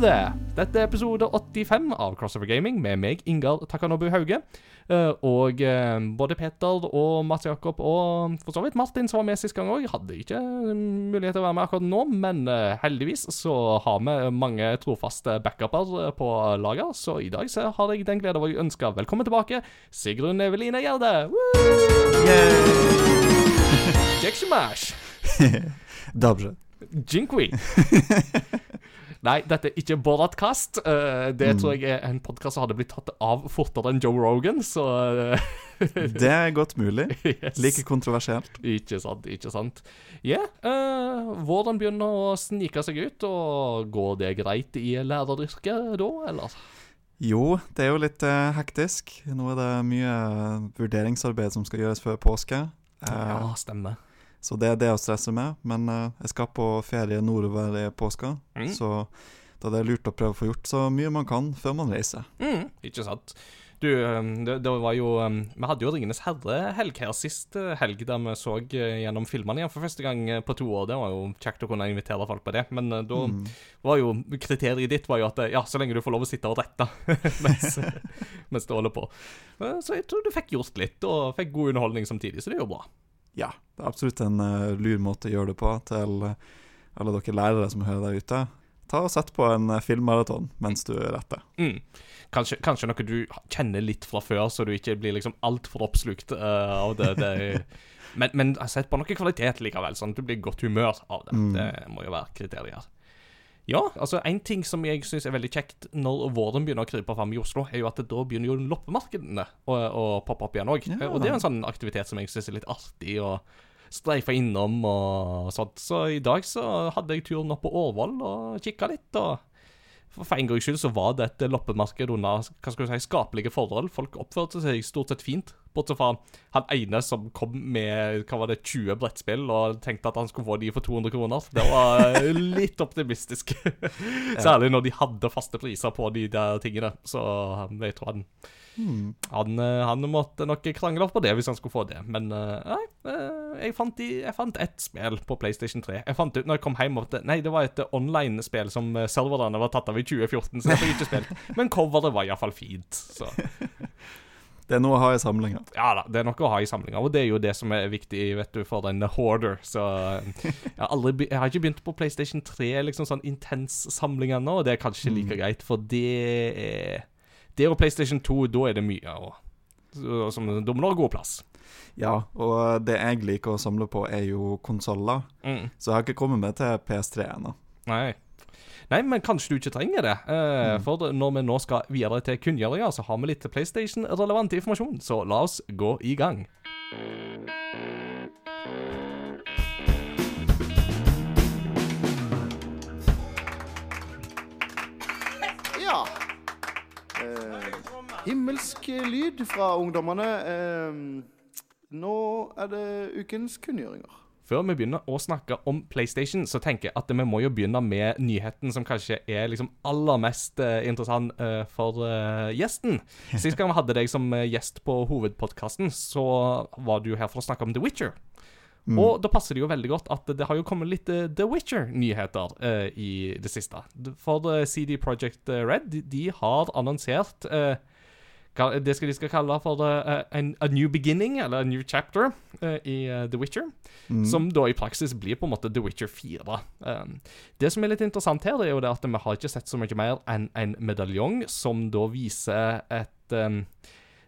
There! Dette er episode 85 av Crossover Gaming med meg, Ingar Takanobu Hauge. Eh, og eh, både Peter og Mats Jakob og for så vidt Martin, som var med sist gang òg, hadde ikke mulighet til å være med akkurat nå, men eh, heldigvis så har vi mange trofaste backuper eh, på lager, så i dag så har jeg den glede av å ønske velkommen tilbake Sigrun Eveline Gjerde. Woo! Jack! Dobrze. Jinkwi. Nei, dette er ikke Boratkast. Uh, det tror jeg er en podkast som hadde blitt tatt av fortere enn Joe Rogan, så uh, Det er godt mulig. yes. Like kontroversielt. Ikke sant, ikke sant. Ja, yeah, våren begynner å snike seg ut, og går det greit i læreryrket da, eller? Jo, det er jo litt uh, hektisk. Nå er det mye vurderingsarbeid som skal gjøres før påske. Eh, Ja, stemmer. Så det er det å stresse med. Men eh, jeg skal på ferie nordover i påska, Mm. så da det er lurt å prøve å få gjort så mye man kan før man reiser. Mm, ikke sant. Du, um, det, det var jo um, Vi hadde jo Ringenes herre-helg her sist helg, der vi så gjennom filmene igjen for første gang på to år. Det var jo kjekt å kunne invitere folk på det. Men da Mm. var jo kriteriet ditt var jo at ja, så lenge du får lov å sitte og rette mens, mens du holder på. Så jeg tror du fikk gjort litt, og fikk god underholdning samtidig, så det er jo bra. Ja, det er absolutt en uh, lur måte å gjøre det på til eh, alle dere lærere som hører der ute. Ta og Sett på en uh, filmmaraton mens du retter. Mm. Kanskje, kanskje noe du kjenner litt fra før, så du ikke blir liksom altfor oppslukt uh, av det. det men, men sett på noe kvalitet likevel, sånn at du blir i godt humør av det. Mm. Det må jo være kriterier. Ja, altså en ting som jeg syns er veldig kjekt når våren begynner å krype fram i Oslo, er jo at da begynner jo loppemarkedene å, å poppe opp igjen òg. Ja. Og det er en sånn aktivitet som jeg syns er litt artig å streife innom og sånt. Så i dag så hadde jeg turen opp på Årvoll og kikka litt. og for en gangs skyld så var det et loppemarked under hva skal du si, skapelige forhold. Folk oppførte seg stort sett fint, bortsett fra han ene som kom med hva var det, 20 brettspill og tenkte at han skulle få de for 200 kroner. Det var litt optimistisk. Særlig når de hadde faste priser på de der tingene. Så jeg tror han Hmm. han, eh, han måtte nok krangle opp på det hvis han skulle få det. Men eh, nei, eh, jeg fant, de, jeg fant ett spill på PlayStation 3. Jeg fant ut når jeg kom hjem at Nei, det var et eh, online-spill som eh, serverne var tatt av i 2014, så det fikk jeg ikke spilt. Men coveret var iallfall fint. Så Det er noe å ha i samlinga. ja da, det er noe å ha i samlinga, og det er jo det som er viktig vet du, for en hoarder. Så eh, jeg har, aldri, jeg har ikke begynt på PlayStation 3, liksom sånn intens samling ennå, og det er kanskje like greit, for det er Det og PlayStation 2, da er det mye. Og, som, ha god plass. Ja, og det jeg liker å samle på, er jo konsoller. Mm. Så jeg har ikke kommet meg til PS3 ennå. Nei. Nei, men kanskje du ikke trenger det. Eh, For når vi nå skal videre til kunngjøringer, så har vi litt PlayStation-relevant informasjon. Så la oss gå i gang. Ja. Eh, himmelsk lyd fra ungdommene. Eh, nå er det ukens kunngjøringer. Før vi begynner å snakke om PlayStation, så tenker jeg at vi må jo begynne med nyheten som kanskje er liksom aller mest eh, interessant eh, for eh, gjesten. Sist gang vi hadde deg som gjest på hovedpodkasten, så var du her for å snakke om The Witcher. Og da passer det jo veldig godt at det har jo kommet litt uh, The Witcher-nyheter uh, i det siste. For uh, CD Projekt Red, de, de har annonsert hva- det skal de skal kalle for uh, en, a new beginning, eller a new chapter, uh, i uh, The Witcher. Som da i praksis blir på en måte The Witcher 4. Um, det som er litt interessant her, det er jo det at vi har ikke sett så mye mer enn en medaljong som da viser et um,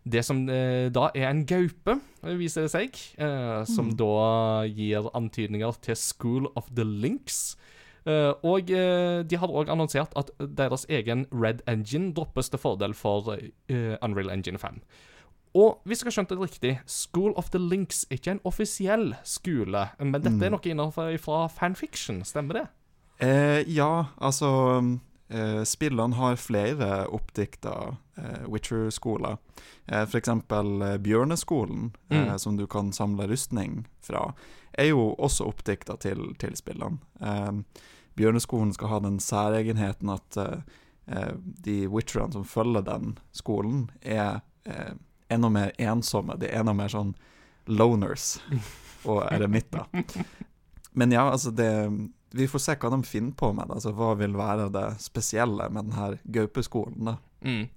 det som eh, da er en gaupe, eh, viser det seg, eh, som da gir antydninger til School of the Links. Eh, og eh, de har òg annonsert at deres egen Red Engine droppes til fordel for eh, Unreal Engine 5. Og hvis jeg har skjønt det riktig, School of the Links er ikke en offisiell skole, men dette er noe innenfor fra fanfiction, stemmer det? Eh, ja, altså eh, Spillene har flere oppdikta uh, Witcher-skoler. Uh, eh, Bjørneskolen, eh, Mm. som du kan samle rustning fra, er jo også oppdikta til, til spillene. Eh, Bjørneskolen skal ha den særegenheten at eh, eh, de witcherne som følger den skolen, er eh, enda mer ensomme. De er enda mer sånn loners og eremitter. Men ja, altså det Vi får se hva de finner på med det. Altså Hva vil være det spesielle med denne gaupeskolen. Mm.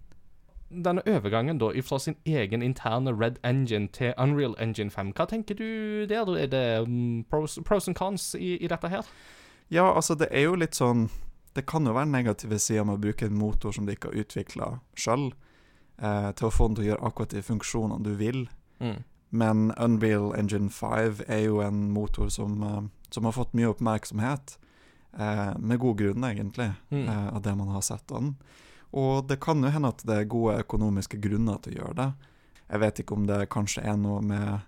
Denne overgangen da fra sin egen interne Red Engine til Unreal Engine 5, hva tenker du der? Er det mm, pros, pros and cons i, i dette her? Ja, altså det er jo litt sånn Det kan jo være negative sider med å bruke en motor som du ikke har utvikla sjøl, eh, til å få den til å gjøre akkurat de funksjonene du vil. Mm. Men Unreal Engine 5 er jo en motor som, eh, som har fått mye oppmerksomhet. Eh, med god grunn, egentlig, Mm. eh, av det man har sett av den. Og det kan jo hende at det er gode økonomiske grunner til å gjøre det. Jeg vet ikke om det kanskje er noe med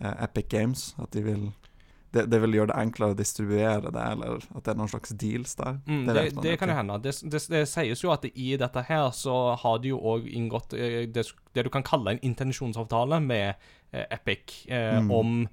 eh, Epic Games, at de vil det, det vil gjøre det enklere å distribuere det, eller at det er noen slags deals der. Mm, det, det, det kan jo hende. Det, det, det sies jo at i dette her så har de jo òg inngått eh, det, du kan kalle en intensjonsavtale med eh, Epic eh, Mm. om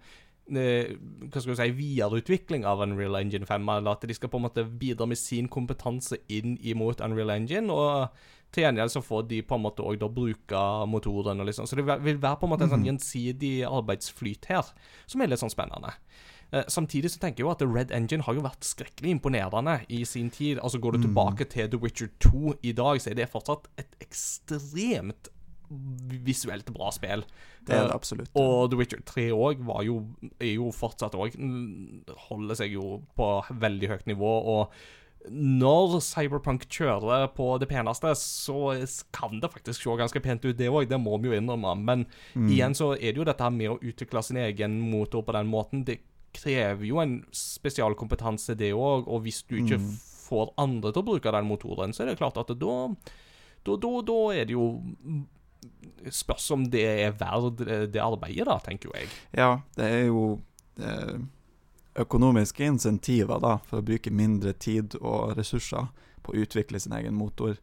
hva skal du si, videreutvikling av Unreal Engine 5. Eller at de skal på en måte bidra med sin kompetanse inn imot Unreal Engine. og til gjengjeld så får de på en måte òg bruke motoren. og liksom. Så det vil være på en måte en sånn Mhm. gjensidig arbeidsflyt her, som er litt sånn spennende. Eh, samtidig så tenker jeg jo at Red Engine har jo vært skrekkelig imponerende i sin tid. Altså Går du Mm. tilbake til The Witcher 2 i dag, så er det fortsatt et ekstremt visuelt bra spill. Det er Eh, det absolutt. og The Witcher 3 òg var jo, er jo fortsatt òg Holder seg jo på veldig høyt nivå. Og når Cyberpunk kjører på det peneste, så kan det faktisk se ganske pent ut, det òg. Det må vi jo innrømme. Men Mm. igjen så er det jo dette med å utvikle sin egen motor på den måten. Det krever jo en spesialkompetanse, det òg. Og hvis du ikke Mm. får andre til å bruke den motoren, så er det klart at da da, da, da er det jo Spørs om det er verdt det arbeidet, da, tenker jo jeg. Ja, det er jo eh, økonomiske insentiver da, for å bruke mindre tid og ressurser på å utvikle sin egen motor.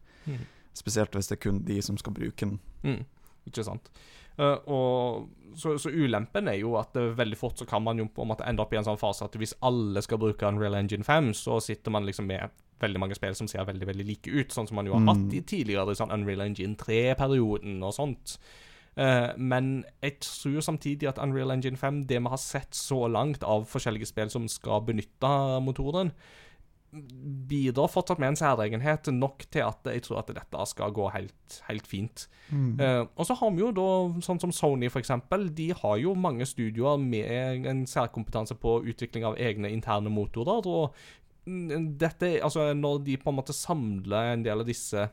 Spesielt hvis det er kun de som skal bruke den. Mm, ikke sant. Uh, og så, så ulempen er jo at det veldig fort så kan man jo på en måte ende opp i en sånn fase at hvis alle skal bruke Unreal Engine 5, så sitter man liksom med veldig mange spill som ser veldig veldig like ut, sånn som man jo har Mm. hatt i tidligere sånn Unreal Engine 3-perioden og sånt. Uh, men jeg tror samtidig at Unreal Engine 5, det vi har sett så langt av forskjellige spill som skal benytte motoren, bidrar fortsatt med en særegenhet nok til at jeg tror at dette skal gå helt, helt fint. Eh, og så har vi jo da, sånn som Sony eksempel, de har jo mange studioer med en særkompetanse på utvikling av egne interne motorer, og mm, dette, altså når de på en måte samler en del av disse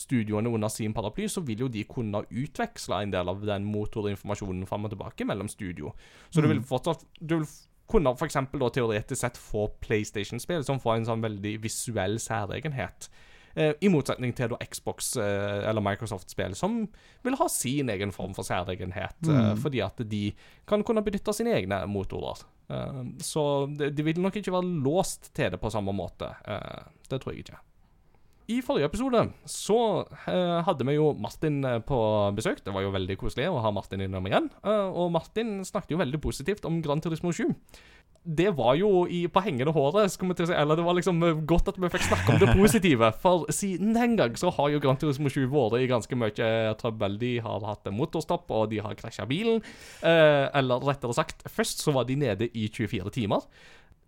studioene under sin paraply, så vil jo de kunne utveksle en del av den motorinformasjonen fram og tilbake mellom studio. Så du vil fortsatt du vil kunne da teoretisk sett få PlayStation-spill som får en sånn veldig visuell særegenhet. Eh, I motsetning til da Xbox eh, eller Microsoft-spill, som vil ha sin egen form for særegenhet. Eh, Mm. fordi at de kan kunne benytte sine egne motorer. Eh, så de, vil nok ikke være låst til det på samme måte. Eh, det tror jeg ikke. I forrige episode så eh, hadde vi jo Martin på besøk. Det var jo veldig koselig å ha Martin innom igjen. Og Martin snakket jo veldig positivt om Gran Turismo 7. Det var jo i, på hengende håret, skal vi til å si. Eller det var liksom eh, godt at vi fikk snakke om det positive. For siden den gang så har jo Gran Turismo 7 vært i ganske mye trøbbel. De har hatt motorstopp, og de har krasja bilen. Eh, eller rettere sagt, først så var de nede i 24 timer.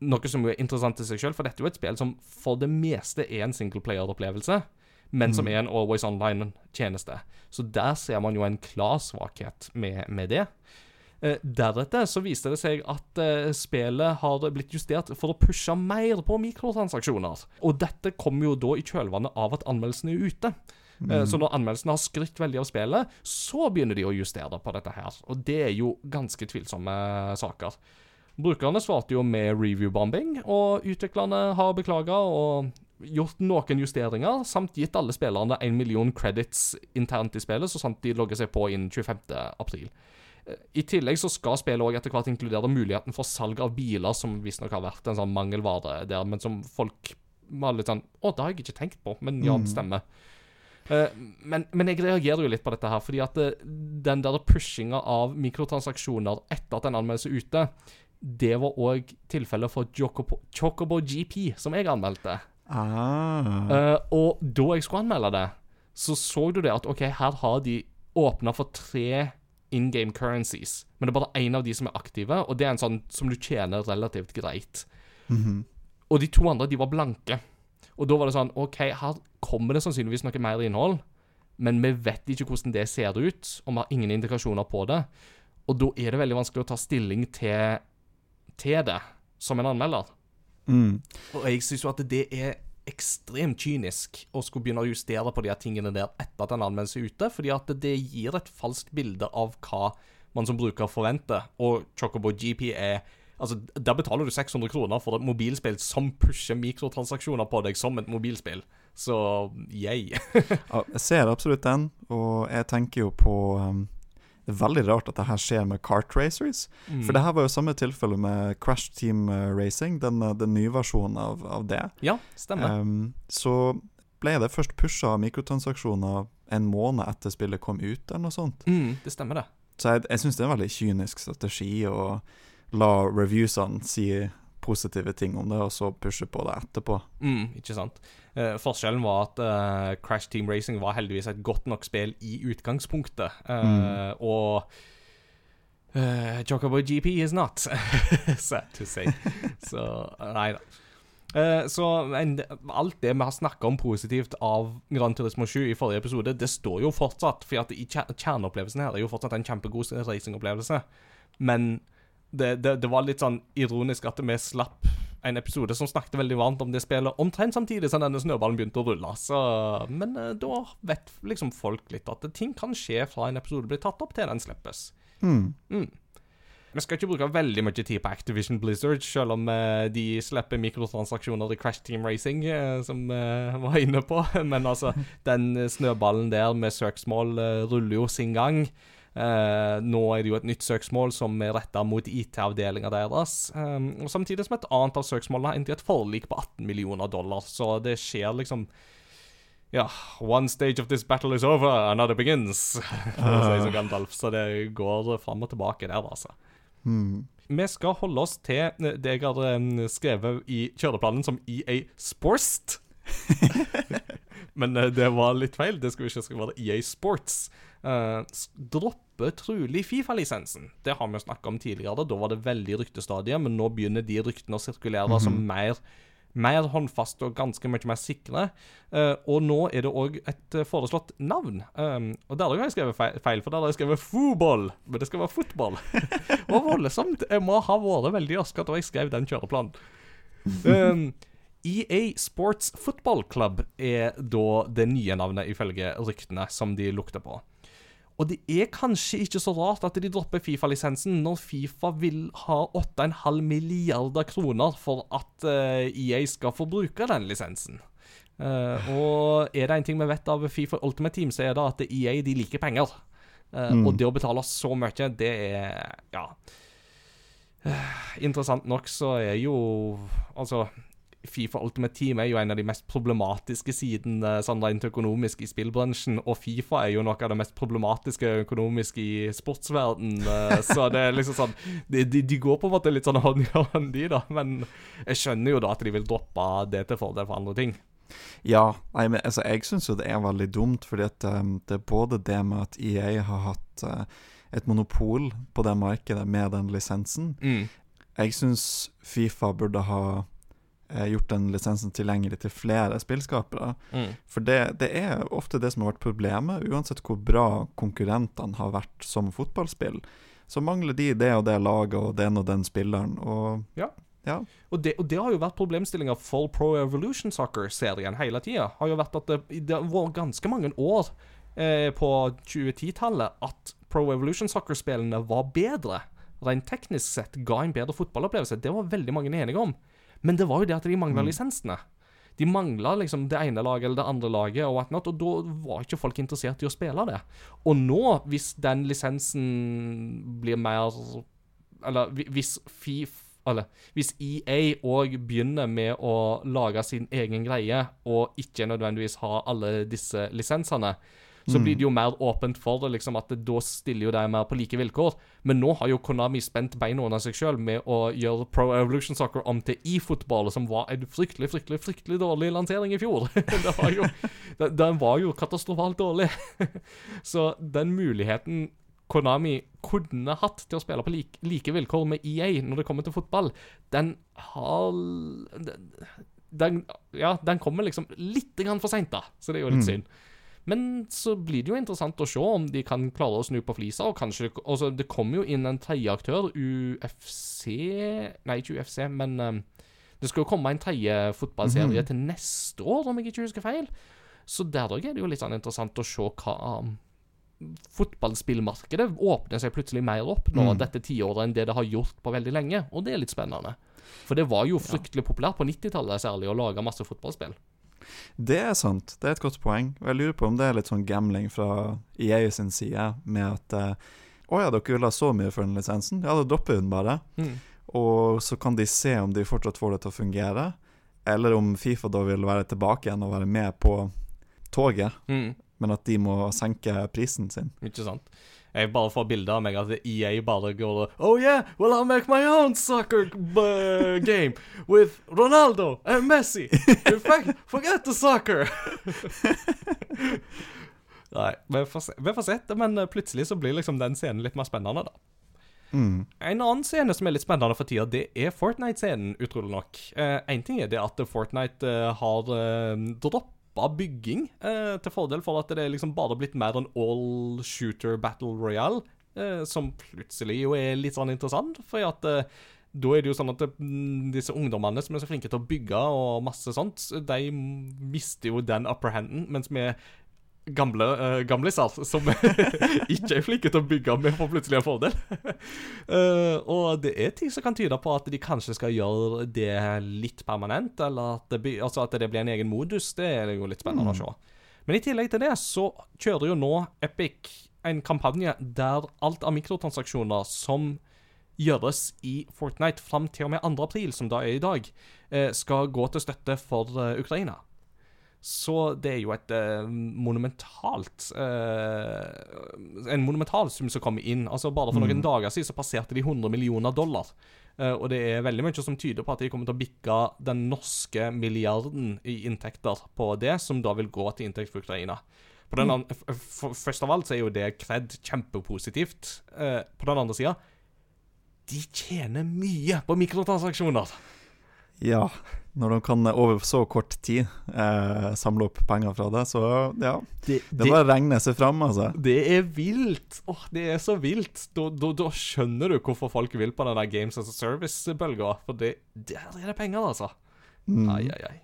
Noe som er interessant i seg selv, for dette er jo et spill som for det meste er en singleplayer-opplevelse, men som er en always online-tjeneste. Så der ser man jo en klar svakhet med, med det. Eh, deretter så viste det seg at eh, spillet har blitt justert for å pushe mer på mikrotransaksjoner. Og dette kom jo da i kjølvannet av at anmeldelsene er ute. Mm. Så når anmeldelsene har skrytt veldig av spillet, så begynner de å justere på dette her. Og det er jo ganske tvilsomme saker. Brukerne svarte jo med review-bombing, og utviklerne har beklaga og gjort noen justeringer, samt gitt alle spillerne 1 million credits internt i spillet, så sant de logger seg på innen 25. april. I tillegg så skal spillet også etter hvert inkludere muligheten for salg av biler, som visstnok har vært en sånn mangelvare der, men som folk var litt sånn Å, det har jeg ikke tenkt på, men ja, Mm. det stemmer. Eh, men, men jeg reagerer jo litt på dette her, fordi at eh, den der pushinga av mikrotransaksjoner etter at en anmeldelse er ute, det var òg tilfellet for Chocobo GP, som jeg anmeldte. Ah. Eh, og da jeg skulle anmelde det, så så du det at OK, her har de åpna for tre in game currencies, men det er bare én av de som er aktive, og det er en sånn som du tjener relativt greit. Mhm. Og de to andre, de var blanke. Og da var det sånn OK, her kommer det sannsynligvis noe mer innhold, men vi vet ikke hvordan det ser ut, og vi har ingen indikasjoner på det. Og da er det veldig vanskelig å ta stilling til, til det som en anmelder. Mm. Og jeg syns jo at det er ekstremt kynisk å skulle begynne å justere på de tingene der etter at en anmeldelse er ute, fordi at det gir et falskt bilde av hva man som bruker forventer. Og Chocobo GP er Altså, Der betaler du 600 kroner for et mobilspill som pusher mikrotransaksjoner på deg som et mobilspill. Så yay. Jeg ser absolutt den, og jeg tenker jo på um, Det er veldig rart at det her skjer med kart racers. Mm. For det her var jo samme tilfelle med Crash Team uh, Racing, den, uh, den nye versjonen av, av det. Ja, stemmer. Um, så ble det først pusha mikrotransaksjoner en måned etter spillet kom ut, eller noe sånt. Mm, det stemmer, det. Så jeg, jeg syns det er en veldig kynisk strategi å la reviewsene si positive ting om det, og så pushe på det etterpå. Mm, ikke sant. Eh, forskjellen var at eh, Crash Team Racing var heldigvis et godt nok spill i utgangspunktet. Eh, Og uh, Chocobo GP is not. Sad to say. Så nei da. Eh, så en, alt det vi har snakka om positivt av Gran Turismo 7 i forrige episode, det står jo fortsatt. For at i kjerneopplevelsen her er jo fortsatt en kjempegod racingopplevelse. Men det, det, det var litt sånn ironisk at vi slapp en episode som snakket veldig varmt om det spillet, omtrent samtidig som denne snøballen begynte å rulle. Så, men eh, da vet liksom folk litt at ting kan skje fra en episode blir tatt opp til den slippes. Mm. Mm. Vi skal ikke bruke veldig mye tid på Activision Blizzard, selv om eh, de slipper mikrotransaksjoner i Crash Team Racing, eh, som vi var inne på. Men altså, den snøballen der med søksmål ruller jo sin gang. Eh, nå er det jo et nytt søksmål som er retta mot IT-avdelinga deres. Um, og Samtidig som et annet av søksmålene har endt i et forlik på 18 millioner dollar. Så det skjer liksom Ja, one stage of this battle is over, another begins. Uh. Gandalf. Så det går fram og tilbake der, altså. Hmm. Vi skal holde oss til det jeg har eh, skrevet i kjøreplanen som EA Sporst. Men eh, det var litt feil. Det skulle ikke være EA Sports. Eh, s- dropper trolig Fifa-lisensen. Det har vi snakka om tidligere. Da var det veldig ryktestadiet, men nå begynner de ryktene å sirkulere som mer mer håndfaste og ganske mye mer sikre. Uh, og nå er det òg et eh, foreslått navn. Um, og der har jeg skrevet feil, feil, for der har jeg skrevet fotball, men det skal være fotball. det var voldsomt. Jeg må ha vært veldig rask da jeg skrev den kjøreplanen. Um, EA Sports Football Club er da det nye navnet, ifølge ryktene, som de lukter på. Og det er kanskje ikke så rart at de dropper Fifa-lisensen når Fifa vil ha 8,5 milliarder kroner for at eh, EA skal få bruke den lisensen. Eh, og er det en ting vi vet av Fifa Ultimate Team, så er det at EA de liker penger. Eh, Mm. Og det å betale så mye, det er Ja. Interessant nok så er jo Altså Fifa Ultimate Team er jo en av de mest problematiske sidene sånn rent økonomisk i spillbransjen, og Fifa er jo noe av det mest problematiske økonomisk i sportsverden Så det er liksom sånn De, de, de går på en måte litt sånn hånd i hånd, de, da. Men jeg skjønner jo da at de vil droppe det til fordel for andre ting. Ja, nei, men altså, jeg syns jo det er veldig dumt, fordi at um, det er både det med at EA har hatt uh, et monopol på det markedet med den lisensen. Mm. Jeg syns Fifa burde ha eh, gjort den lisensen tilgjengelig til flere spillskapere. Mm. For det, det er ofte det som har vært problemet, uansett hvor bra konkurrentene har vært som fotballspill. Så mangler de det og det laget og den og den spilleren, og Ja. ja. Og det, og det har jo vært problemstillinga for Pro Evolution Soccer-serien hele tida. Har jo vært at det, det har vært ganske mange år eh, på 2010-tallet at Pro Evolution Soccer-spillene var bedre. Rent teknisk sett ga en bedre fotballopplevelse. Det var veldig mange enige om. Men det var jo det at de mangla lisensene. De mangla liksom det ene laget eller det andre laget, og whatnot, og da var ikke folk interessert i å spille det. Og nå, hvis den lisensen blir mer Eller hvis FIF Eller hvis EA òg begynner med å lage sin egen greie, og ikke nødvendigvis ha alle disse lisensene, så blir det jo mer åpent for det, liksom at det, da stiller jo de mer på like vilkår. Men nå har jo Konami spent beina under seg sjøl med å gjøre Pro Evolution Soccer om til e-fotball, som var en fryktelig, fryktelig fryktelig dårlig lansering i fjor. det var jo, den, var jo katastrofalt dårlig. så den muligheten Konami kunne hatt til å spille på like, like vilkår med EA når det kommer til fotball, den har den, den, Ja, den kommer liksom litt grann for seint, da. Så det er jo litt synd. Men så blir det jo interessant å se om de kan klare å snu på flisa. Og kanskje altså, Det kommer jo inn en tredje aktør, UFC Nei, ikke UFC, men um, det skal jo komme en tredje fotballserie til neste år, om jeg ikke husker feil. Så der er det jo litt sånn interessant å se hva um, Fotballspillmarkedet åpner seg plutselig mer opp nå dette tiåret enn det det har gjort på veldig lenge, og det er litt spennende. For det var jo fryktelig populært på 90-tallet særlig å lage masse fotballspill. Det er sant, det er et godt poeng. Og jeg lurer på om det er litt sånn gambling fra EA sin side, med at eh, Å ja, dere vil ha så mye for den lisensen? Ja, da dropper hun bare. Mm. Og så kan de se om de fortsatt får det til å fungere, eller om Fifa da vil være tilbake igjen og være med på toget, Mm. men at de må senke prisen sin. Ikke sant? Jeg bare får bilde av meg at EA bare går og Oh yeah, well I'll make my own soccer game with Ronaldo and Messi. In fact, forget the soccer. Nei, vi får, se, vi får. Men eh, plutselig så blir liksom den scenen litt mer spennende, da. Mm. En annen scene som er litt spennende for tida, det er Fortnite-scenen, utrolig nok. Én ting er det at Fortnite eh, har uh, droppa bygging eh, til fordel for at det liksom bare blitt mer en all shooter battle royale, eh, som plutselig jo er litt sånn interessant, for at eh, da er det jo sånn at mm, disse ungdommene som er så flinke til å bygge og masse sånt, de mister jo den upper handen, mens vi gamle uh, gamliser som ikke er flinke til å bygge, men får plutselig en fordel. uh, og det er ting som kan tyde på at de kanskje skal gjøre det litt permanent, eller at det, altså at det blir en egen modus. Det er jo litt spennende å se. Men i tillegg til det så kjører jo nå Epic en kampanje der alt av mikrotransaksjoner som gjøres i Fortnite fram til og med 2. april, som da er i dag, eh, skal gå til støtte for Ukraina. Så det er jo et eh, monumentalt eh, En monumental sum som kommer inn. Altså Bare for noen dager siden så passerte de 100 millioner dollar. Eh, og det er veldig mye som tyder på at de kommer til å bikke den norske milliarden i inntekter på det, som da vil gå til inntekt for Ukraina. På den an- f- f- Først av alt så er jo det kred kjempepositivt. Eh, på den andre sida de tjener mye på mikrotransaksjoner. Ja, når de kan over så kort tid eh, samle opp penger fra det, så ja. Det, Det bare regner seg fram, altså. Det er vilt! Åh, det er så vilt. Da, da, da skjønner du hvorfor folk vil på den der Games as a Service-bølga. For det, der er det penger, altså. Mm. Ai, ai, ai.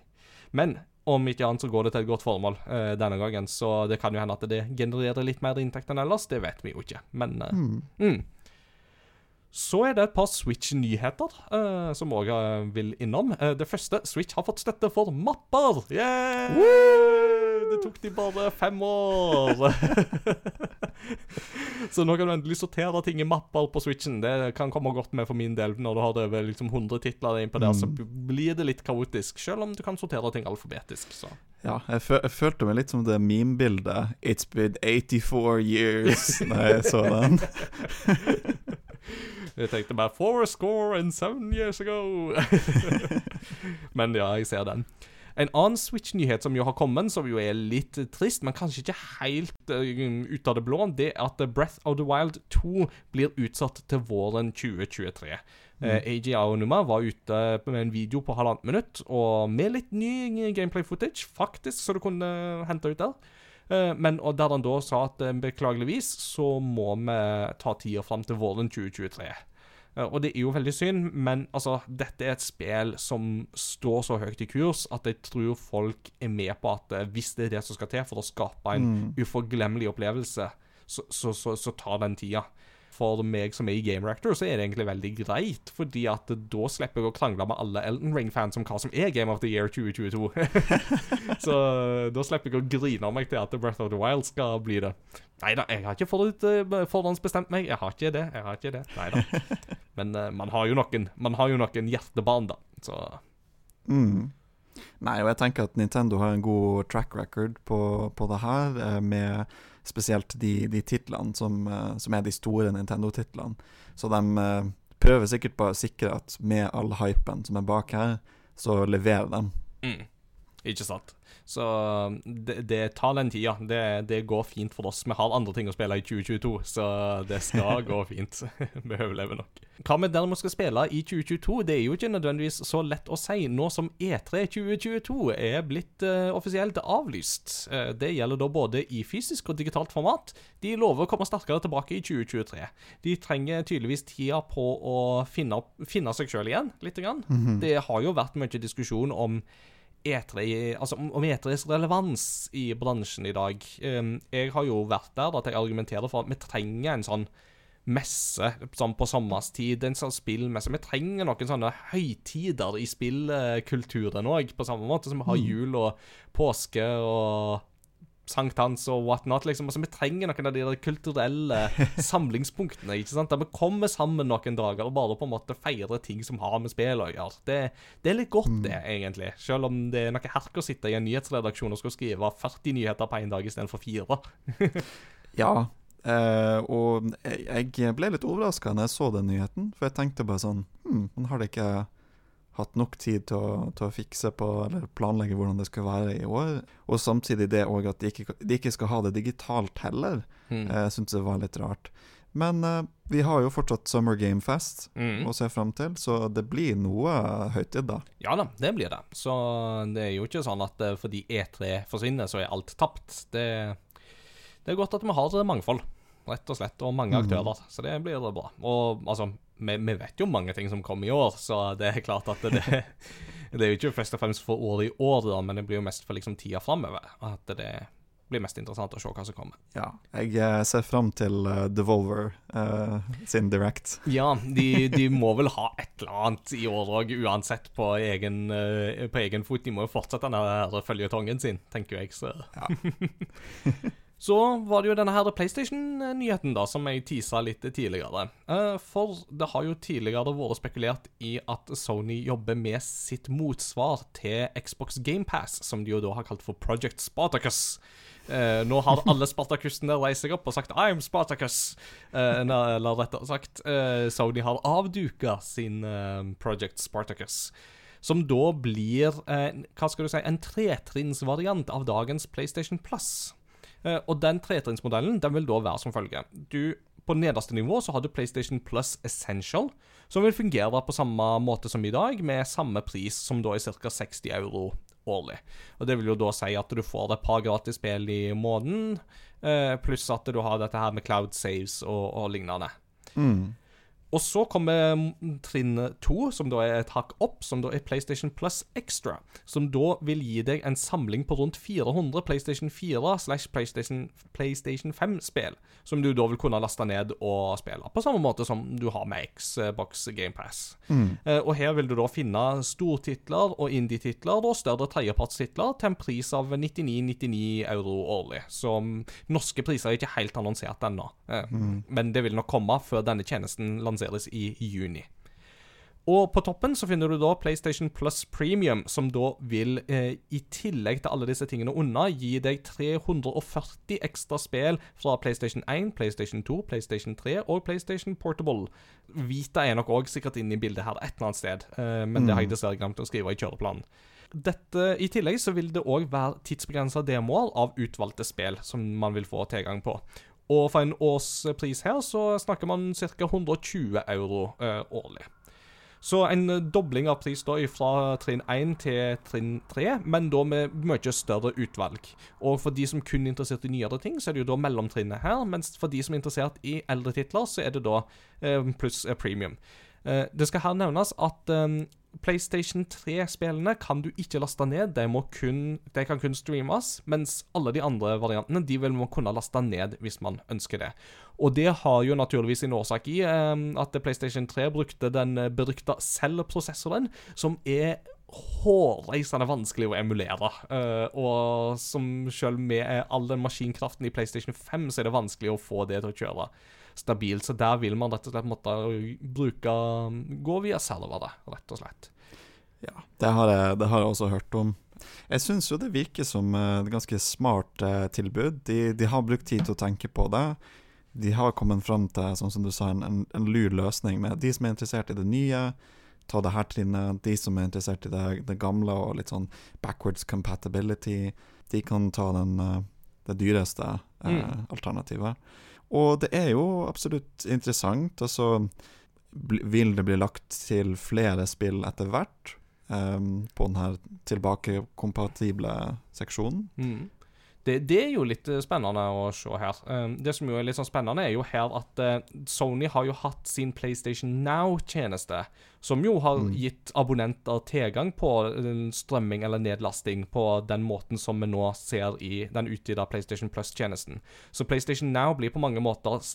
Men om ikke annet så går det til et godt formål eh, denne gangen. Så det kan jo hende at det genererer litt mer inntekt enn ellers. Det vet vi jo ikke. Men eh, Mm. mm. Så er det et par Switch-nyheter uh, som òg vil innom. Uh, det første Switch har fått støtte for mapper! Yeah! Det tok de bare fem år. så nå kan du endelig sortere ting i mapper på Switchen. Det kan komme godt med for min del. Når du har over liksom 100 titler innpå der, så blir det litt kaotisk. Selv om du kan sortere ting alfabetisk. Så. Ja, jeg, jeg følte meg litt som det meme-bildet 'It's been 84 years' Nei, jeg så den. Jeg tenkte bare Four score and seven years ago. men ja, jeg ser den. En annen Switch-nyhet som jo har kommet, som jo er litt trist, men kanskje ikke helt uh, ut av det blå, det er at Breath of the Wild 2 blir utsatt til våren 2023. Eh, AJ Aonuma var ute med en video på halvannet minutt, og med litt ny gameplay-footage, faktisk, så du kunne hente ut der. Eh, men og der han da sa at eh, beklageligvis så må vi ta tida fram til våren 2023. Eh, Og det er jo veldig synd, men altså, dette er et spill som står så høyt i kurs at jeg tror folk er med på at hvis det er det som skal til for å skape en uforglemmelig opplevelse, så, så, så, så tar den tida. For meg som er i Game Reactor, så er det egentlig veldig greit. Fordi at da slipper jeg å krangle med alle Elton Ring-fans om hva som er Game of the Year 2022. så da slipper jeg å grine meg til at Breath of the Wild skal bli det. Nei da, jeg har ikke forut, uh, forhåndsbestemt meg. Jeg har ikke det. jeg har ikke det. Neida. Men uh, man har jo noen Man har jo noen hjertebarn, da. Så mm. Nei, og jeg tenker at Nintendo har en god track record på, på det her, eh, med spesielt de, de titlene som, eh, som, er de store Nintendo-titlene. Så de eh, prøver sikkert bare å sikre at med all hypen som er bak her, så leverer de. Mm. Ikke sant. Så det, det tar den tida. Det, det, går fint for oss. Vi har andre ting å spille i 2022, så det skal gå fint. vi overlever nok. Hva vi derimot skal spille i 2022, det er jo ikke nødvendigvis så lett å si nå som E3 2022 er blitt uh, offisielt avlyst. Uh, det gjelder da både i fysisk og digitalt format. De lover å komme sterkere tilbake i 2023. De trenger tydeligvis tida på å finne, finne seg sjøl igjen, lite grann. Mm -hmm. Det har jo vært mye diskusjon om E3, altså om E3s relevans i bransjen i dag. Um, jeg har jo vært der at jeg argumenterer for at vi trenger en sånn messe sånn på sommerstid. En sånn spillmesse. Vi trenger noen sånne høytider i spillkulturen òg, på samme måte som vi har mm. jul og påske og sankthans og whatnot. Liksom. Altså, vi trenger noen av de kulturelle samlingspunktene. ikke sant? Der vi kommer sammen noen dager og bare på en måte feirer ting som har med spill å gjøre. Det, det, er litt godt, mm. det, egentlig. Selv om det er noe herk å sitte i en nyhetsredaksjon og skal skrive 40 nyheter på én dag istedenfor fire. ja, Uh, og jeg ble litt overraska når jeg så den nyheten, for jeg tenkte bare sånn Hm, man har det ikke hatt nok tid til å, til å, fikse på eller planlegge hvordan det skal være i år. Og samtidig det òg at de ikke, de ikke, skal ha det digitalt heller. Mm. Jeg eh, syns det var litt rart. Men eh, vi har jo fortsatt Summer Game Fest mm. å se fram til, så det blir noe høytid, da. Ja da, det blir det. Så det er jo ikke sånn at uh, fordi E3 forsvinner, så er alt tapt. Det, det er godt at vi har mangfold, rett og slett, og mange mm. aktører. Så det blir bra. Og altså vi, vi, vet jo mange ting som kommer i år, så det er klart at det, det er jo ikke først og fremst for året i år, da, men det blir jo mest for liksom tida framover. At det blir mest interessant å se hva som kommer. Ja, jeg eh, ser fram til uh, Devolver uh, sin Direct. Ja, de, de, må vel ha et eller annet i år òg, uansett på egen, uh, på egen fot. De må jo fortsette den føljetongen sin, tenker jeg, så ja. Så var det jo denne her PlayStation-nyheten da, som jeg tisa litt tidligere. Eh, for det har jo tidligere vært spekulert i at Sony jobber med sitt motsvar til Xbox GamePass, som de jo da har kalt for Project Spartacus. Uh, nå har alle Spartacusene reist seg opp og sagt 'I'm Spartacus'. Uh, eller rettere sagt, Sony har avduka sin Project Spartacus. Som da blir hva skal du si, en tretrinnsvariant av dagens PlayStation Plus. Eh, og den tretrinnsmodellen den vil da være som følger. Du, på nederste nivå så har du PlayStation Plus Essential, som vil fungere på samme måte som i dag, med samme pris som da er ca. 60 euro årlig. Og Det vil jo da si at du får et par gratis spill i måneden, eh, pluss at du har dette her med cloud saves og, og lignende. Mm. Og så kommer trinn to, som da er et hakk opp, som da er PlayStation Plus Extra. Som da vil gi deg en samling på rundt 400 PlayStation 4 slash PlayStation, PlayStation 5-spill. Som du da vil kunne laste ned og spille. På samme måte som du har med Xbox GamePass. Mm. Eh, og her vil du da finne stortitler og indie-titler og større tredjepartstitler til en pris av 99,99 euro årlig. Så norske priser er ikke helt annonsert ennå. eh, mm. Men det vil nok komme før denne tjenesten lanseres lanseres i juni. Og på toppen så finner du da PlayStation Plus Premium, som da vil, eh, i tillegg til alle disse tingene unna, gi deg 340 ekstra spill fra PlayStation 1, PlayStation 2, PlayStation 3 og PlayStation Portable. Vita er nok òg sikkert inne i bildet her et eller annet sted, eh, men det har jeg mm. dessverre glemt å skrive i kjøreplanen. Dette, I tillegg så vil det òg være tidsbegrensa demoer av utvalgte spill som man vil få tilgang på. Og for en årspris her så snakker man ca. 120 euro eh, årlig. Så en dobling av pris da fra trinn 1 til trinn 3, men da med mye større utvalg. Og for de som kun er interessert i nyere ting, så er det jo da mellomtrinnet her. Mens for de som er interessert i eldre titler, så er det da eh, pluss eh, premium. Det skal her nevnes at eh, PlayStation 3-spillene kan du ikke laste ned. De, kun, de kan kun streames, mens alle de andre variantene de vil man kunne laste ned hvis man ønsker det. Og det har jo naturligvis sin årsak i eh, at PlayStation 3 brukte den eh, berykta Cell-prosessoren, som er hårreisende vanskelig å emulere. Uh, og som selv med all den maskinkraften i PlayStation 5, så er det vanskelig å få det til å kjøre stabilt. Så der vil man rett og slett måtte bruke Gå via servere, rett og slett. Ja, det har jeg, det har jeg også hørt om. Jeg syns jo det virker som et ganske smart eh, tilbud. De, de, har brukt tid til å tenke på det. De har kommet fram til sånn som du sa, en, en, lur løsning med de som er interessert i det nye. Ta det her trinnet. De som er interessert i det, det gamle og litt sånn backwards compatibility, de kan ta den, eh, det dyreste eh, mm. alternativet. Og det er jo absolutt interessant. Altså, vil det bli lagt til flere spill etter hvert um, på den her tilbakekompatible seksjonen. Mm. Det, det, er jo litt eh, spennende å se her. Um, det som jo er litt sånn spennende, er jo her at uh, Sony har jo hatt sin PlayStation Now-tjeneste, som jo har mm. gitt abonnenter tilgang på strømming eller nedlasting på den måten som vi nå ser i den utvida PlayStation Plus-tjenesten. Så PlayStation Now blir på mange måter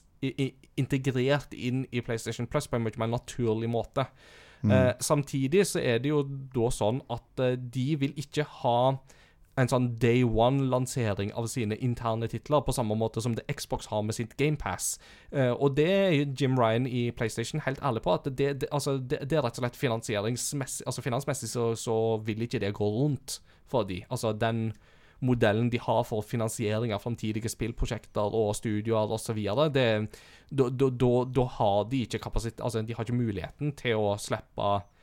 integrert inn i PlayStation Plus på en mye mer naturlig måte. Mm. Samtidig så er det jo da sånn at de vil ikke ha en sånn day one-lansering av sine interne titler, på samme måte som det Xbox har med sitt GamePass. Uh, og det er Jim Ryan i PlayStation helt ærlig på, at det, det, altså, det, det er rett og slett finansieringsmessig Altså Finansmessig så, så, vil ikke det gå rundt for de. Altså den modellen de har for finansiering av framtidige spillprosjekter og studioer osv., da har de ikke kapasitet Altså, de har ikke muligheten til å slippe Eh,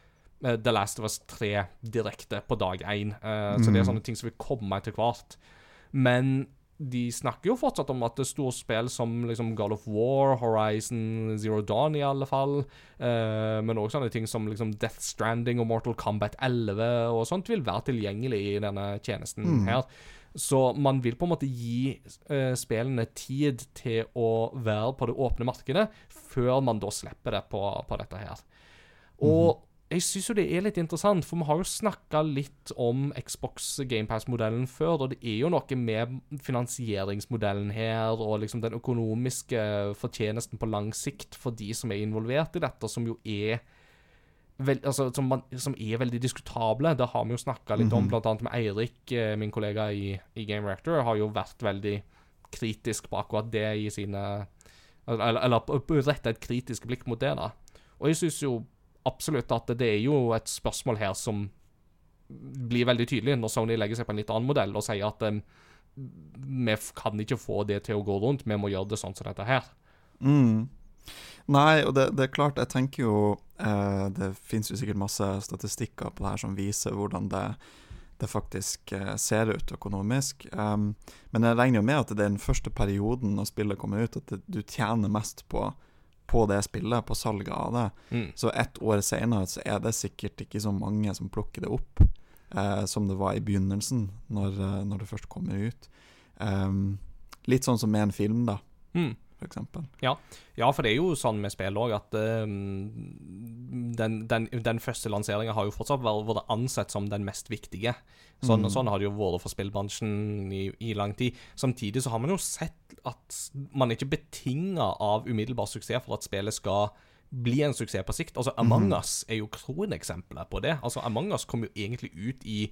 The Last of Us 3 direkte på dag én. Uh, mm. Så det er sånne ting som vil komme etter hvert. Men de snakker jo fortsatt om at det er store spill som liksom God of War, Horizon, Zero Dawn i alle fall, uh, men òg sånne ting som liksom Death Stranding og Mortal Kombat 11 og sånt vil være tilgjengelig i denne tjenesten mm. her. Så man vil på en måte gi uh, spillene tid til å være på det åpne markedet, før man da slipper det på, på dette her. Og mm jeg syns jo det er litt interessant, for vi har jo snakka litt om Xbox GamePass-modellen før, og det er jo noe med finansieringsmodellen her, og liksom den økonomiske fortjenesten på lang sikt for de som er involvert i dette, som jo er Veld, altså, som, man, som, er veldig diskutable. Det har vi jo snakka litt om, mhm. blant annet med Eirik, eh, min kollega i, i Game Reactor, har jo vært veldig kritisk på akkurat det i sine Eller, eller retta et kritisk blikk mot det, da. Og jeg syns jo absolutt at det er jo et spørsmål her som blir veldig tydelig når Sony legger seg på en litt annen modell og sier at um, vi kan ikke få det til å gå rundt, vi må gjøre det sånn som dette her. Mm. Nei, og det, det, er klart, jeg tenker jo eh, Det finnes jo sikkert masse statistikker på det her som viser hvordan det, det faktisk eh, ser ut økonomisk. Um, men jeg regner jo med at det er den første perioden når spillet kommer ut, at det, du tjener mest på på det spillet, på salget av det. Mm. Så ett år senere så er det sikkert ikke så mange som plukker det opp eh, som det var i begynnelsen, når, eh, når det først kommer ut. Um, litt sånn som med en film, da. Mm f.eks. Ja. ja, for det er jo sånn med spill òg at um, den, den, den, første lanseringa har jo fortsatt vært ansett som den mest viktige. Sånn, mm. sånn har det jo vært for spillbransjen i, i, lang tid. Samtidig så har man jo sett at man er ikke betinga av umiddelbar suksess for at spillet skal bli en suksess på sikt. Altså Among mm. us er jo kroneksempelet på det. Altså Among us kom jo egentlig ut i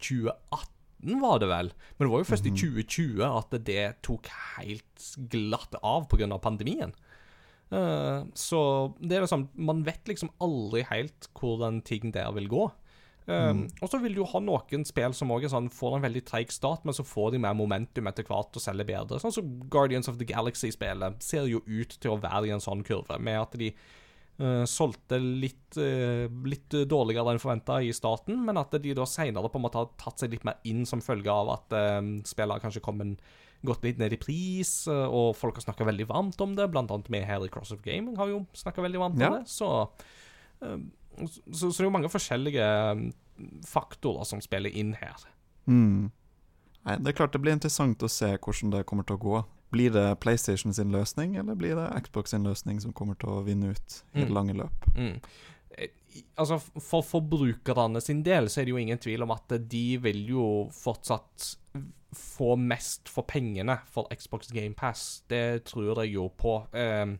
2018 var det vel. Men det var jo først mm i 2020 mhm. at det tok helt glatt av pga. pandemien. Uh, så det er liksom Man vet liksom aldri helt hvordan ting der vil gå. Um, mm. Og så vil du ha noen spill som også sånn, får en veldig treig start, men så får de mer momentum etter hvert og selger bedre. Sånn som Guardians of the Galaxy-spillet ser jo ut til å være i en sånn kurve, med at de Uh, solgte litt, uh, litt dårligere enn forventa i starten, men at de da måte har tatt seg litt mer inn som følge av at uh, spillere kanskje kommet gått litt ned i pris, og folk har snakka veldig varmt om det. Blant annet med her i Cross of Gaming har jo snakka veldig varmt ja. om det. Så, så, så, det er jo mange forskjellige faktorer som spiller inn her. Mm. Nei, det er klart det blir interessant å se hvordan det kommer til å gå. Blir det PlayStation sin løsning, eller blir det Xbox sin løsning som kommer til å vinne ut i det mm. lange løp? Mm. Altså, for forbrukerne sin del så er det jo ingen tvil om at de vil jo fortsatt få mest for pengene for Xbox GamePass. Det tror jeg jo på. Um,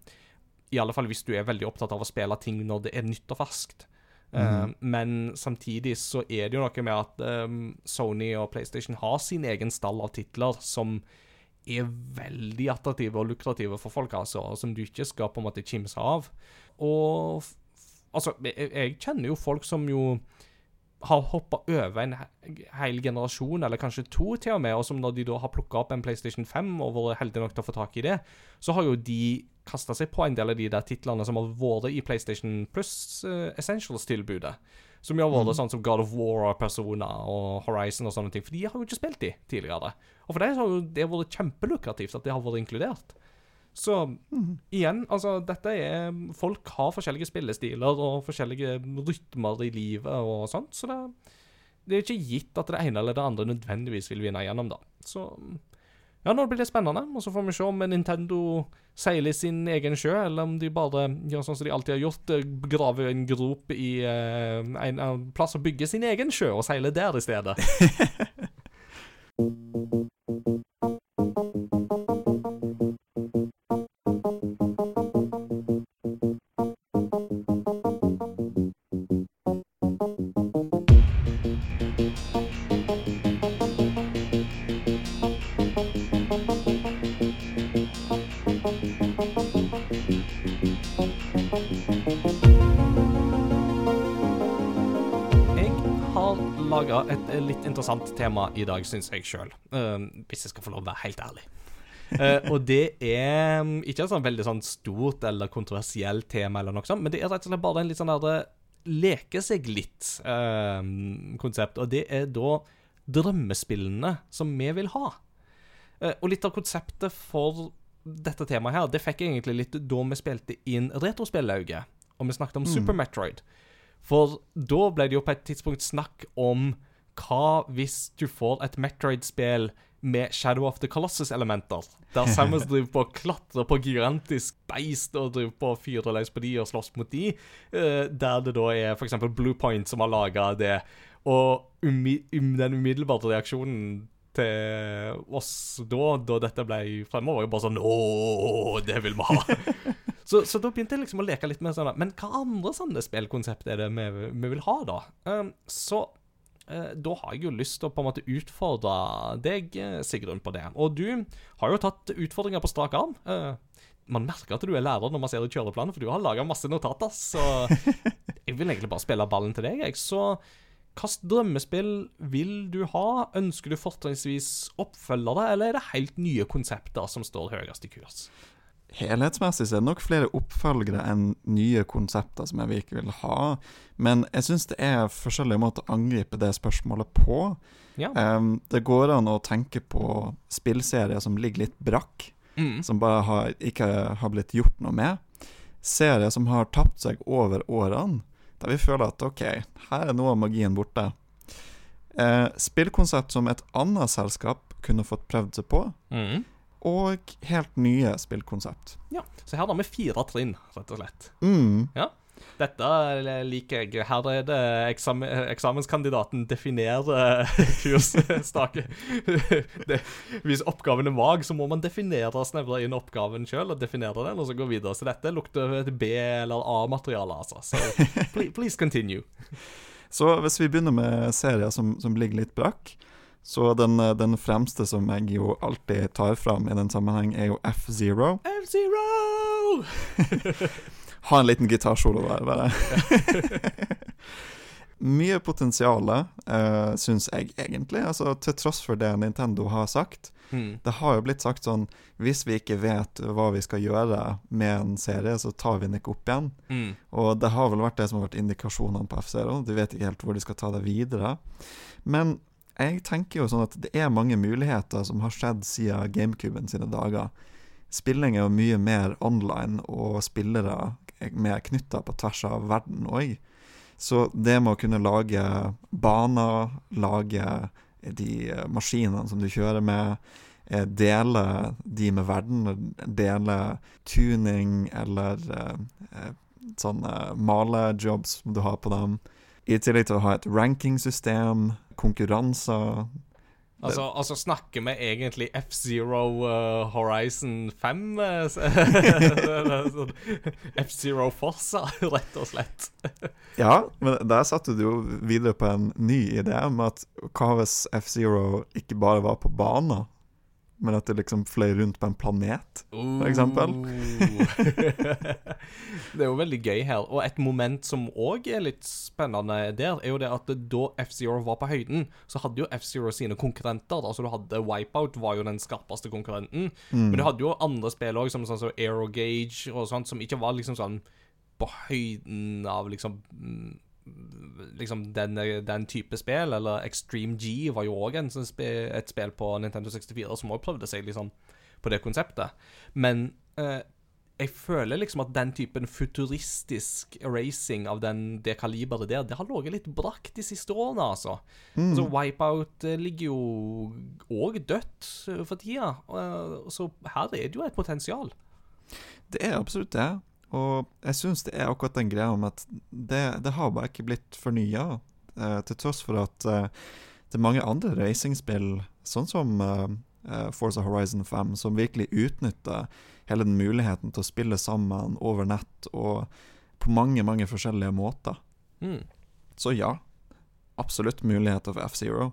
I alle fall hvis du er veldig opptatt av å spille ting når det er nytt og ferskt. Um, men samtidig så er det jo noe med at um, Sony og PlayStation har sin egen stall av titler som er veldig attraktive og lukrative for folk, altså, som du ikke skal på en måte kimse av. Og altså, jeg, kjenner jo folk som jo har hoppa over en hel generasjon, eller kanskje to til og med, og som når de da har plukka opp en PlayStation 5 og vært heldige nok til å få tak i det, så har jo de kasta seg på en del av de der titlene som har vært i PlayStation Plus uh, Essentials-tilbudet. Som jo har vært sånn som God of War og Persona og Horizon og sånne ting. For de har jo ikke spilt de tidligere. Og for dem har jo det vært kjempelukrativt at det har vært inkludert. Så igjen, altså dette er Folk har forskjellige spillestiler og forskjellige rytmer i livet og sånt, så det, det er ikke gitt at det ene eller det andre nødvendigvis vil vinne igjennom, da. Så ja, nå blir det spennende, og så får vi se om Nintendo seiler sin egen sjø, eller om de bare gjør sånn som de alltid har gjort, eh, graver en grop i uh, en, en plass og bygger sin egen sjø og seiler der i stedet. interessant tema i dag, syns jeg sjøl. hvis jeg skal få lov å være helt ærlig. Eh, og det er mm, ikke et sånn veldig sånn stort eller kontroversielt tema, eller noe sånt, men det er rett og slett bare en litt sånn der eh, leke seg litt-konsept. og det er da drømmespillene som vi vil ha. Eh, og litt av konseptet for dette temaet her, det fikk jeg egentlig litt da vi spilte inn Retrospillauget, og vi snakket om Super Metroid. For da ble det jo på et tidspunkt snakk om hva hvis du får et Metroid-spill med Shadow of the Colossus-elementer, der Samus driver på å klatre på gigantisk beist og driver på å fyre løs på de og slåss mot de, eh, der det da er f.eks. Bluepoint som har laga det, og um, den umiddelbare reaksjonen til oss da, da dette ble fremover, var jo bare sånn Å, det vil vi ha! Så, så da begynte jeg liksom å leke litt med sånn Men hva andre sånne spillkonsept er det vi, vi vil ha, da? Um, så da har jeg jo lyst til å på en måte utfordre deg, eh, Sigrun, på det. Og du har jo tatt utfordringer på strak arm. Eh, man merker at du er lærer når man ser i kjøreplanen, for du har laga masse notater. Så jeg vil egentlig bare spille ballen til deg, jeg. Så hvilket drømmespill vil du ha? Ønsker du fortrinnsvis oppfølgere, eller er det helt nye konsepter som står høyest i kurs? Helhetsmessig så er det nok flere oppfølgere enn nye konsepter som jeg virkelig vil ha. Men jeg syns det er forskjellige måter å angripe det spørsmålet på. Ja. Um, det går an å tenke på spillserier som ligger litt brakk, Mm. som bare har, ikke har blitt gjort noe med. Serier som har tapt seg over årene, der vi føler at OK, her er noe av magien borte. Uh, spillkonsept som et annet selskap kunne fått prøvd seg på, Mm. Og helt nye spillkonsept. Ja. Så her har vi fire trinn, rett og slett. Mm. Dette liker jeg. Her er det eksam eksamenskandidaten definerer kursstake. Hvis oppgaven er vag, så må man definere snevre inn oppgaven sjøl, og definere den, og så gå videre. Så dette lukter et B- eller A-materiale, altså. Så please, please continue. Så hvis vi begynner med serier som, som ligger litt brakk, så den, eh, den fremste som jeg jo alltid tar fram i den sammenheng, er jo F-Zero. F-Zero! Ha en liten gitarsolo der, bare. Mye potensial, uh, syns jeg egentlig, altså til tross for det Nintendo har sagt. Mm. Det har jo blitt sagt sånn Hvis vi ikke vet hva vi skal gjøre med en serie, så tar vi den ikke opp igjen. Mm. Og det har vel vært det som har vært indikasjonene på F-Zero. De vet ikke helt hvor de skal ta det videre. Men jeg tenker jo sånn at det er mange muligheter som har skjedd siden GameCuben sine dager. Spilling er jo mye mer online, og spillere er mer knytta på tvers av verden òg. Så det med å kunne lage baner, lage de eh, maskinene som du kjører med, eh, dele de med verden, dele tuning eller eh, sånne malejobs som du har på dem. I tillegg til å ha et rankingsystem, konkurranser Altså, altså snakker vi egentlig F-Zero uh, Horizon 5? eh, F-Zero Forza, rett og slett. Ja, men der satte du jo videre på en ny idé med at hva hvis F-Zero ikke bare var på baner, men at det liksom fløy rundt på en planet? For eksempel. det er jo veldig gøy her. Og et moment som òg er litt spennende der, er jo det at da F-Zero var på høyden, så hadde jo F-Zero sine konkurrenter. Altså du hadde Wipeout var jo den skarpeste konkurrenten. Men du hadde jo andre spill òg, som sånn som Aerogage og sånt, som ikke var liksom sånn på høyden av liksom mm, Liksom den, den type spill, eller Extreme G var jo òg et spill på Nintendo 64 som òg prøvde seg liksom på det konseptet. Men eh, jeg føler liksom at den typen futuristisk racing av den, det kaliberet der, det har ligget litt brakk de siste årene, altså. Så Wipeout eh, ligger jo òg dødt eh, for tida. Eh, så her er det jo et potensial. Det er absolutt det. Og jeg syns det er akkurat den greia om at det, det har bare ikke blitt fornya, eh, til tross for at eh, det er mange andre racingspill, sånn som eh, eh, Forza Horizon 5, som virkelig utnytter hele den muligheten til å spille sammen over nett og på mange, mange forskjellige måter. Mm. Så ja, absolutt muligheter for F-Zero.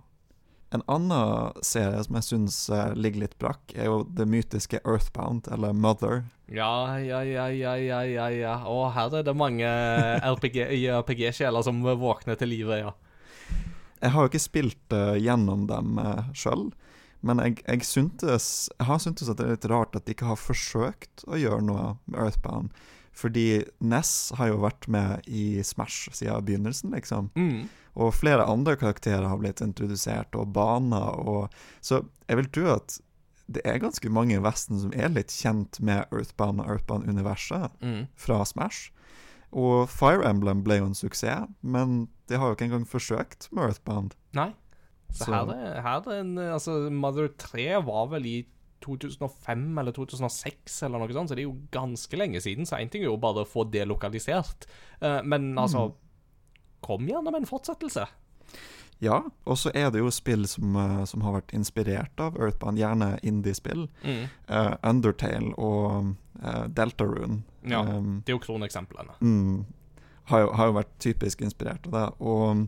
En annen serie som jeg syns eh, ligger litt brakk, er jo det mytiske Earthbound, eller Mother. Ja, ja, ja, ja, ja, ja, ja. Å, her er det mange RPG RPG-sjeler som våkner til live, ja. Jeg har jo ikke spilt uh, gjennom dem uh, sjøl, men jeg, jeg, syntes, jeg har syntes at det er litt rart at de ikke har forsøkt å gjøre noe med Earthbound. Fordi Ness har jo vært med i Smash siden begynnelsen, liksom. Mm. Og flere andre karakterer har blitt introdusert, og baner og Så jeg vil tro at det er ganske mange i Vesten som er litt kjent med Earthbound og Earthbound-universet Mm. fra Smash. Og Fire Emblem ble jo en suksess, men de har jo ikke engang forsøkt med Earthbound. Nei. Så, Så- her er, her er en Altså, Mother 3 var vel i 2005 eller 2006 eller noe sånt, så det er jo ganske lenge siden. Så én ting er jo bare å få det lokalisert, eh, men altså Kom gjerne med en fortsettelse. Ja, og så er det jo spill som, eh, som har vært inspirert av Earthbound, gjerne indie-spill. Mm. Uh, Undertale og uh, Deltarune. Ja. Um, Det er jo kroneksemplene. mm, har, jo, har jo vært typisk inspirert av det. Og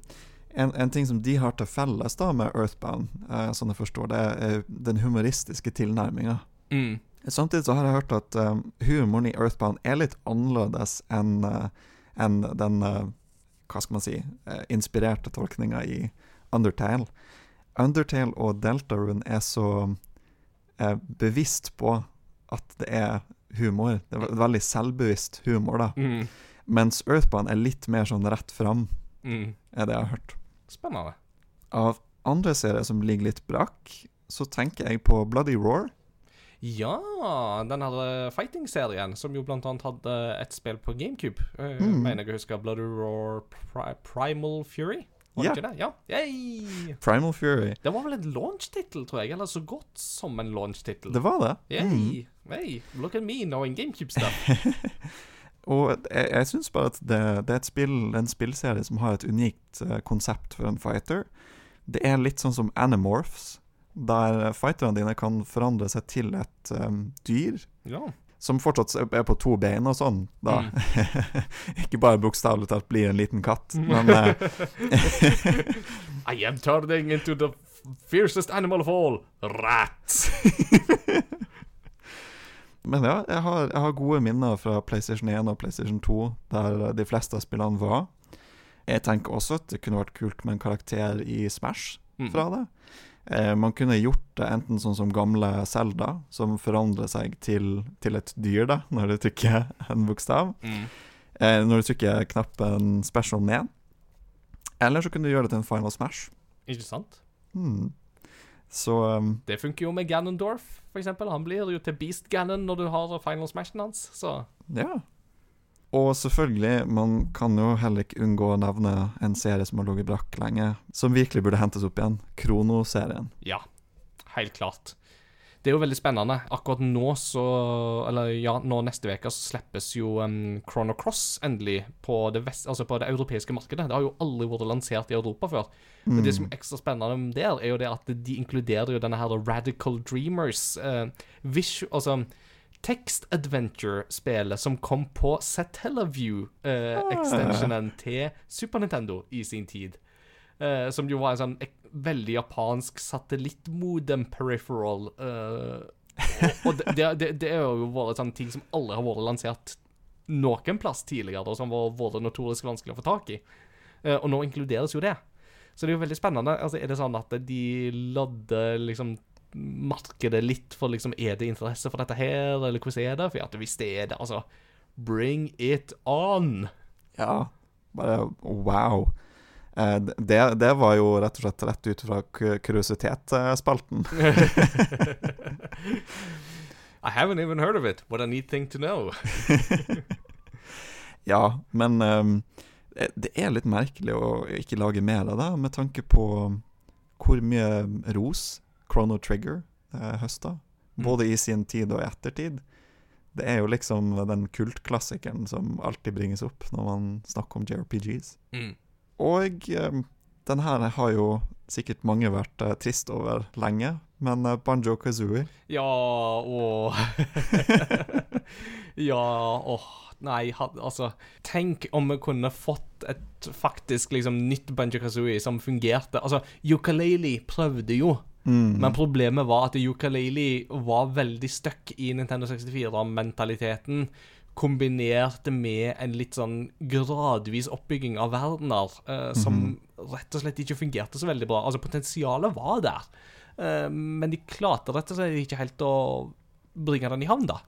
en, en ting som de har til felles da med Earthbound, uh, sånn jeg forstår det, er den humoristiske tilnærminga. Mm. Samtidig så har jeg hørt at um, humoren i Earthbound er litt annerledes enn eh, enn den eh, hva skal man si eh, inspirerte tolkninga i Undertale. Undertale og Deltarune er så eh, bevisst på at det er humor. Det er veldig selvbevisst humor, da. Mm. Mens Earthbound er litt mer sånn rett fram, Mm. er det jeg har hørt. Spennende. Av andre serier som ligger litt brakk, så tenker jeg på Bloody Roar. Ja, den her fighting-serien, som jo blant annet hadde et spill på GameCube. Uh, Mm. Mener jeg å huske Bloody Roar Pri Primal Fury? Var det Ja. ikke det? Ja. Yay! Primal Fury. Det var vel en launch-tittel, tror jeg. Eller så godt som en launch-tittel. Det var det. Yay! Mm. Hey, look at me knowing GameCube-stuff. Og jeg, jeg syns bare at det, det er spill, en spillserie som har et unikt uh, konsept for en fighter. Det er litt sånn som Animorphs, der fighterne dine kan forandre seg til et um, dyr. ja. Som fortsatt er på to bein og sånn, da. Ikke bare bokstavelig talt blir en liten katt, men eh, I am turning into the fiercest animal of all, rat. Men ja, jeg har, jeg har gode minner fra PlayStation 1 og PlayStation 2, der de fleste av spillene var. Jeg tenker også at det kunne vært kult med en karakter i Smash Mm. fra det. Eh, man kunne gjort det enten sånn som gamle Zelda, som forandrer seg til, til et dyr da, når du trykker en bokstav. Mm. Eh, når du trykker knappen special ned. Eller så kunne du gjøre det til en Final Smash. Ikke sant? Mm. Så um, Det funker jo med Ganondorf, for eksempel. Han blir jo til Beast Ganon når du har final smashen hans, så Ja. Og selvfølgelig, man kan jo heller ikke unngå å nevne en serie som har ligget brakk lenge, som virkelig burde hentes opp igjen. Krono-serien. ja. Helt klart. det er jo veldig spennende. Akkurat nå så Eller ja, nå neste uke så slippes jo um, Chrono Cross endelig på det, vest, altså på det europeiske markedet. Det har jo aldri vært lansert i Europa før. Men det som er ekstra spennende der, er jo det at de inkluderer jo denne her Radical Dreamers. Uh, visu, altså Text Adventure-spelet som kom på Satellaview-extensionen til Super Nintendo i sin tid. Uh, som jo var en sånn ek veldig japansk satellittmodem peripheral. Uh, og det, det, det er jo vært sånn ting som alle har vært lansert noen plass tidligere, og som har vært notorisk vanskelig å få tak i. Eh, og nå inkluderes jo det. Så det er jo veldig spennende. Altså, er det sånn at de lodder liksom markedet litt for liksom Er det interesse for dette her, eller hvordan er det? For at hvis det er det, altså Bring it on! Ja, bare wow. Eh, det, det var jo rett og slett rett ut fra ku- kuriositetsspalten. I haven't even heard of it. What a neat thing to know. Ja, men ehm, det- det er litt merkelig å ikke lage mer av det, med tanke på hvor mye ros Chrono Trigger eh, høsta. Mm. Både i sin tid og i ettertid. Det er jo liksom den kultklassikeren som alltid bringes opp når man snakker om JRPGs. Mm. Og eh, den her har jo sikkert mange vært eh, trist over lenge, men eh, Banjo Kazooie Ja, åh Ja, åh Nei, altså Tenk om vi kunne fått et faktisk liksom nytt Banjo Kazooie som fungerte. Altså, Yukaleli prøvde jo, mm. men problemet var at Yukalili var veldig stuck i Nintendo 64-mentaliteten. Kombinert med en litt sånn gradvis oppbygging av verdener eh, som rett og slett ikke fungerte så veldig bra. Altså, potensialet var der, eh, men de klarte rett og slett ikke helt å bringe den i havn, da.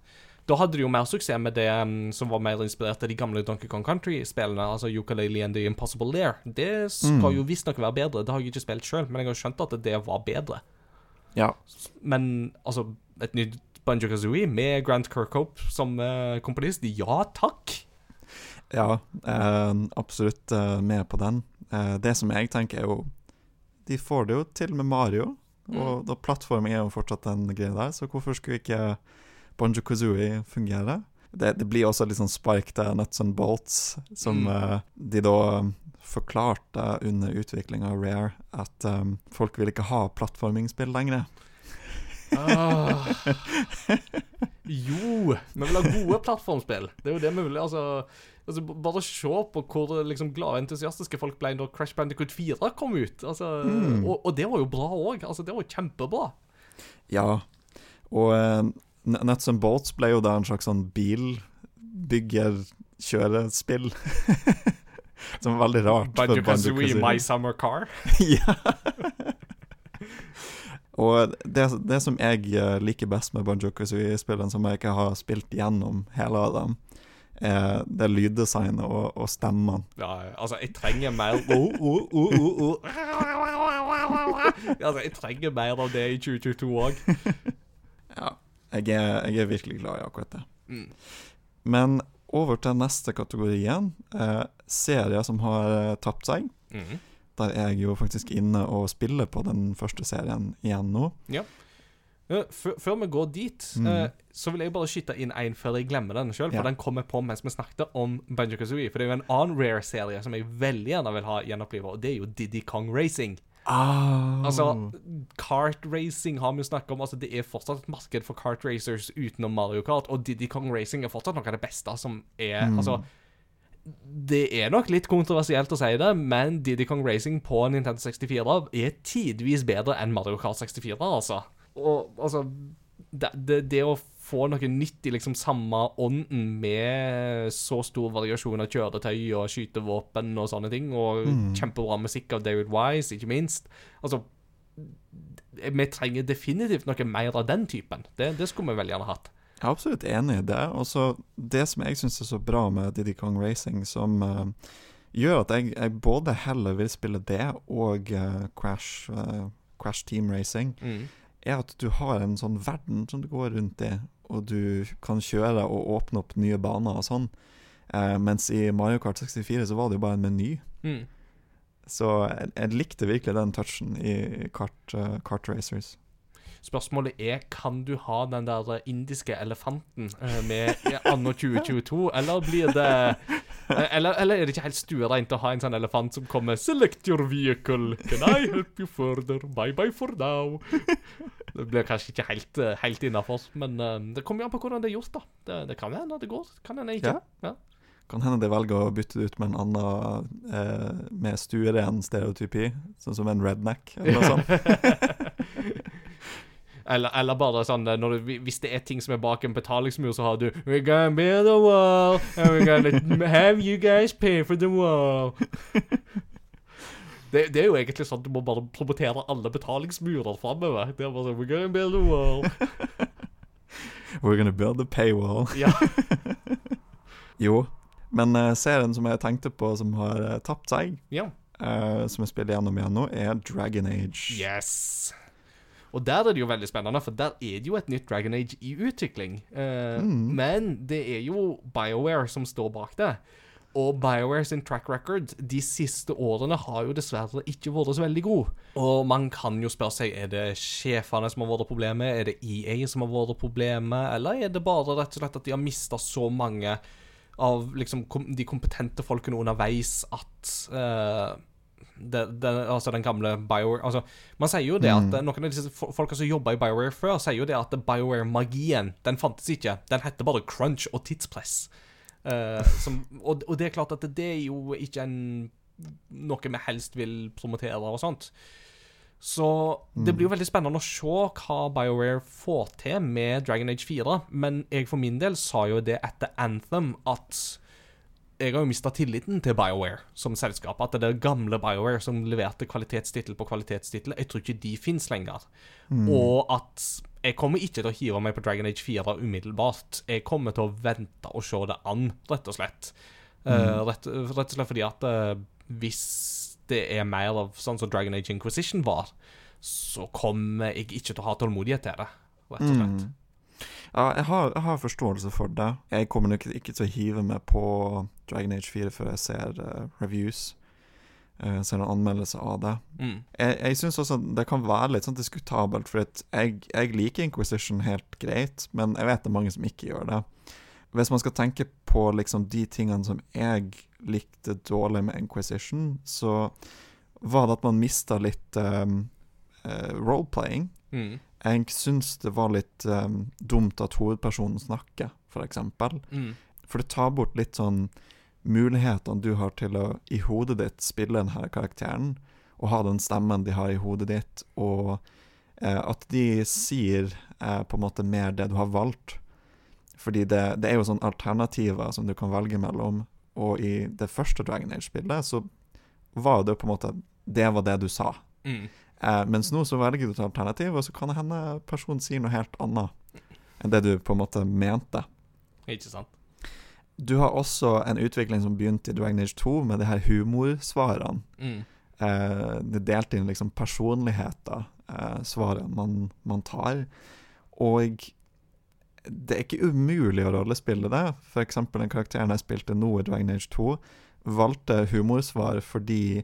Da hadde de jo mer suksess med det um, som var mer inspirert av de gamle Donkey Kong Country-spillene, altså Ukulele and The Impossible Lair. Det skal Mm. jo visstnok være bedre. Det har jeg ikke spilt sjøl, men jeg har skjønt at det var bedre. Ja. Men altså, et nytt Banjo Kazooie med Grant Kirkhope som uh, komponist, ja takk! Ja, eh, absolutt eh, med på den. Eh, det som jeg tenker, er jo De får det jo til med Mario, og da plattforming er jo fortsatt en greie der, så hvorfor skulle ikke Banjo Kazooie fungerer. Det, det blir også litt sånn spark nuts and bolts, som Mm. uh, de da forklarte under utviklinga av Rare, at um, folk vil ikke ha plattformingspill lenger. Ah. Jo, vi vil ha gode plattformspill. Det er jo det vi vil. Altså, altså bare se på hvor liksom, glade entusiastiske folk ble da Crash Bandicoot 4 kom ut. Altså, Mm. og, og det var jo bra òg. Altså, det var jo kjempebra. Ja, og eh, Nuts and Boats ble jo da en slags sånn bilbygger-kjørespill. Som er veldig rart. Banjo Kazooie, My Summer Car. ja. Og det, det som jeg eh, liker best med Banjo Kazooie-spillene, som jeg ikke har spilt gjennom hele av dem, er det lyddesignet og, og stemmene. Ja, altså, jeg trenger mer oh, oh, oh. Altså, jeg trenger mer av det i 2022 òg. Ja, jeg er, jeg er virkelig glad i akkurat det. Mm. Men over til neste kategorien, eh, serier som har eh, tapt seg. Mm. Der er jeg jo faktisk inne og spiller på den første serien igjen nå. Ja, før, vi går dit, Mm. eh, så vil jeg bare skyte inn en før jeg glemmer den sjøl. For Ja. den kom jeg på mens vi snakket om Banjo Kazooie. For det er jo en annen rare-serie som jeg veldig gjerne vil ha gjenoppliva, og det er jo Diddy Kong Racing. Ah. Altså, kart racing har vi jo snakket om. Altså, Det er fortsatt et marked for kart racers utenom Mario Kart, og Diddy Kong Racing er fortsatt noe av det beste som er Mm. Altså, det er nok litt kontroversielt å si det, men Diddy Kong Racing på Nintendo 64 er tidvis bedre enn Mario Kart 64, altså. Og altså Det, det, det å få noe nytt i liksom samme ånden med så stor variasjon av kjøretøy og skytevåpen og sånne ting, og Mm. kjempebra musikk av David Wise, ikke minst Altså Vi trenger definitivt noe mer av den typen. Det, det skulle vi veldig gjerne hatt. Jeg er absolutt enig i det. Og så Det som jeg syns er så bra med Diddy Kong Racing, som uh, gjør at jeg, jeg både heller vil spille det og uh, Crash, uh, Crash Team Racing, Mm. er at du har en sånn verden som du går rundt i, og du kan kjøre og åpne opp nye baner og sånn. Eh, mens i Mario Kart 64 så var det jo bare en meny. Mm. Så jeg, jeg likte virkelig den touchen i Kart, uh, kart Racers. Spørsmålet er kan du ha den der indiske elefanten eh, med anno 2022, eller blir det eh, eller, eller er det ikke helt stuereint å ha en sånn elefant som kommer 'Select your vehicle. Can I help you further? Bye bye for now'. Det blir kanskje ikke helt, eh, helt innafor, men det kommer jo an på hvordan det er gjort, da. Det, det kan hende det går, kan hende ikke. Ja. Kan hende de velger å bytte det ut med en annen eh, med stueren stereotypi, sånn som en redneck eller noe sånt. Eller, eller bare sånn eh, du, Hvis det er ting som er bak en betalingsmur, så har du We're gonna build a wall, and we're gonna have you guys pay for the wall. Det, det er jo egentlig sånn du må bare promotere alle betalingsmurer framover. Det er bare sånn We're gonna build a wall. We're gonna build a paywall. Ja. Jo, men uh, serien som jeg tenkte på som har uh, tapt seg, ja. uh, som jeg spiller gjennom igjen nå, er Dragon Age. Yes. Og der er det jo veldig spennende, for der er det jo et nytt Dragon Age i utvikling. Eh, Men det er jo BioWare som står bak det. Og BioWare sin track record de siste årene har jo dessverre ikke vært så veldig god. Og man kan jo spørre seg er det sjefene som har vært problemet, er det EA som har vært problemet, eller er det bare rett og slett at de har mista så mange av liksom kom, de kompetente folkene underveis at eh, det, det, altså den gamle BioWare altså, Man sier jo det at mm. noen av disse fo- folka som jobba i BioWare før, sier jo det at BioWare-magien den fantes ikke. Den heter bare crunch og tidspress. Uh, som, og, og det er klart at det er jo ikke en, noe vi helst vil promotere og sånt. Så det blir jo veldig spennende å se hva BioWare får til med Dragon Age 4. Men jeg for min del sa jo det etter Anthem at jeg har jo mista tilliten til BioWare som selskap. At det er gamle BioWare som leverte kvalitetstittel på kvalitetstittel, jeg tror ikke de fins lenger. Og at jeg kommer ikke til å hive meg på Dragon Age 4 umiddelbart. Jeg kommer til å vente og se det an, rett og slett. Eh, rett, rett og slett fordi at uh, hvis det er mer av sånn som Dragon Age Inquisition var, så kommer jeg ikke til å ha tålmodighet til det, rett og slett. Ja, jeg har, jeg har forståelse for det. Jeg kommer nok ikke til å hive meg på Dragon Age 4 før jeg ser uh, reviews. Uh, ser noen anmeldelser av det. Mm. Jeg, jeg syns også det kan være litt sånn diskutabelt, for at jeg, jeg liker Inquisition helt greit, men jeg vet det er mange som ikke gjør det. Hvis man skal tenke på liksom de tingene som jeg likte dårlig med Inquisition, så var det at man mista litt um, eh, roleplaying. Mm. Jeg syns det var litt um, dumt at hovedpersonen snakker, for eksempel. Mm. For det tar bort litt sånn mulighetene du har til å i hodet ditt spille denne karakteren, og ha den stemmen de har i hodet ditt, og eh, at de sier eh, på en måte mer det du har valgt. Fordi det, det er jo sånne alternativer som du kan velge mellom, og i det første Dragon Age-spillet så var det på en måte Det var det du sa. Mm. Eh, mens nå så velger du et alternativ, og så kan det hende personen sier noe helt annet enn det du på en måte mente. Ikke sant? Du har også en utvikling som begynte i Dragon Age 2, med de her humorsvarene. Mm. Eh, det er delt inn liksom personligheter, eh, svarene man, man tar. Og det er ikke umulig å rollespille det. Eksempel den karakteren jeg spilte nå i Dragon Age 2, valgte humorsvar fordi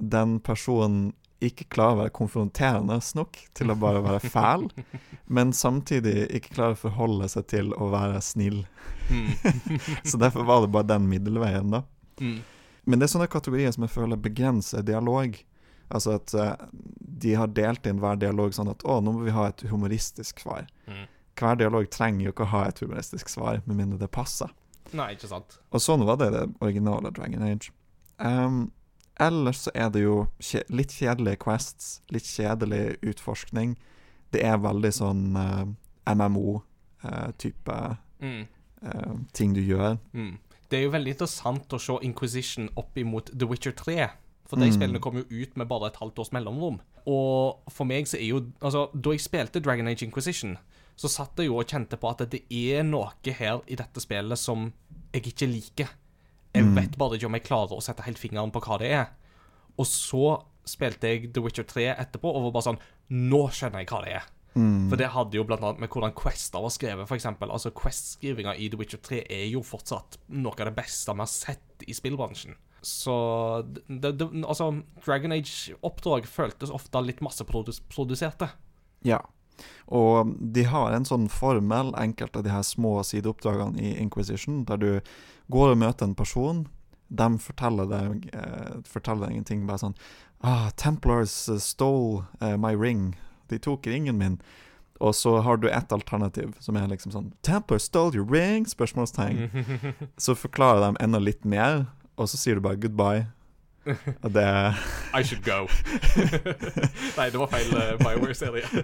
den personen ikke klarer å være konfronterende nok til å bare være fæl, men samtidig ikke klarer å forholde seg til å være snill. Mm. Så derfor var det bare den middelveien, da. Mm. Men det er sånne kategorier som jeg føler begrenser dialog. Altså at eh, de har delt inn hver dialog sånn at å, nå må vi ha et humoristisk svar. Mm. Hver dialog trenger jo ikke å ha et humoristisk svar, med mindre det passer. Nei, ikke sant. Og sånn var det det originale Dragon Age. Ehm, ellers så er det jo litt kjedelige quests, litt kjedelig utforskning. Det er veldig sånn MMO-type Mm. uh, ting du gjør. Mm. Det er jo veldig interessant å se Inquisition opp imot The Witcher 3. For de Mm. spillene kom jo ut med bare et halvt års mellomrom. Og for meg så er jo Altså, da jeg spilte Dragon Age Inquisition, så satt jeg jo og kjente på at det er noe her i dette spillet som jeg ikke liker. Jeg Mm. vet bare ikke om jeg klarer å sette helt fingeren på hva det er. Og så spilte jeg The Witcher 3 etterpå og var bare sånn Nå skjønner jeg hva det er. Mm. For det hadde jo blant annet med hvordan Quester var skrevet, eksempel. Altså, Quest-skrivinga i The Witcher 3 er jo fortsatt noe av det beste vi har sett i spillbransjen. Så det, det, altså, Dragon Age-oppdrag føltes ofte litt masseproduserte. Ja. Og de har en sånn formel, enkelte av de her små sideoppdragene i Inquisition, der du går og møter en person. De forteller deg, eh, forteller deg en ting bare sånn ah, 'Templars stole eh, my ring'. De tok ringen min. Og så har du ett alternativ, som er liksom sånn 'Templars stole your ring?' spørsmålstegn. Så forklarer de enda litt mer, og så sier du bare 'goodbye'. Og det I should go. Nei, det var feil uh, Bioware-serie.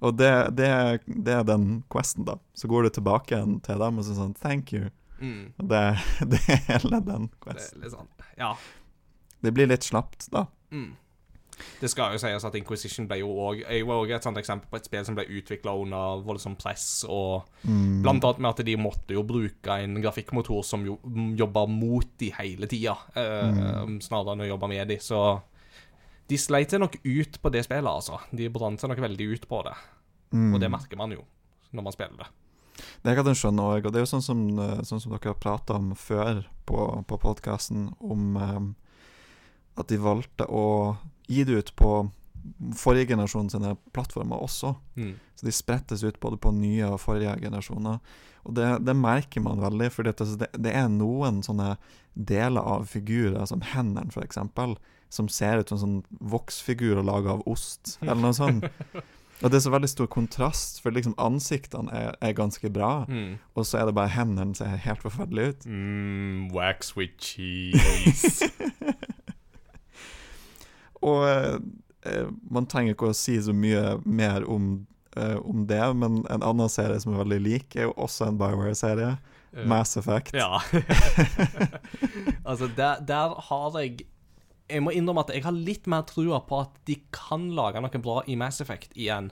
Og det, det, det er den questen, da. Så går du tilbake igjen til dem og så sånn 'thank you'. Mm, Og det, det er hele den questen. Det, sånn Ja. Det blir litt slapt, da. Mm. Det skal jo sies at Inquisition ble jo også et sånt eksempel på et spill som ble utvikla under voldsomt press, og Mm. blant annet med at de måtte jo bruke en grafikkmotor som jo jobber mot de hele tida, eh, snarere enn å jobbe med de. Så de sleit seg nok ut på det spillet, altså. De brant seg nok veldig ut på det, Mm. og det merker man jo når man spiller det. Det kan jeg skjønne òg, og det er jo sånn som, eh, sånn som dere har prata om før på, på podkasten, om um, at de valgte å gi det ut på forrige generasjon sine plattformer også. Mm. Så de sprettes ut både på nye og forrige generasjoner. Og det, det merker man veldig, for det, det er noen sånne deler av figurer, som hendene f.eks., som ser ut som sånn voksfigurer laga av ost, eller noe sånt. Og det er så veldig stor kontrast, for liksom ansiktene er, er ganske bra, Mm. og så er det bare hendene ser helt forferdelige ut. Mm, wax with cheese. Og eh, man trenger ikke å si så mye mer om, eh, om det, men en annen serie som er veldig lik, er jo også en Bioware-serie. Mass Effect. Ja. altså, der, der har jeg Jeg må innrømme at jeg har litt mer trua på at de kan lage noe bra i Mass Effect igjen,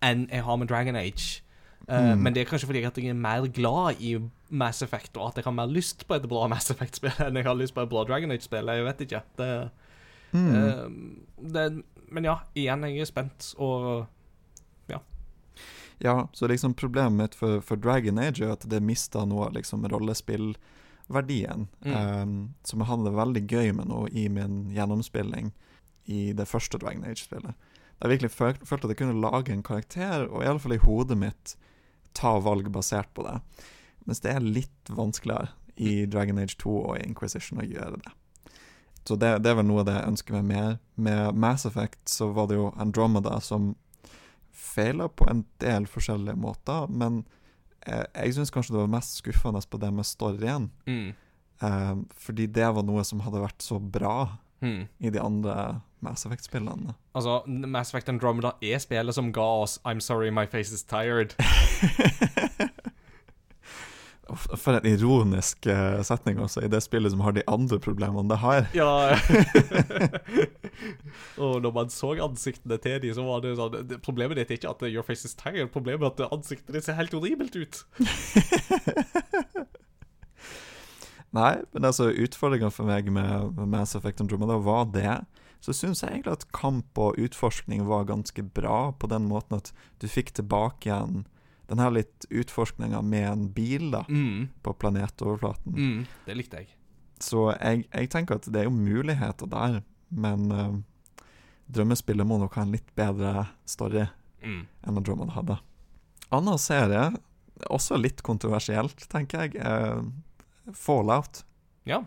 enn jeg har med Dragon Age. Eh, Men det er kanskje fordi jeg er mer glad i Mass Effect, og at jeg har mer lyst på et bra Mass Effect-spill enn jeg har lyst på et bra Dragon Age-spill. Jeg vet ikke. Det, Mm. det, men ja, igjen, jeg er spent, og Ja, Ja, så liksom problemet mitt for, for Dragon Age er at det mista noe av liksom rollespillverdien, Mm. um, som jeg hadde det veldig gøy med nå i min gjennomspilling i det første Dragon Age-spillet. Jeg virkelig føl, følte at jeg kunne lage en karakter, og iallfall i hodet mitt ta valg basert på det. Mens det er litt vanskeligere i Dragon Age 2 og Inquisition å gjøre det. Så det, det er vel noe av det jeg ønsker meg mer. Med Mass Effect så var det jo Andromeda som feila på en del forskjellige måter, men eh, jeg syns kanskje det var mest skuffende på det med storyen. mm, Eh, fordi det var noe som hadde vært så bra mm. i de andre Mass Effect-spillene. Altså, Mass Effect Andromeda er spillet som ga oss I'm sorry, my face is tired. For en ironisk eh, setning også, i det spillet som har de andre problemene det har. Ja. og når man så ansiktene til de, så var det sånn Problemet ditt er ikke at your face is tired, problemet er at ansiktet ditt ser helt horribelt ut. Nei, men altså utfordringa for meg med med Mass Effect Andromeda var det. Så syns jeg egentlig at kamp og utforskning var ganske bra, på den måten at du fikk tilbake igjen den her litt utforskninga med en bil da, Mm. på planetoverflaten. Mm. Det likte jeg. Så jeg, jeg tenker at det er jo muligheter der, men uh, drømmespillet må nok ha en litt bedre story Mm. enn Andromeda hadde. Annen serie, også litt kontroversielt, tenker jeg, er Fallout. Ja.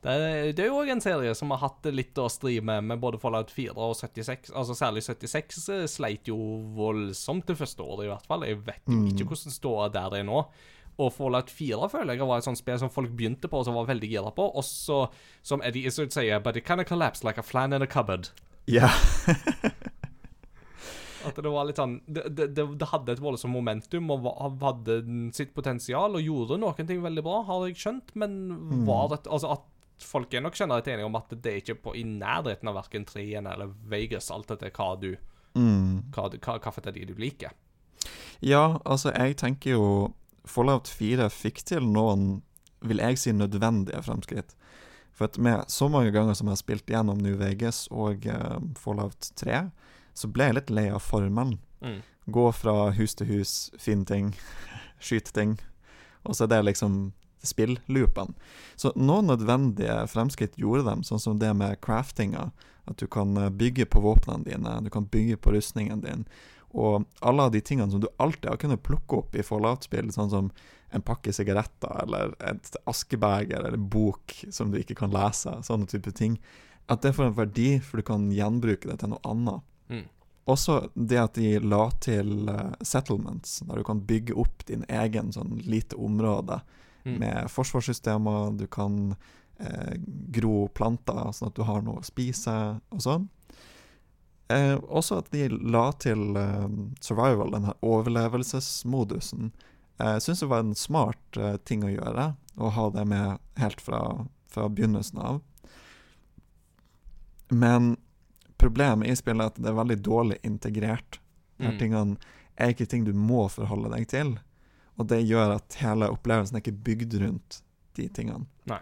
Det er, det er jo òg en serie som har hatt litt å stri med, med både Fallout 4 og 76. Altså Særlig 76 eh, sleit jo voldsomt det første året, i hvert fall. Jeg vet jo ikke hvordan ståa der det er nå. Og Fallout 4 føler jeg var et sånt spill som folk begynte på og som var veldig gira på, og så, som Eddie Izzard sier, but it kind of collapsed like a flan in a cupboard. Ja. At det var litt sånn Det, det, det, det hadde et voldsomt momentum og hadde sitt potensial og gjorde noen ting veldig bra, har jeg skjønt, men var det Altså at folk er nok generelt enige om at det er ikke på, i nærheten av verken 3 eller Vegas, alt etter hva du Mm. hva, hva, hva du liker. Ja, altså, jeg tenker jo Fallout 4 fikk til noen, vil jeg si, nødvendige fremskritt. For at med så mange ganger som jeg har spilt gjennom New Vegas og uh, Fallout 3, så ble jeg litt lei av formen. Mm. Gå fra hus til hus, finne ting, skyte ting. Og så er det liksom spillloopene. Så noen nødvendige fremskritt gjorde dem, sånn som det med craftinga. At du kan eh, bygge på våpnene dine, du kan bygge på rustningen din. Og alle av de tingene som du alltid har kunnet plukke opp i Fallout-spill, sånn som en pakke sigaretter eller et askebeger eller bok som du ikke kan lese, sånne type ting, at det får en verdi, for du kan gjenbruke det til noe annet. Mm. Også det at de la til uh, settlements, der du kan bygge opp din egen sånn lite område Mm. med forsvarssystemer, du kan eh, gro planter sånn at du har noe å spise og sånn. Eh, også at de la til eh, survival, den her overlevelsesmodusen. Jeg eh, syns det var en smart eh, ting å gjøre, å ha det med helt fra, fra begynnelsen av. Men problemet i spillet er at det er veldig dårlig integrert. De Mm. tingene er ikke ting du må forholde deg til. Og det gjør at hele opplevelsen er ikke bygd rundt de tingene. Nei.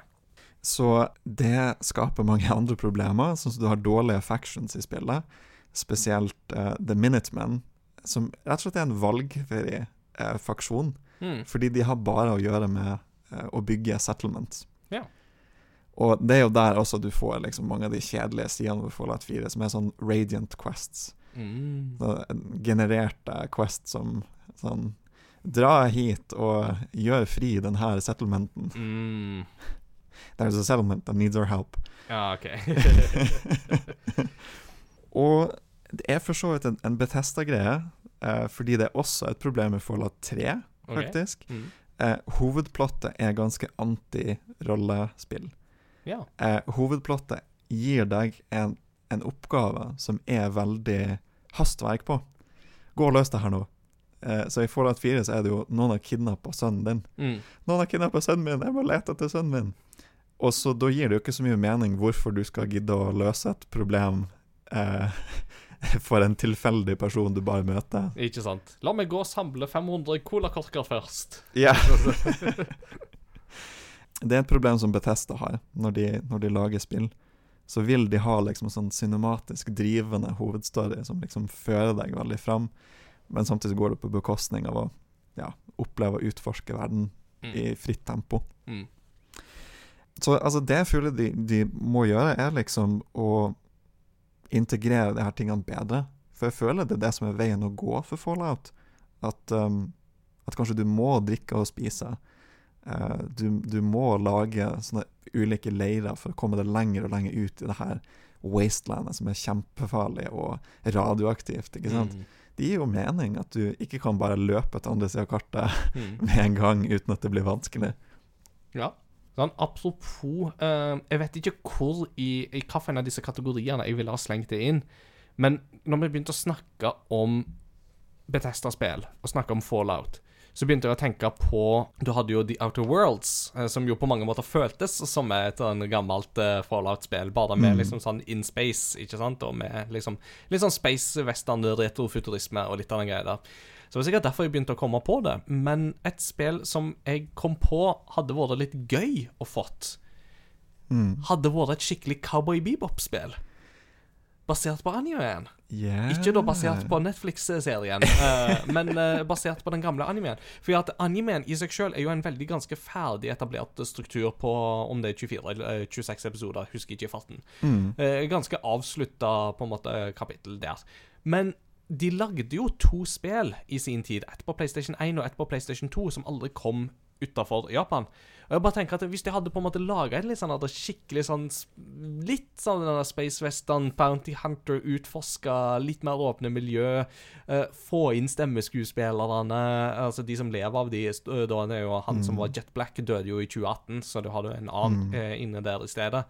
Så det skaper mange andre problemer, sånn som du har dårlige factions i spillet. Spesielt uh, The Minutemen, som rett og slett er en valgfri uh, faksjon. Mm. Fordi de har bare å gjøre med uh, å bygge settlements. Ja. Og det er jo der også du får liksom mange av de kjedelige sidene ved Fallout 4, som er sånn radiant quests. Mm. Så genererte quest som sånn Dra hit og gjør fri den her settlementen. Mm. There's a settlement that needs our help. Ja, OK. Og det er for så vidt en, en Bethesda-greie, eh, fordi det er også et problem med Fallout 3, faktisk. Okay. Mm. Eh, hovedplottet er ganske anti-rollespill. Ja. Eh, hovedplottet gir deg en, en oppgave som er veldig hastverk på. Gå og løs det her nå. Eh, så i Fallout 4 så er det jo noen har kidnappa sønnen din. Mm. Noen har kidnappa sønnen min, jeg må lete etter sønnen min. Og så da gir det jo ikke så mye mening hvorfor du skal gidde å løse et problem eh, for en tilfeldig person du bare møter. Ikke sant. La meg gå og samle 500 colakorker først. Ja. det er et problem som Bethesda har når de, når de lager spill. Så vil de ha liksom sånn cinematisk drivende hovedstory som liksom fører deg veldig fram, men samtidig går det på bekostning av å ja, oppleve og utforske verden Mm. i fritt tempo. Mm. Så altså, det jeg føler de, de må gjøre, er liksom å integrere de her tingene bedre. For jeg føler det er det som er veien å gå for Fallout. At, um, at kanskje du må drikke og spise. Uh, du, du må lage sånne ulike leirer for å komme deg lenger og lenger ut i det her wastelandet som er kjempefarlig og radioaktivt. ikke sant? Mm. Det gir jo mening at du ikke kan bare løpe til andre sida av kartet Mm. med en gang uten at det blir vanskelig. Ja. Sånn, apropos eh, Jeg vet ikke hvor i, i hvilken av disse kategoriene jeg ville ha slengt det inn, men når vi begynte å snakke om Betesta-spill og snakke om Fallout, så begynte jeg å tenke på Du hadde jo The Outer Worlds, eh, som jo på mange måter føltes som et sånn gammelt eh, Fallout-spill, bare med Mm. liksom sånn in space, ikke sant, og med liksom litt sånn space western, retrofuturisme og litt av den greia der. Så det var sikkert derfor jeg begynte å komme på det. Men et spill som jeg kom på hadde vært litt gøy å fått, Mm. hadde vært et skikkelig Cowboy Bebop-spill. Basert på animeen. Yeah. Ikke da basert på Netflix-serien, uh, men uh, basert på den gamle animeen. For at animeen i seg sjøl er jo en veldig ganske ferdig etablert struktur på om det er 24 eller eh, 26 episoder, husker ikke farten. Mm. Uh, ganske avslutta på en måte kapittel der. Men de lagde jo to spill i sin tid. Ett på PlayStation 1 og ett på PlayStation 2, som aldri kom utafor Japan. Og jeg bare tenker at Hvis de hadde på en måte laga en litt sånn skikkelig sånn Litt sånn den der Space Western, Bounty Hunter, utforska litt mer åpne miljø, uh, få inn stemmeskuespillerne, altså de som lever av de er jo han som var Jet Black, døde jo i 2018, så du hadde jo en annen eh, inne der i stedet.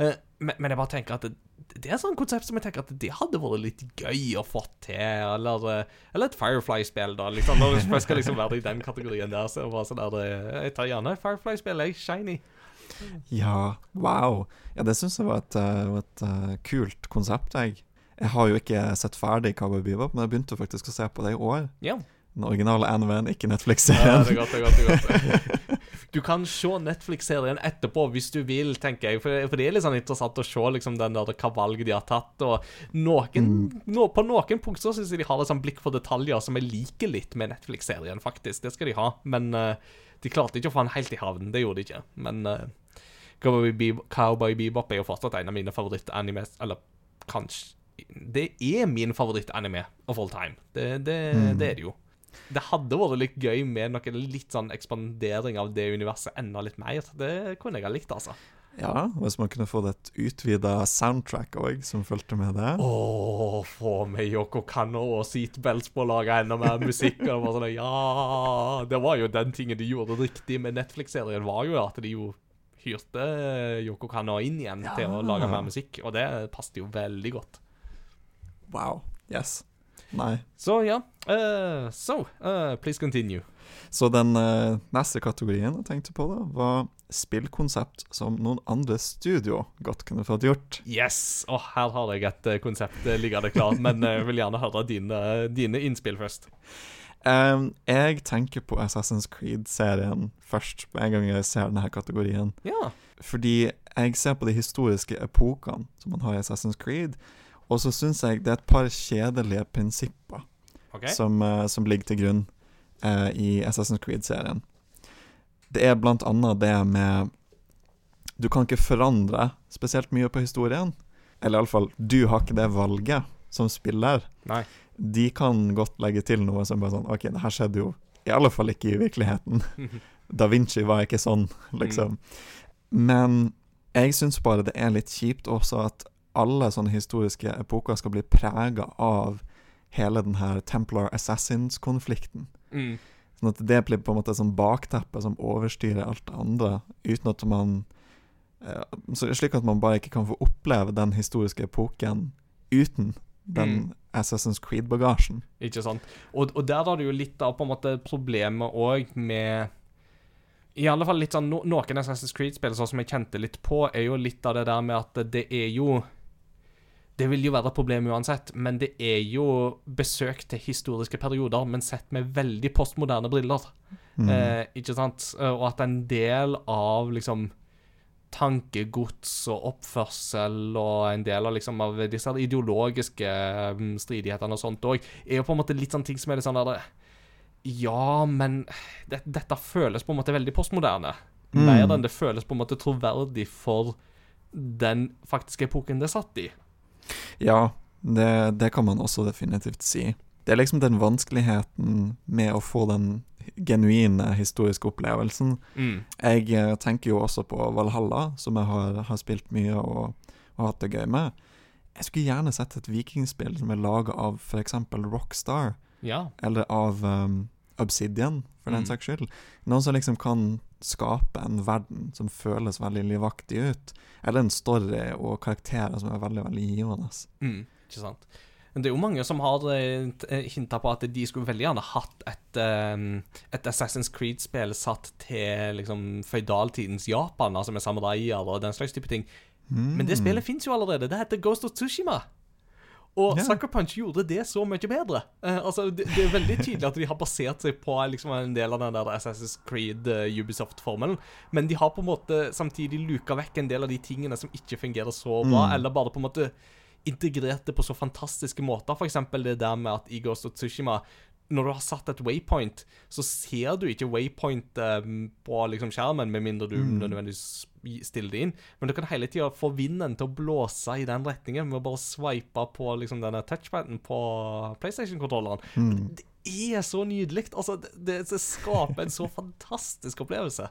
Uh, men, men jeg bare tenker at det, det er et sånt konsept som jeg tenker at det hadde vært litt gøy å få til. Eller, eh, eller et Firefly-spill, da. Liksom, når jeg skal liksom være i den kategorien der. Så bare sånn der, eh, Jeg tar gjerne Firefly-spill, jeg. Shiny. Ja, wow. Ja, det syns jeg var et, eh, et eh, kult konsept, jeg. Jeg har jo ikke sett ferdig Cowboy Bebop, men jeg begynte faktisk å se på det i år. Ja. den originale animen, ikke Ja, Netflix-serien. det er godt, det er godt, det er godt. Du kan se Netflix-serien etterpå hvis du vil, tenker jeg. For, for det er litt sånn interessant å se liksom, den der, hva valget de har tatt. Og noen, nå- på noen punkter så syns jeg de har et sånn blikk for detaljer som jeg liker litt med Netflix-serien, faktisk. Det skal de ha. Men uh, de klarte ikke å få den helt i havn. Det gjorde de ikke. Men uh, Cowboy, Bebop, Cowboy Bebop er jo fortsatt en av mine favoritt-animes Eller kanskje Det er min favoritt-anime of all time. Det, det, det er det jo. Det hadde vært litt gøy med noe litt sånn ekspandering av det universet enda litt mer. Det kunne jeg ha likt, altså. Ja, hvis man kunne fått et utvida soundtrack òg, som fulgte med det. Åh, få med Yoko Kanno og Seatbelts på å lage enda mer musikk. Og det var sånn, ja Det var jo den tingen de gjorde riktig med Netflix-serien, var jo at de jo hyrte Yoko Kanno inn igjen til å lage mer musikk, og det passet jo veldig godt. Wow. Yes. Nei. Så ja. Uh, so, uh, please continue. Så den uh, neste kategorien jeg tenkte på, da, var spillkonsept som noen andre studio godt kunne fått gjort. Yes! Og her har jeg et konsept liggende klart, men jeg vil gjerne høre dine, dine innspill først. Um, jeg tenker på Assassin's Creed-serien først, med en gang jeg ser denne kategorien. Ja. Fordi jeg ser på de historiske epokene som man har i Assassin's Creed, og så syns jeg det er et par kjedelige prinsipper okay. som, eh, som ligger til grunn eh, i Assassin's Creed-serien. Det er blant annet det med Du kan ikke forandre spesielt mye på historien. Eller iallfall, du har ikke det valget som spiller. Nei. De kan godt legge til noe som bare sånn OK, det her skjedde jo i alle fall ikke i virkeligheten. Da Vinci var ikke sånn, liksom. Men jeg syns bare det er litt kjipt også at alle sånne historiske epoker skal bli prega av hele den her Templar Assassins-konflikten. Mm. Sånn at det blir på en måte et sånn bakteppe som overstyrer alt det andre, uten at man eh, så Slik at man bare ikke kan få oppleve den historiske epoken uten den Mm. Assassin's Creed-bagasjen. Ikke sant? Og, og der har du jo litt av på en måte problemet òg med I alle fall litt sånn no, Noen Assassin's Creed-spill sånn som jeg kjente litt på, er jo litt av det der med at det er jo Det vil jo være et problem uansett, men det er jo besøk til historiske perioder, men sett med veldig postmoderne briller. Mm. Eh, ikke sant? Eh, Og at en del av liksom tankegods og oppførsel og en del av liksom av disse ideologiske mm, stridighetene og sånt òg, er jo på en måte litt sånn ting som er litt sånn der Ja, men det, dette føles på en måte veldig postmoderne. Mm. Mer enn det føles på en måte troverdig for den faktiske epoken det satt i. Ja, det, det kan man også definitivt si. Det er liksom den vanskeligheten med å få den genuine historiske opplevelsen. Mm. Jeg eh, tenker jo også på Valhalla, som jeg har, har spilt mye og, og hatt det gøy med. Jeg skulle gjerne sett et vikingspill som er laga av f.eks. Rockstar, Ja. eller av um, Obsidian, for den Mm. saks skyld. Noen som liksom kan skape en verden som føles veldig livaktig ut. Eller en story og karakterer som er veldig, veldig givende. Mm, ikke sant. Men det er jo mange som har hinta på at de skulle veldig gjerne hatt et, eh, et Assassin's Creed-spill satt til liksom føydaltidens Japan, altså med samuraier og den slags type ting. Men det spillet fins jo allerede. Det heter Ghost of Tsushima. Og yeah. Sucker Punch gjorde det så mye bedre. Uh, altså, det, det er veldig tydelig at de har basert seg på liksom, en del av den der Assassin's Creed eh, Ubisoft-formelen, men de har på en måte samtidig luka vekk en del av de tingene som ikke fungerer så bra, Mm. eller bare på en måte integrert det på så fantastiske måter. Eksempel det der med at i Ghost of Tsushima når du har satt et waypoint, så ser du ikke waypoint um, på liksom skjermen, med mindre du Mm. nødvendigvis stiller det inn. Men du kan hele tida få vinden til å blåse i den retningen med å bare swipe på liksom denne touchpaden på PlayStation-kontrolleren. Mm. Det er så nydelig. Altså, det, det, det skaper en så fantastisk opplevelse.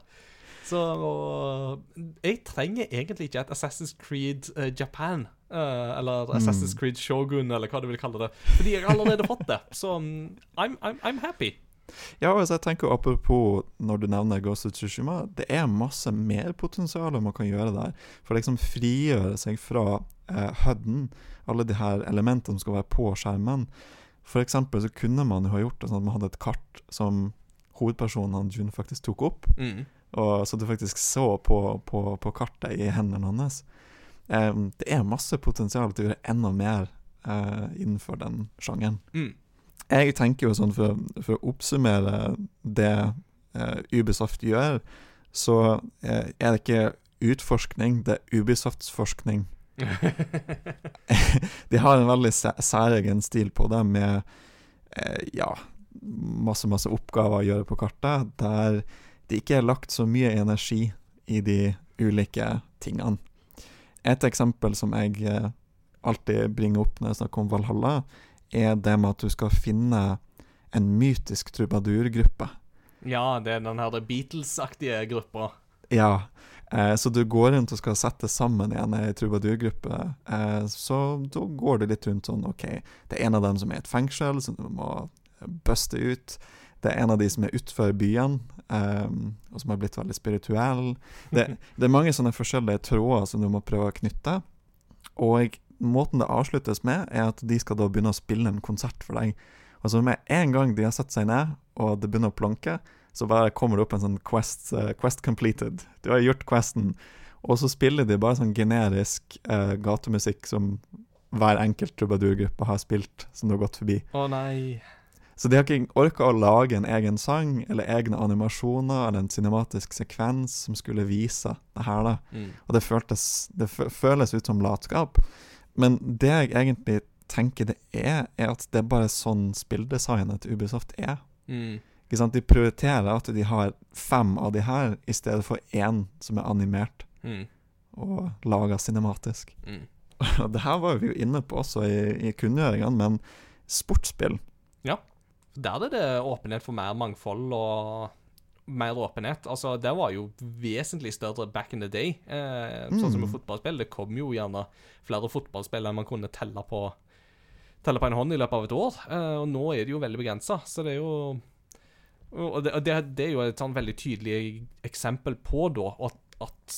Så og, jeg trenger egentlig ikke et Assassin's Creed uh, Japan. Uh, eller Assassin's Creed Shogun, eller hva du vil kalle det. Fordi jeg har allerede fått det. Så um, I'm, I'm, I'm happy. Ja, altså jeg tenker apropos når du nevner Ghost of Tsushima, det er masse mer potensial man kan gjøre der. For liksom frigjøre seg fra eh, HUD-en, alle de her elementene som skal være på skjermen. For eksempel så kunne man jo ha gjort det sånn at man hadde et kart som hovedpersonen han June faktisk tok opp, Mm. og så du faktisk så på, på, på kartet i hendene hans. Eh, det er masse potensial til å gjøre enda mer eh, innenfor den sjangeren. Mm. Jeg tenker jo sånn, for, for å oppsummere det eh, Ubisoft gjør, så eh, er det ikke utforskning, det er Ubisofts forskning. De har en veldig sæ- særegen stil på det, med eh, ja, masse, masse oppgaver å gjøre på kartet, der det ikke er lagt så mye energi i de ulike tingene. Et eksempel som jeg eh, alltid bringer opp når jeg snakker om Valhalla, er det med at du skal finne en mytisk trubadurgruppe. Ja, det er den her Beatles-aktige gruppa. Ja, eh, så du går rundt og skal sette sammen igjen ei trubadurgruppe. Eh, så da går det litt rundt sånn OK, det er en av dem som er i et fengsel, som du må buste ut. Det er en av de som er utenfor byen, eh, og som har blitt veldig spirituell. Det, det er mange sånne forskjellige tråder som du må prøve å knytte. Og måten det avsluttes med, er at de skal da begynne å spille en konsert for deg. Og så med en gang de har satt seg ned, og det begynner å planke, så bare kommer det opp en sånn quest, uh, quest completed. Du har gjort questen. Og så spiller de bare sånn generisk uh, gatemusikk som hver enkelt trubadurgruppe har spilt, som du har gått forbi. Å nei. Så de har ikke orka å lage en egen sang, eller egne animasjoner, eller en cinematisk sekvens som skulle vise det her, da. Mm. Og det, føltes, det føles ut som latskap. Men det jeg egentlig tenker det er, er at det er bare sånn spilldesignet til Ubisoft er. Mm. Ikke sant? De prioriterer at de har fem av de her, i stedet for én som er animert Mm. og laga cinematisk. Mm. Og det her var vi jo inne på også i, i kunngjøringene, men sportsspill Der er det åpenhet for mer mangfold og mer åpenhet. Altså, Det var jo vesentlig større back in the day. Eh, Sånn som med Mm. fotballspill. Det kom jo gjerne flere fotballspill enn man kunne telle på Telle på en hånd i løpet av et år. Eh, og nå er det jo veldig begrensa, så det er jo Og det, det, det er jo et sånn veldig tydelig eksempel på da at, at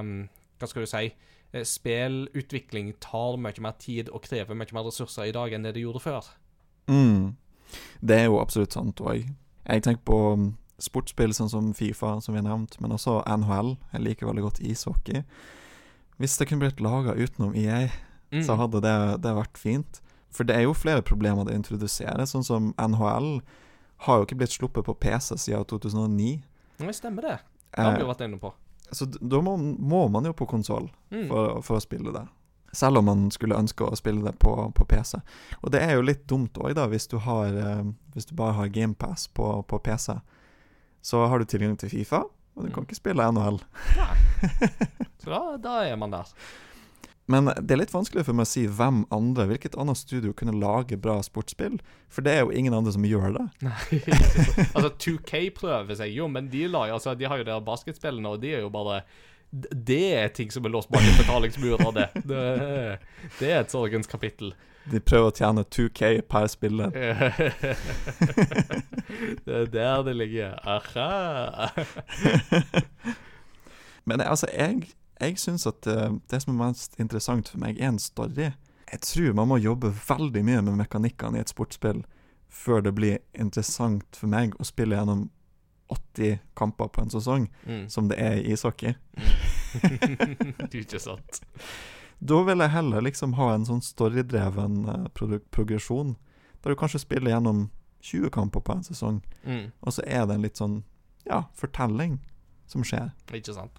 um, Hva skal du si? eh, Spillutvikling tar mye mer tid og krever mye mer ressurser i dag enn det det gjorde før. mm. Det er jo absolutt sant òg. Jeg tenker på sportsspill sånn som Fifa, som vi har nevnt, men også NHL. Jeg liker veldig godt ishockey. Hvis det kunne blitt laga utenom EA, Mm. så hadde det, det vært fint. For det er jo flere problemer det introduserer, sånn som NHL har jo ikke blitt sluppet på PC siden 2009. Nei, stemmer det. Det har vi Eh, jo vært inne på. så da må, må man jo på konsoll Mm. for, for å spille det. Selv om man skulle ønske å spille det på, på PC. Og det er jo litt dumt òg, da, hvis du, har, eh, hvis du bare har GamePass på, på PC. Så har du tilgang til Fifa, og du kan Mm. ikke spille NHL. Så da, da er man der. Men det er litt vanskelig for meg å si hvem andre, hvilket annet studio kunne lage bra sportsspill. For det er jo ingen andre som gjør det. Nei, altså 2K prøver seg jo, men de, la, altså, de har jo de her basketspillene, og de er jo bare Det er ting som er låst bak en betalingsmur, det. det. Det er et sorgens kapittel. De prøver å tjene 2K per spiller. det er der det ligger. Aha. Men altså, jeg, jeg syns at eh, det som er mest interessant for meg, er en story. Jeg tror man må jobbe veldig mye med mekanikkene i et sportsspill før det blir interessant for meg å spille gjennom 80 kamper på en sesong, Mm. som det er i ishockey. det er ikke sant. Da vil jeg heller liksom ha en sånn storydreven eh, progresjon, der du kanskje spiller gjennom 20 kamper på en sesong, Mm. og så er det en litt sånn, ja, fortelling som skjer. Ikke sant.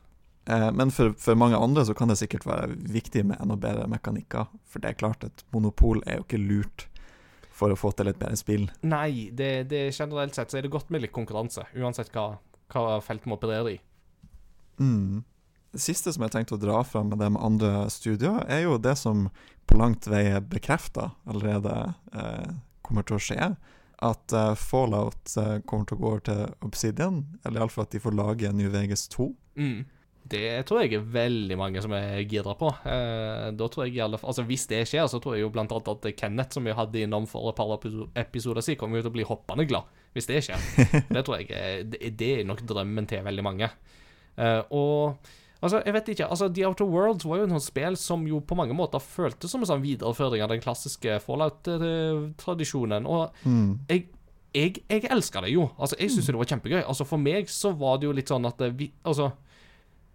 Eh, men for, for mange andre så kan det sikkert være viktig med enda bedre mekanikker. For det er klart at monopol er jo ikke lurt for å få til et bedre spill. Nei, det, det generelt sett så er det godt med litt konkurranse, uansett hva, hva feltet må operere i. Mm. Det siste som jeg tenkte å dra fram med det med andre studier, er jo det som på langt vei er bekrefta allerede eh, kommer til å skje. At eh, Fallout eh, kommer til å gå over til Obsidian, eller iallfall at de får lage New Vegas 2. Mm. Det tror jeg er veldig mange som er gira på. Eh, da tror jeg i alle fall, altså Hvis det skjer, så tror jeg jo blant annet at Kenneth, som vi hadde innom for et par episo- episoder siden, kommer jo til å bli hoppende glad hvis det skjer. Det tror jeg det, det er nok drømmen til veldig mange. Eh, og altså, jeg vet ikke altså The Outer Worlds var jo noen spill som jo på mange måter føltes som en sånn videreføring av den klassiske Fallout-tradisjonen. Og Mm. jeg, jeg, jeg elsker det jo. Altså, jeg syns det var kjempegøy. Altså, for meg så var det jo litt sånn at vi, Altså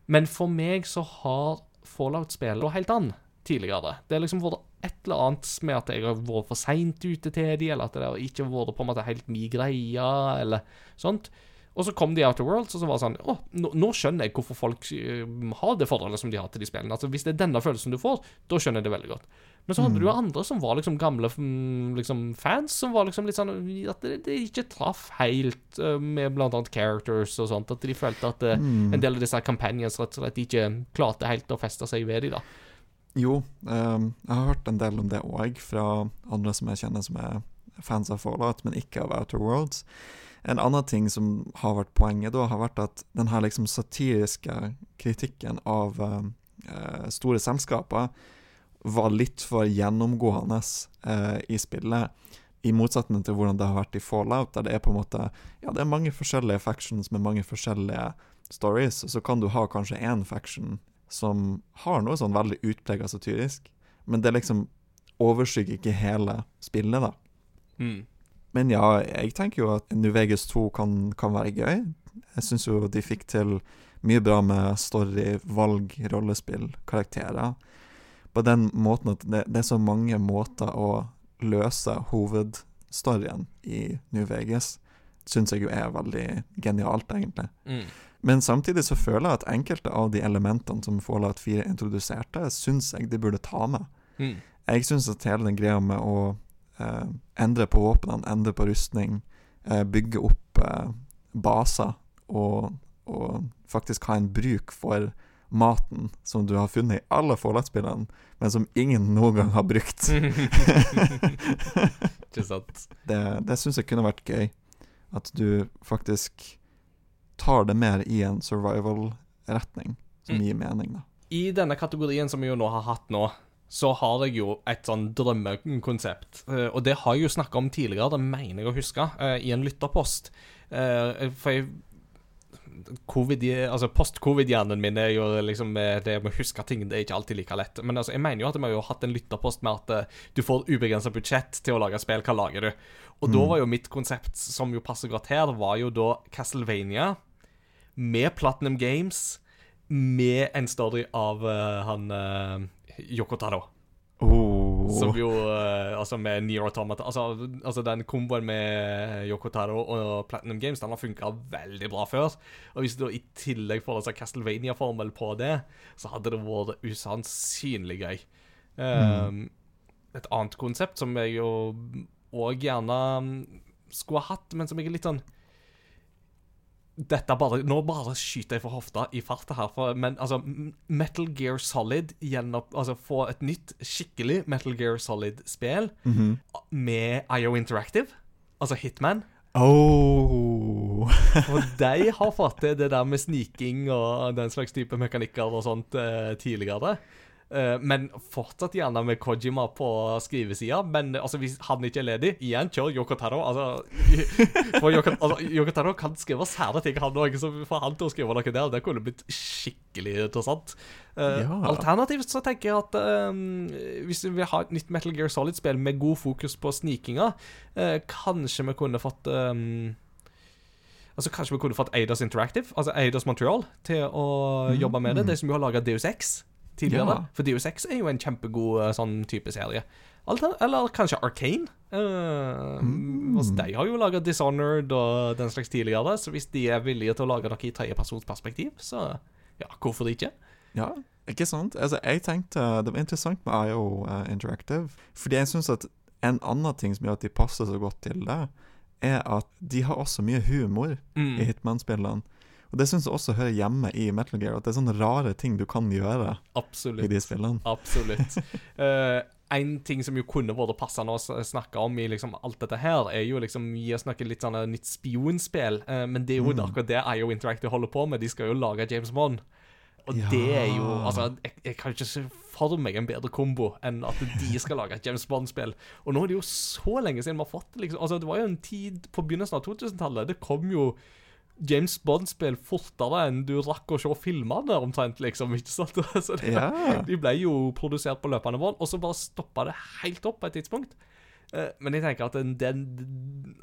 Men for meg så har Fallout-spillet gått helt an tidligere. Det har liksom vært et eller annet med at jeg har vært for seint ute til de, eller at det har ikke vært på en måte helt min greie, eller sånt. Og så kom de Outer Worlds, og så var det sånn Å, nå, nå skjønner jeg hvorfor folk eh, har det forholdet som de har til de spillene. Altså, Hvis det er denne følelsen du får, da skjønner jeg det veldig godt. Men så hadde du jo andre som var liksom gamle mm, liksom, fans, som var liksom litt sånn At det, det ikke traff helt eh, med blant annet characters og sånt. At de følte at mm. en del av disse companions rett og slett ikke klarte helt å feste seg ved dem, da. Jo, um, jeg har hørt en del om det òg, fra andre som jeg kjenner som er fans av Fallout, men ikke av Outer Worlds. En annen ting som har vært poenget da, har vært at den her liksom satiriske kritikken av eh, eh, store selskaper var litt for gjennomgående eh, i spillet. I motsetning til hvordan det har vært i Fallout, der det er på en måte Ja, det er mange forskjellige factions med mange forskjellige stories, og så kan du ha kanskje én faction som har noe sånn veldig utprega satirisk, men det liksom overskygger ikke hele spillet, da. Mm. Men ja, jeg tenker jo at New Vegas 2 kan, kan være gøy. Jeg syns jo de fikk til mye bra med story, valg, rollespill, karakterer. På den måten at det, det er så mange måter å løse hovedstoryen i New Vegas, syns jeg jo er veldig genialt, egentlig. Mm. Men samtidig så føler jeg at enkelte av de elementene som Fallout 4 introduserte, syns jeg de burde ta med. Mm. Jeg syns at hele den greia med å eh, endre på våpnene, endre på rustning, eh, bygge opp eh, baser og, og faktisk ha en bruk for maten som du har funnet i alle Fallout-spillene, men som ingen noen gang har brukt. Ikke sant? det det syns jeg kunne vært gøy. At du faktisk tar det mer i en survival-retning, som Mm. gir mening, da. I denne kategorien som vi jo nå har hatt nå, så har jeg jo et sånn drømmekonsept. Eh, og det har jeg jo snakka om tidligere, det mener jeg å huske, eh, i en lytterpost. Eh, for jeg Covid, altså Post-covid-hjernen min er jo liksom det med å huske ting. Det er ikke alltid like lett. Men altså, jeg mener jo at vi har jo hatt en lytterpost med at du får ubegrensa budsjett til å lage spill. Hva lager du? Og da var jo mitt konsept, som jo passer godt her, var jo da Castlevania med Platinum Games, med en story av uh, han uh, Yoko Taro. Oh. Som jo eh, Altså med Nier Automata altså, altså den komboen med Yoko Taro og Platinum Games Den har funka veldig bra før. Og hvis du i tillegg får sånn Castlevania-formel på det, så hadde det vært usannsynlig gøy. Um, Et annet konsept som jeg jo òg gjerne mm, skulle ha hatt, men som jeg er litt sånn dette bare, Nå bare skyter jeg for hofta i farta her, for, men altså Metal Gear Solid gjennom, altså Få et nytt, skikkelig Metal Gear Solid-spill -hmm. med IO Interactive, altså Hitman. Oh. Og de har fått til det der med sniking og den slags type mekanikker og sånt eh, tidligere. Eh, men fortsatt gjerne med Kojima på skrivesida. Men altså, hvis han ikke er ledig, igjen, kjør Yokotaro. Altså, for Yoko, altså, Yokotaro kan skrive sære ting, han òg. Så for han til å skrive noe der, det kunne blitt skikkelig interessant. Ja. Uh, Alternativt så tenker jeg at um, hvis vi vil ha et nytt Metal Gear Solid-spill med god fokus på snikinga, uh, kanskje vi kunne fått um, Altså Kanskje vi kunne fått Eidos Interactive, altså Eidos Montreal, til å jobbe med det. De som jo har laga Deus X tidligere. Ja. For Deus Ex er jo en kjempegod eh, sånn type serie. Alter, eller kanskje Arcane. Uh, altså, de har jo laga Dishonored og den slags tidligere, så hvis de er villige til å lage noe i tredjepersonsperspektiv, så ja, hvorfor ikke? Ja, ikke sant? Altså, jeg tenkte Det var interessant med IO uh, Interactive, fordi jeg syns at en annen ting som gjør at de passer så godt til det, er at de har også mye humor Mm. i Hitman-spillene. Og det syns jeg også hører hjemme i Metal Gear, at det er sånne rare ting du kan gjøre i de spillene. Absolutt. Eh, en ting som jo kunne vært passende å snakke om i liksom alt dette her, er jo liksom gi oss noe litt sånn nytt spionspill. uh, men det er jo akkurat det IO Interactive holder på med. De skal jo lage James Bond. Og det er jo Altså, jeg, jeg kan ikke se for meg en bedre kombo enn at de skal lage et James Bond-spill. Og nå er det jo så lenge siden vi har fått det, liksom. Altså, det var jo en tid på begynnelsen av 2000-tallet. Det kom jo James Bond-spill fortere enn du rakk å se filmene, omtrent, liksom. Ikke sant? Så det, Ja. De ble jo produsert på løpende bånd, og så bare stoppa det helt opp på et tidspunkt. Eh, Men jeg tenker at den, den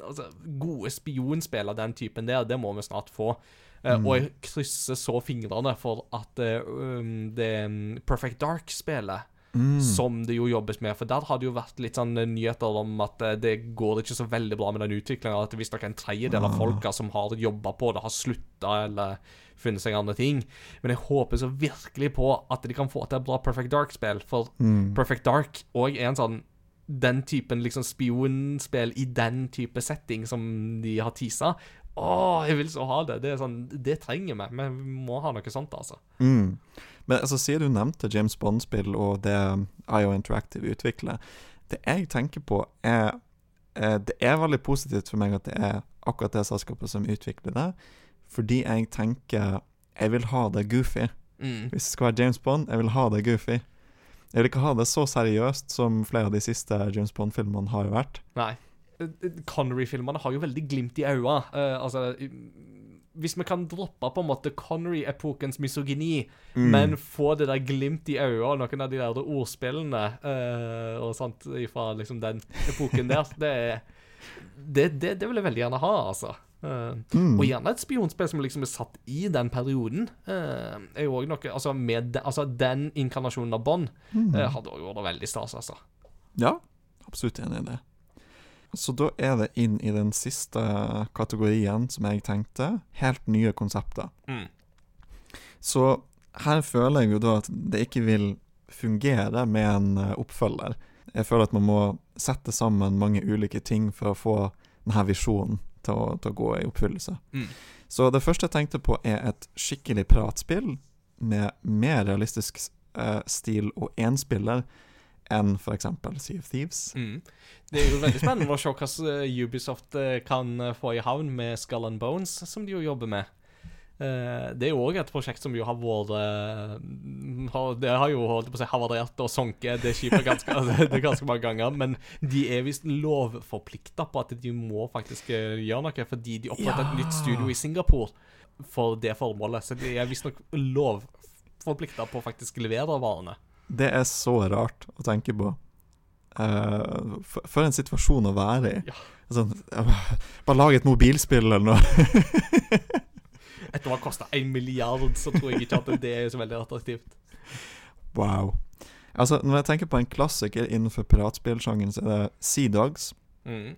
altså, gode spionspill av den typen der, det må vi snart få. Mm. Og jeg krysser så fingrene for at eh, um, det um, Perfect Dark-spillet Mm. som det jo jobbes med. For der har det jo vært litt sånn eh, nyheter om at eh, det går ikke så veldig bra med den utviklinga. At visstnok en tredjedel av Ah. folka som har jobba på det, har slutta eller funnet seg andre ting. Men jeg håper så virkelig på at de kan få til et bra Perfect Dark-spill. For Mm. Perfect Dark òg er en sånn den typen liksom spionspill i den type setting som de har teasa. Å, jeg vil så ha det. Det sånn, det trenger vi. Vi må ha noe sånt, altså. Mm. Men altså, siden du nevnte James Bond-spill og det IO Interactive utvikler, det jeg tenker på er eh, Det er veldig positivt for meg at det er akkurat det selskapet som utvikler det, fordi jeg tenker jeg vil ha det goofy. Mm. Hvis det skal være James Bond, jeg vil ha det goofy. Jeg vil ikke ha det så seriøst som flere av de siste James Bond-filmene har vært. Nei. Connery-filmene har jo veldig glimt i øya. Uh, altså Hvis vi kan droppe på en måte Connery-epokens misogyni, Mm. men få det der glimt i øya og noen av de der ordspillene uh, og sånt fra liksom den epoken der, det, det, det, det vil jeg veldig gjerne ha, altså. Uh, Mm. Og gjerne et spionspill som liksom er satt i den perioden. Uh, er jo også noe, altså, med altså Den inkarnasjonen av Bond Mm. eh, hadde også vært veldig stas, altså. Ja, absolutt enig i det. Så da er det inn i den siste kategorien som jeg tenkte, helt nye konsepter. Mm. Så her føler jeg jo da at det ikke vil fungere med en eh, oppfølger. Jeg føler at man må sette sammen mange ulike ting for å få denne visjonen til å, til å gå i oppfyllelse. Mm. Så det første jeg tenkte på er et skikkelig pratspill med mer realistisk eh, stil og enspiller enn f.eks. Sea of Thieves. Mm. Det er jo veldig spennende å se hva eh, Ubisoft eh, kan eh, få i havn med Skull and Bones, som de jo jobber med. Det er jo òg et prosjekt som jo har vært Det har jo holdt på å si havarert og sunket det skipet ganske, det er ganske mange ganger. Men de er visst lovforplikta på at de må faktisk gjøre noe, fordi de oppretter et nytt studio i Singapore for det formålet. Så de er visstnok lovforplikta på å faktisk levere varene. Det er så rart å tenke på. Uh, for, for en situasjon å være i. Ja. Sånn, uh, bare lag et mobilspill eller noe. Etter å ha kosta en milliard, så tror jeg ikke at det er så veldig attraktivt. wow. Altså, Når jeg tenker på en klassiker innenfor piratspillsjangeren, så er det Sea Dogs. Mm.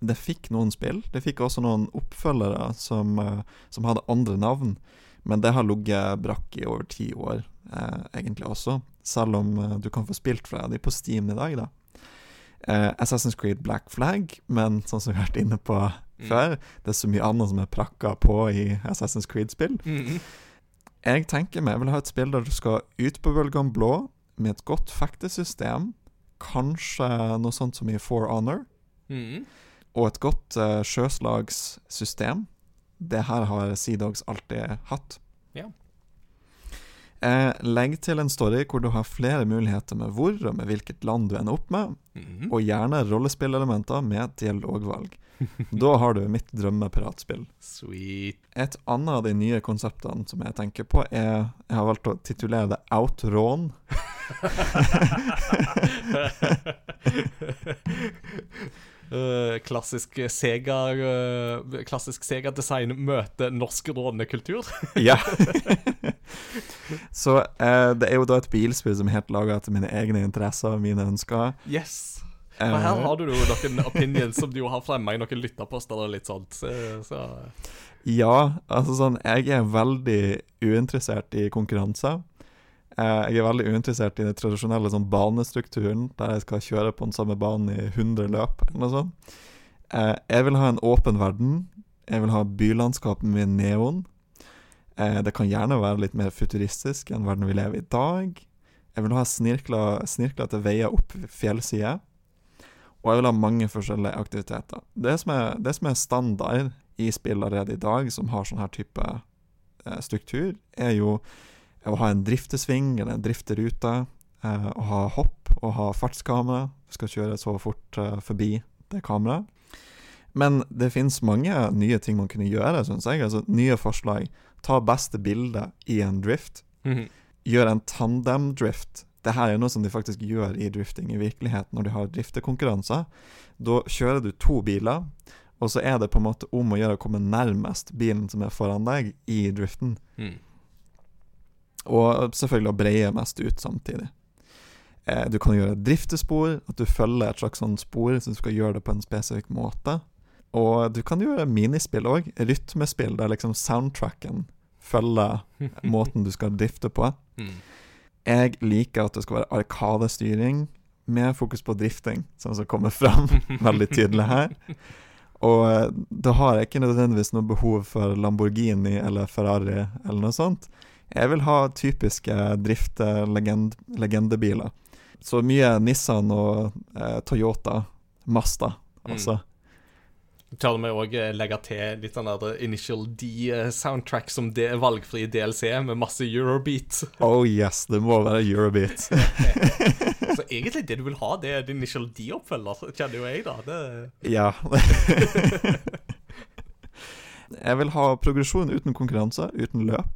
Det fikk noen spill. Det fikk også noen oppfølgere som, uh, som hadde andre navn. Men det har ligget brakk i over ti år, eh, egentlig også. Selv om eh, du kan få spilt fra de på Steam i dag, da. Eh, Assassin's Creed Black Flag, men sånn som vi har vært inne på Mm. før, det er så mye annet som er prakka på i Assassin's Creed-spill. Mm. Jeg tenker meg, jeg vil ha et spill der du skal ut på bølgene blå, med et godt fektesystem, kanskje noe sånt som i For Honor, Mm. og et godt uh, sjøslagssystem. Det her har Sea Dogs alltid hatt. Eh, legg til en story hvor du har flere muligheter med hvor og med hvilket land du ender opp med, Mm. og gjerne rollespillelementer med dialogvalg. Da har du mitt drømmepiratspill. Sweet. Et annet av de nye konseptene som jeg tenker på, er Jeg har valgt å titulere det Outrån. Eh, klassisk Sega uh, Klassisk Sega-design møter norsk rånekultur. Ja. Så uh, det er jo da et bilspill som er helt laga etter mine egne interesser og mine ønsker. Yes. Og her har du jo noen opinions som du har fremma i noen lytterposter og litt sånt. Så, så Ja, altså sånn Jeg er veldig uinteressert i konkurranser. Eh, jeg er veldig uinteressert i den tradisjonelle sånn banestrukturen, der jeg skal kjøre på den samme banen i 100 løp, eller noe sånt. Eh, jeg vil ha en åpen verden. Jeg vil ha bylandskap med neon. Eh, det kan gjerne være litt mer futuristisk enn verden vi lever i i dag. Jeg vil ha snirkla, snirklete veier opp fjellsider. Og jeg vil ha mange forskjellige aktiviteter. Det som er, det som er standard i spill allerede i dag, som har sånn her type struktur, er jo å ha en driftesving eller en drifterute, eh, å ha hopp og ha fartskamera. Du skal kjøre så fort eh, forbi det kameraet. Men det finnes mange nye ting man kunne gjøre, syns jeg. Altså Nye forslag. Ta beste bilde i en drift. Mhm. Gjør en tandem-drift. Det her er noe som de faktisk gjør i drifting i virkeligheten når de har driftekonkurranser. Da kjører du to biler, og så er det på en måte om å gjøre å komme nærmest bilen som er foran deg, i driften. Mm. Og selvfølgelig å breie mest ut samtidig. Eh, du kan gjøre driftespor, at du følger et slags sånn spor, så du skal gjøre det på en spesifikk måte. Og du kan gjøre minispill òg, rytmespill der liksom soundtracken følger måten du skal drifte på. Mm. Jeg liker at det skal være arkadestyring med fokus på drifting, som som kommer fram veldig tydelig her. Og eh, da har jeg ikke nødvendigvis noe behov for Lamborghini eller Ferrari eller noe sånt. Jeg vil ha typiske drifte-legendebiler. Så mye Nissan og eh, Toyota, Mazda, Mm. altså. Tør vi òg legge til litt sånn der Initial D-soundtrack som det valgfri DLC med masse Eurobeat. Oh yes, det må være Eurobeat. Så egentlig det du vil ha, det er din Initial D-oppfølger, kjenner jo jeg, da. Det... ja. jeg vil ha progresjon uten konkurranse, uten løp.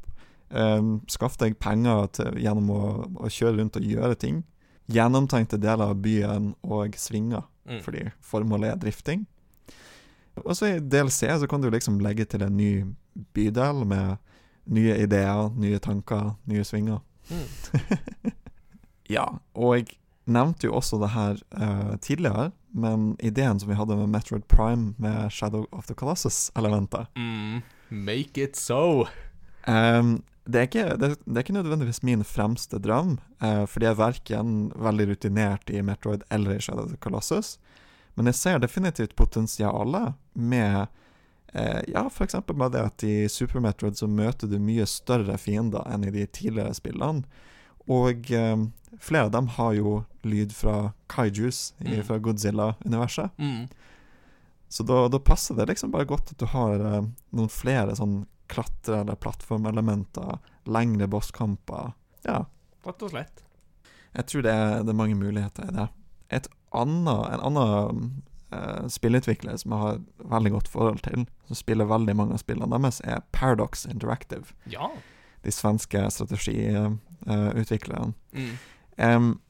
Um, skaff deg penger til, gjennom å, å kjøre rundt og gjøre ting. Gjennomtenkte deler av byen og svinger, Mm. fordi formålet er drifting. Og så i DLC så kan du liksom legge til en ny bydel med nye ideer, nye tanker, nye svinger. Mm. Ja, og jeg nevnte jo også det her uh, tidligere, men ideen som vi hadde med Metroid Prime med Shadow of the Colossus-elementet Mm. Make it so. Ehm, det, er ikke, det, det er ikke nødvendigvis min fremste drøm, uh, fordi jeg er verken veldig rutinert i Metroid eller i Shadow of the Colossus, men jeg ser definitivt potensialet med eh, Ja, eksempel med det at i Super Metroid så møter du mye større fiender enn i de tidligere spillene. Og eh, flere av dem har jo lyd fra kaijus i, Mm. fra Godzilla-universet. Mm. Så da, da passer det liksom bare godt at du har eh, noen flere sånn klatre- eller plattformelementer, lengre bosskamper. Ja, Rett og slett. jeg tror det er, det er mange muligheter i det. Et annet, en annen uh, spillutvikler som jeg har veldig godt forhold til, som spiller veldig mange av spillene deres, er Paradox Interactive. Ja. De svenske strategiutviklerne. Mm. um,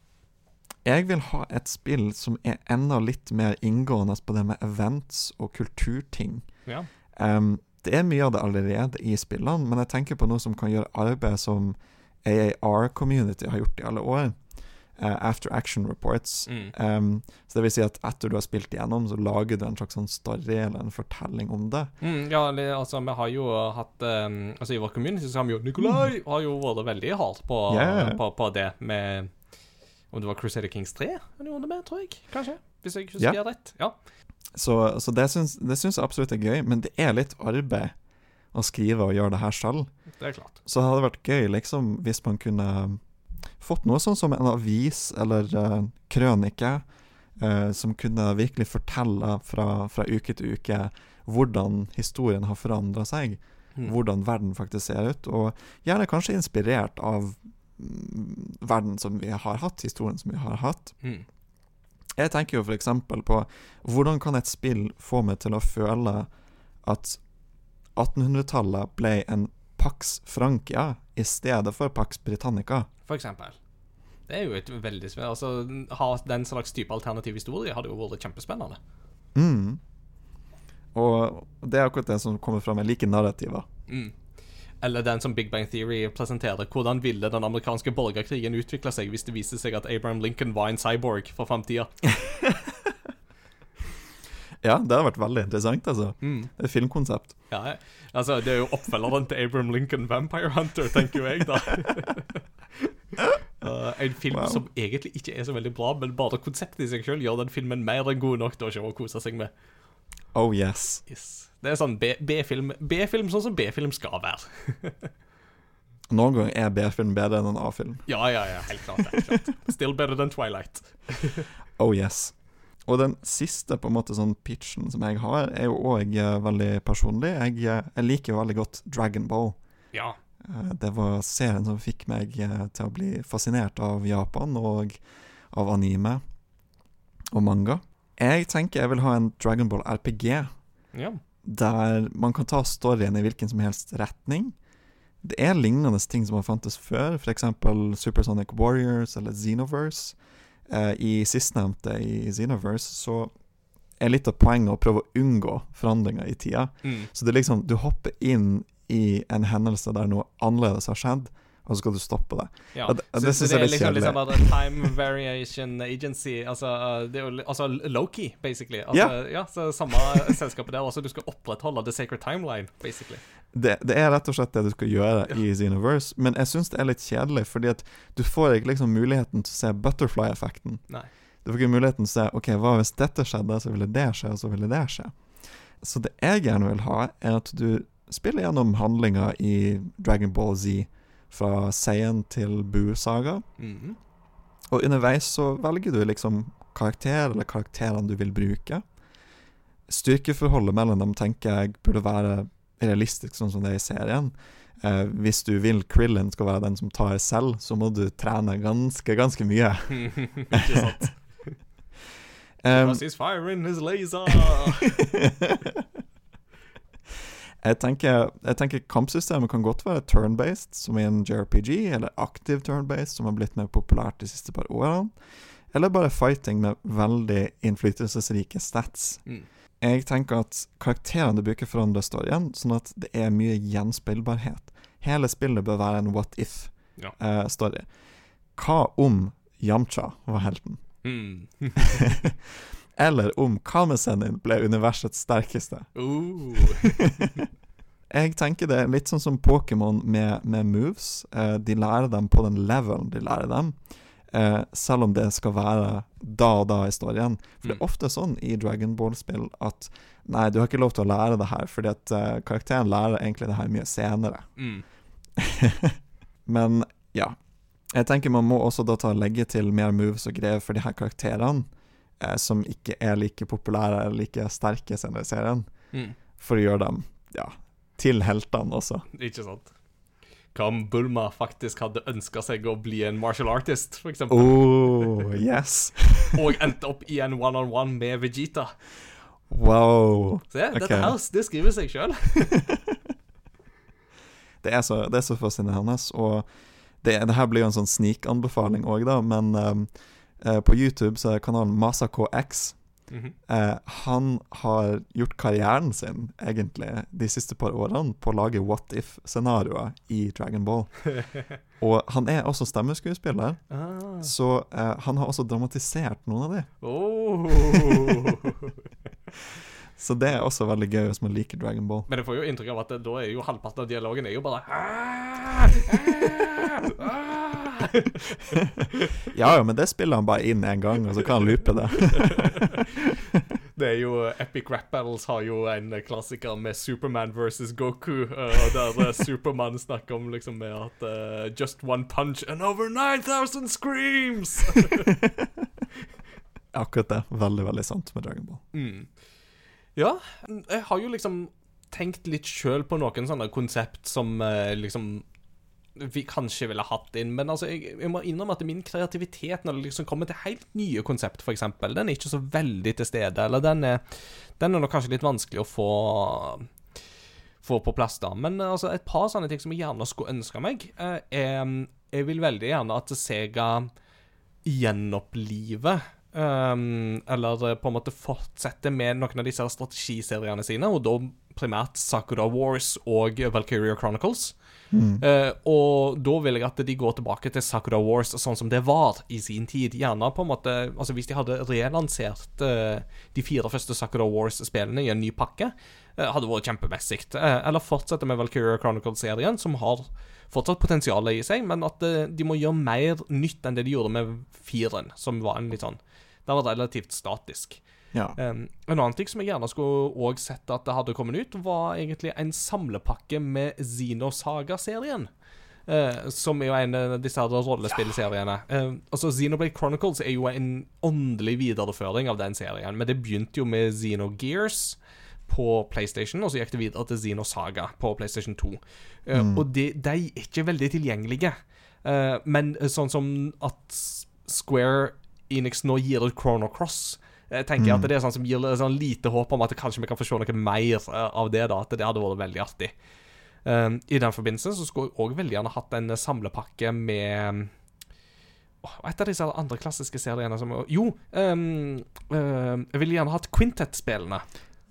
jeg vil ha et spill som er enda litt mer inngående på det med events og kulturting. ja. Em, det er mye av det allerede i spillene, men jeg tenker på noe som kan gjøre arbeid som AAR-community har gjort i alle år. Uh, after action reports. Mm. Um, så det vil si at etter du har spilt igjennom, så lager du en slags sånn story eller en fortelling om det. Mm, ja, altså, vi har jo hatt um, Altså, i vår community så har vi jo Nikolai har jo vært veldig hardt på, Yeah. på, på det med Om det var Crusader Kings 3 han gjorde det med, tror jeg. Kanskje. Hvis jeg husker yeah. rett. Ja. Så, så det syns det syns jeg absolutt er gøy, men det er litt arbeid å skrive og gjøre det her selv. Det er klart. Så det hadde vært gøy liksom hvis man kunne fått noe sånn som en avis eller uh, krønike, uh, som kunne virkelig fortelle fra, fra uke til uke hvordan historien har forandra seg, Mm. hvordan verden faktisk ser ut, og gjerne kanskje inspirert av mm, verden som vi har hatt, historien som vi har hatt. Mm. Jeg tenker jo f.eks. på hvordan kan et spill få meg til å føle at 1800-tallet ble en Pax Francia i stedet for Pax Britannica. For eksempel. Det er jo et veldig spennende Altså, ha den slags type alternativ historie hadde jo vært kjempespennende. Mm. Og det er akkurat det som kommer fram. Jeg liker narrativer. Mm. Eller den som Big Bang Theory presenterer. Hvordan ville den amerikanske borgerkrigen utvikle seg hvis det viste seg at Abraham Lincoln var en cyborg for framtida? Ja, det har vært veldig interessant, altså. Mm. Det er et filmkonsept. Ja, altså, det er jo oppfølgeren til Abraham Lincoln Vampire Hunter, tenker jo jeg, da. Uh, en film Wow. som egentlig ikke er så veldig bra, men bare konseptet i seg sjøl gjør den filmen mer enn god nok til å se og kose seg med. Oh yes. Yes. Det er sånn B-film B-film sånn som B-film skal være. Noen ganger er B-film bedre enn en A-film. Ja, ja, ja, helt klart. Helt klart. Still better than Twilight. Oh yes. Og den siste på en måte sånn pitchen som jeg har, er jo òg veldig personlig. Jeg, eh, jeg liker jo veldig godt Dragon Ball. Ja. Eh, Det var serien som fikk meg eh, til å bli fascinert av Japan og av anime og manga. Jeg tenker jeg vil ha en Dragon Ball RPG ja. Der man kan ta storyen i hvilken som helst retning. Det er lignende ting som har fantes før, f.eks. Supersonic Warriors eller Xenoverse. Eh, I sistnevnte, i Xenoverse, så er litt av poenget å prøve å unngå forandringer i tida. Mm. Så det er liksom, du hopper inn i en hendelse der noe annerledes har skjedd, og så skal du stoppe det. Ja. Det- det syns jeg er litt liksom kjedelig. Liksom, liksom Time Variation Agency. Altså, uh, det altså Loki, basically. Altså, ja. så Samme selskapet der Altså, Du skal opprettholde The Sacred Timeline, basically. det, det er rett og slett det du skal gjøre i Xenoverse, men jeg syns det er litt kjedelig, fordi at du får ikke liksom muligheten til å se butterfly-effekten. Du får ikke muligheten til å se Ok, hva hvis dette skjedde, så ville det skje, og så ville det skje. Så det jeg gjerne vil ha, er at du spiller gjennom handlinga i Dragon Ball Z fra seien til Bu-saga, Mhm. og underveis så velger du liksom karakter, eller karakterene du vil bruke. Styrkeforholdet mellom dem tenker jeg burde være realistisk, sånn som det er i serien. Eh, hvis du vil Krillin skal være den som tar selv, så må du trene ganske, ganske mye. Ikke sant? Um, jeg, tenker, jeg tenker kampsystemet kan godt være turn-based, som i en JRPG, eller aktiv turn-based, som har blitt mer populært de siste par årene. Eller bare fighting med veldig innflytelsesrike stats. Mm. Jeg tenker at karakterene du bruker, forandrer storyen, sånn at det er mye gjenspillbarhet. Hele spillet bør være en what if-story. Hva om Yamcha var helten? Mm. Eller om Kamesenin ble universets sterkeste? Uh. Jeg tenker det er litt sånn som Pokémon med, med moves. Eh, de lærer dem på den levelen de lærer dem. Eh, selv om det skal være da og da i For For det Mm. er ofte sånn i Dragon Ball-spill at nei, du har ikke lov til å lære det her, fordi at eh, karakteren lærer egentlig det her mye senere. Mm. Men ja. Jeg tenker man må også da ta legge til mer moves og greier for de her karakterene, eh, som ikke er like populære eller like sterke senere i serien, Mm. for å gjøre dem ja, til heltene også. Ikke sant? Hva om Bulma faktisk hadde ønska seg å bli en martial artist, eksempel? Oh, yes. Og endte opp i en one-on-one med Vegeta? Wow. Se, okay. dette her, det skriver seg sjøl. Det er så, det er så fascinerende. Og det, det her blir jo en sånn snikanbefaling òg, da, men um, eh, på YouTube så er kanalen MasaKX. Mhm. Eh, han har gjort karrieren sin, egentlig, de siste par årene på å lage what if-scenarioer i Dragon Ball. Og han er også stemmeskuespiller, ah. så eh, han har også dramatisert noen av de. oh. Så det er også veldig gøy hvis man liker Dragon Ball. Men jeg får jo inntrykk av at da er jo halvparten av dialogen er jo bare ah, ah, ah. Ja ja, men det spiller han bare inn én gang, og så kan han loope det. Det er jo Epic Rap Battles har jo en klassiker med Superman versus Goku, og der eh, Supermann snakker om liksom med at uh, Just one punch and over 9000 screams! Akkurat det. Veldig, veldig sant med Dragon Ball. Mm. Ja, jeg har jo liksom tenkt litt sjøl på noen sånne konsept som eh, liksom vi kanskje ville hatt inn, men altså, jeg, jeg må innrømme at min kreativitet når det liksom kommer til helt nye konsept, f.eks., den er ikke så veldig til stede. Eller den er, den er nok kanskje litt vanskelig å få få på plass, da. Men eh, altså, et par sånne ting som jeg gjerne skulle ønske meg, eh, er Jeg vil veldig gjerne at Sega gjenoppliver um, Eller eh, på en måte fortsette med noen av disse strategiseriene sine, og da primært Sakura Wars og Valkyria Chronicles. Eh, og da vil jeg at de går tilbake til Sakura Wars sånn som det var i sin tid. Gjerne på en måte Altså Hvis de hadde relansert uh, de fire første Sakura Wars-spillene i en ny pakke, uh, hadde vært kjempemessig. Eller fortsette med Valkyria Chronicles-serien, som har fortsatt potensial i seg, men at de må gjøre mer nytt enn det de gjorde med firen, som var en litt sånn Den var relativt statisk. Ja. Um, en annen ting som jeg gjerne skulle også sett at det hadde kommet ut, var egentlig en samlepakke med Xenosaga-serien. Uh, som er jo en av disse her rollespillseriene. Uh, altså Xenoblade Chronicles er jo en åndelig videreføring av den serien. Men det begynte jo med Xenogears på PlayStation, og så gikk det videre til Xenosaga på PlayStation 2. Eh, Og de, de er ikke veldig tilgjengelige. Uh, men sånn som at Square Enix nå gir ut Chrono Cross jeg at det er sånn som gir sånn lite håp om at kanskje vi kan få se noe mer eh, av det. da, At det hadde vært veldig artig. Um, I den forbindelse så skulle jeg òg veldig gjerne hatt en samlepakke med oh, Et av disse andre klassiske seriene som Jo, um, uh, jeg ville gjerne hatt Quintet-spillene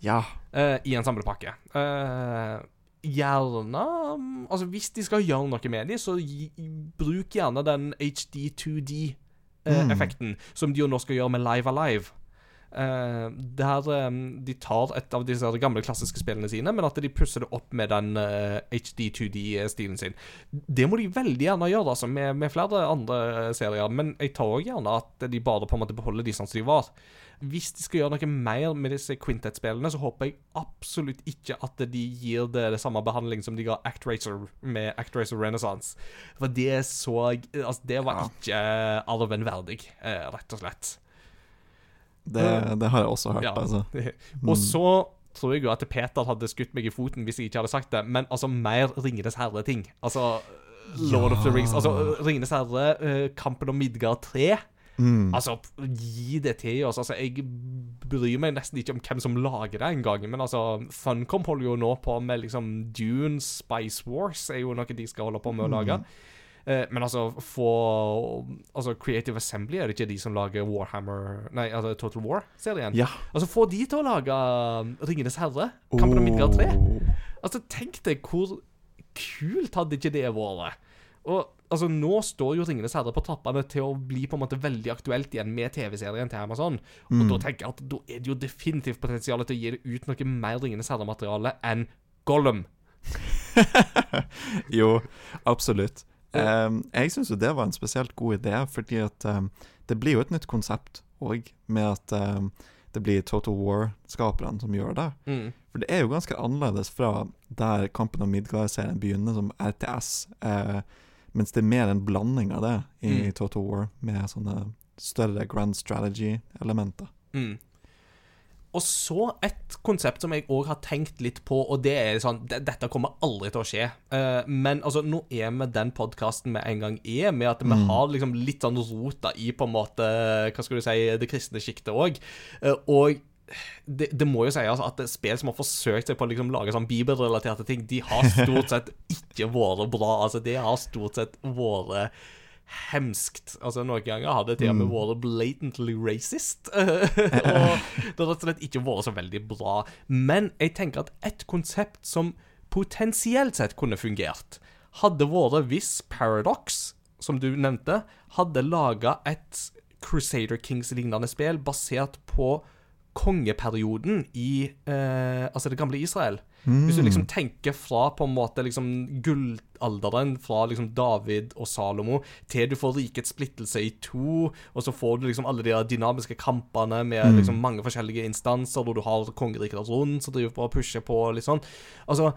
ja. uh, i en samlepakke. Uh, gjerne mm, Altså, hvis de skal gjøre noe med dem, så gi, bruk gjerne den HD2D-effekten, som de jo nå skal gjøre med Live Alive. Uh, der um, de tar et av disse gamle klassiske spillene sine, men at de pusser det opp med den uh, HD2D-stilen sin. Det må de veldig gjerne gjøre, altså, med, med flere andre serier. Men jeg tar òg gjerne at de bare på en måte beholder de sånn som de var. Hvis de skal gjøre noe mer med disse Quintet-spillene, så håper jeg absolutt ikke at de gir det, det samme behandling som de ga Act Racer med Act Racer Renaissance. For det så Altså, det var ikke arven verdig, uh, rett og slett. Det, det har jeg også hørt, Ja. altså. Og så tror jeg jo at Peter hadde skutt meg i foten hvis jeg ikke hadde sagt det, men altså mer Ringenes herre-ting. Altså Lord of the Rings. Altså Ringenes herre, eh, Kampen om Midgard 3. Mm. Altså, gi det til oss. Altså, jeg bryr meg nesten ikke om hvem som lager det engang. Men altså, Funcom holder jo nå på med liksom Dune, Spice Wars er jo noe de skal holde på med å lage. Eh, men altså, få Altså, Creative Assembly er det ikke de som lager Warhammer Nei, altså Total War-serien? Ja. Altså, få de til å lage um, Ringenes herre, Kampen om Midgard 3. Oh. Altså, tenk deg hvor kult hadde ikke det vært? Og altså, nå står jo Ringenes herre på trappene til å bli på en måte veldig aktuelt igjen med TV-serien til Amazon. Og da tenker jeg at da er det jo definitivt potensial til å gi det ut noe mer Ringenes herre-materiale enn Gollum. Jo, absolutt. Em, jeg syns jo det var en spesielt god idé, fordi at em, det blir jo et nytt konsept òg, med at em, det blir Total War-skaperne som gjør det. Mm. For det er jo ganske annerledes fra der Kampen om Midgard-serien begynner som RTS, eh, mens det er mer en blanding av det i Mm. Total War, med sånne større grand strategy-elementer. Mm. Og så et konsept som jeg òg har tenkt litt på, og det er sånn Dette kommer aldri til å skje. Eh, men altså, nå er vi den podkasten vi en gang er, med at vi har liksom litt sånn rota i på en måte Hva skal du si det kristne sjiktet òg. og det, det må jo sies at spill som har forsøkt seg på å liksom lage sånn bibelrelaterte ting, de har stort sett ikke vært bra. Altså, det har stort sett vært hemskt. Altså, Noen ganger har det til og med vært blatantly racist. og det har rett og slett ikke vært så veldig bra. Men jeg tenker at et konsept som potensielt sett kunne fungert, hadde vært hvis Paradox, som du nevnte, hadde laga et Crusader Kings-lignende spill basert på kongeperioden i eh, altså det gamle Israel. Hvis du liksom tenker fra på en måte liksom gullalderen fra liksom David og Salomo til du får rikets splittelse i to, og så får du liksom alle de dynamiske kampene med liksom mange forskjellige instanser, hvor du har kongeriket rundt som driver på og pusher på og litt sånn. Altså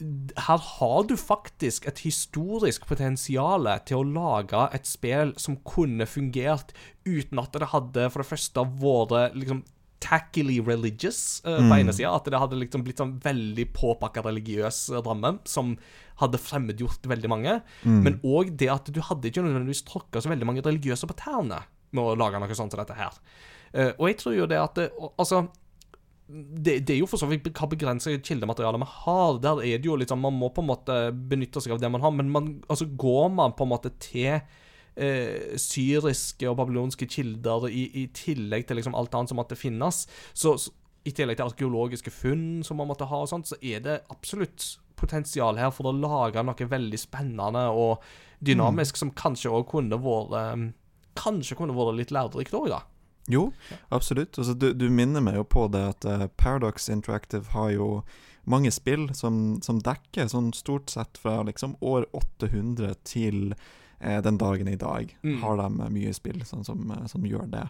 her har du faktisk et historisk potensial til å lage et spill som kunne fungert uten at det hadde for det første vært liksom tackily religious eh, på ene sida. At det hadde liksom blitt sånn veldig påpakka religiøs ramme som hadde fremmedgjort veldig mange. Men òg det at du hadde ikke nødvendigvis tråkka så veldig mange religiøse på tærne med å lage noe sånt som dette her. Uh, og jeg tror jo det at det, Altså det, det er jo for så vidt hva begrenset kildemateriale vi har. Der er det jo sånn Man må på en måte benytte seg av det man har, men man, altså går man på en måte til eh, syriske og babylonske kilder i, i tillegg til liksom alt annet som måtte finnes, så, så i tillegg til arkeologiske funn som man måtte ha, og sånt, så er det absolutt potensial her for å lage noe veldig spennende og dynamisk som kanskje òg kunne vært eh, Kanskje kunne vært litt lærerikt òg, da. Jo, absolutt. Altså, du, du minner meg jo på det at uh, Paradox Interactive har jo mange spill som, som dekker sånn stort sett fra liksom år 800 til eh, den dagen i dag. Mm. Har de eh, mye spill sånn som, eh, som gjør det.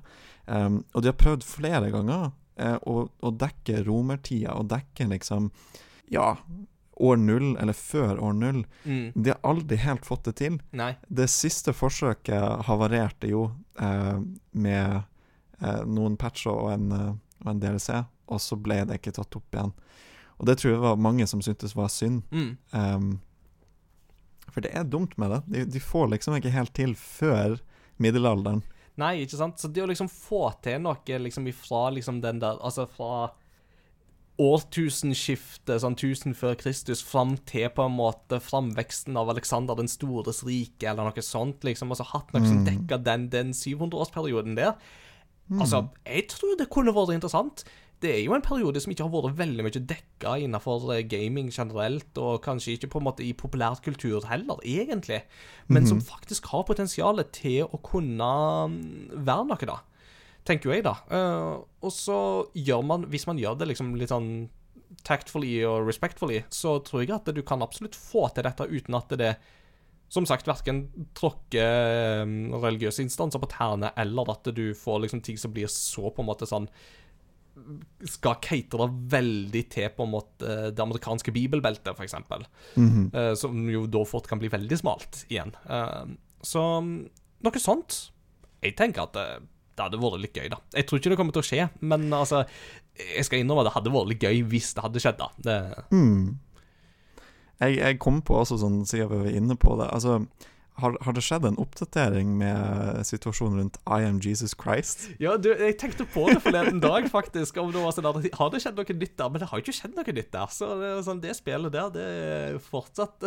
Um, og de har prøvd flere ganger eh, å, å dekke romertida, og dekke liksom Ja, år null, eller før år null. Mm. De har aldri helt fått det til. Nei. Det siste forsøket havarerte jo eh, med noen patcher og en, eh, og en DLC, og så ble det ikke tatt opp igjen. Og det tror jeg var mange som syntes var synd. Mm. Um, for det er dumt med det. De, de får liksom ikke helt til før middelalderen. Nei, ikke sant? Så det å liksom få til noe liksom ifra liksom den der Altså fra årtusenskiftet, sånn 1000 før Kristus, fram til på en måte framveksten av Alexander den stores rike, eller noe sånt, liksom, altså hatt noe som dekka den, den 700-årsperioden der. Altså, jeg tror det kunne vært interessant. det er jo en periode som ikke har vært veldig mye dekka innenfor eh, gaming generelt, og kanskje ikke på en måte i populærkultur heller, egentlig, men som faktisk har potensial til å kunne mm, være noe, da. Tenker jo jeg, da. Uh, og så gjør man, hvis man gjør det liksom litt sånn tactfully og respectfully, så tror jeg at du kan absolutt få til dette uten at det som sagt verken tråkker eh, religiøse instanser på tærne, eller at du får liksom ting som blir så på en måte sånn skal catere veldig til på en måte det amerikanske bibelbeltet, f.eks. Mm -hmm. som jo da fort kan bli veldig smalt igjen. Eh, så noe sånt. Jeg tenker at det, det hadde vært litt gøy, da. Jeg tror ikke det kommer til å skje, men altså Jeg skal innrømme at det hadde vært litt gøy hvis det hadde skjedd, da. Det, Mm. Jeg, jeg kom på også, sånn siden vi var inne på det Altså, har, har det skjedd en oppdatering med situasjonen rundt I am Jesus Christ? ja, du, jeg tenkte på det forleden dag, faktisk. Om det var sånn at, Har det skjedd noe nytt der? Men det har ikke skjedd noe nytt der. Så det, sånn, det spillet der, det er fortsatt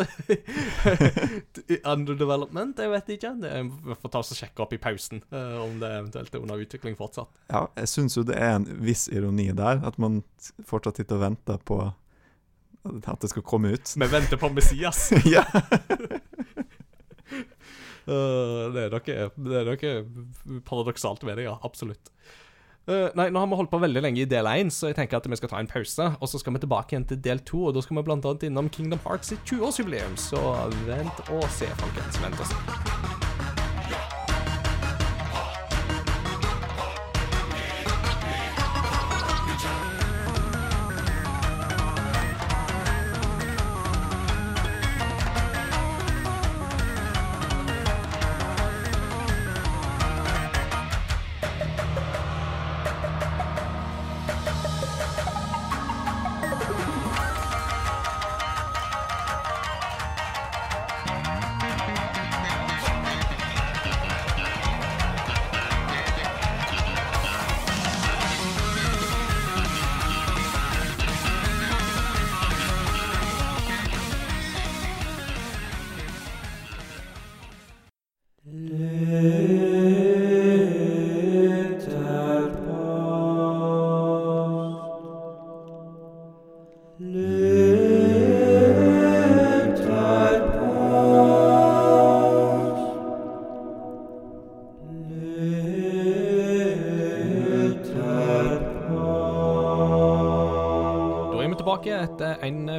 under development. Jeg vet ikke. Vi får ta oss og sjekke opp i pausen eh, om det eventuelt er under utvikling fortsatt. Ja, jeg syns jo det er en viss ironi der, at man fortsatt sitter og venter på at det skal komme ut. Vi venter på Messias. ja. Eh, det, er noe, det er noe paradoksalt ved det, ja. Absolutt. Eh, nei, nå har vi holdt på veldig lenge i del 1, så jeg tenker at vi skal ta en pause. Og så skal vi tilbake igjen til del 2, og da skal vi annet innom Kingdom Hearts sitt 20-årsjubileum. Så vent og se, folkens. Vent og se.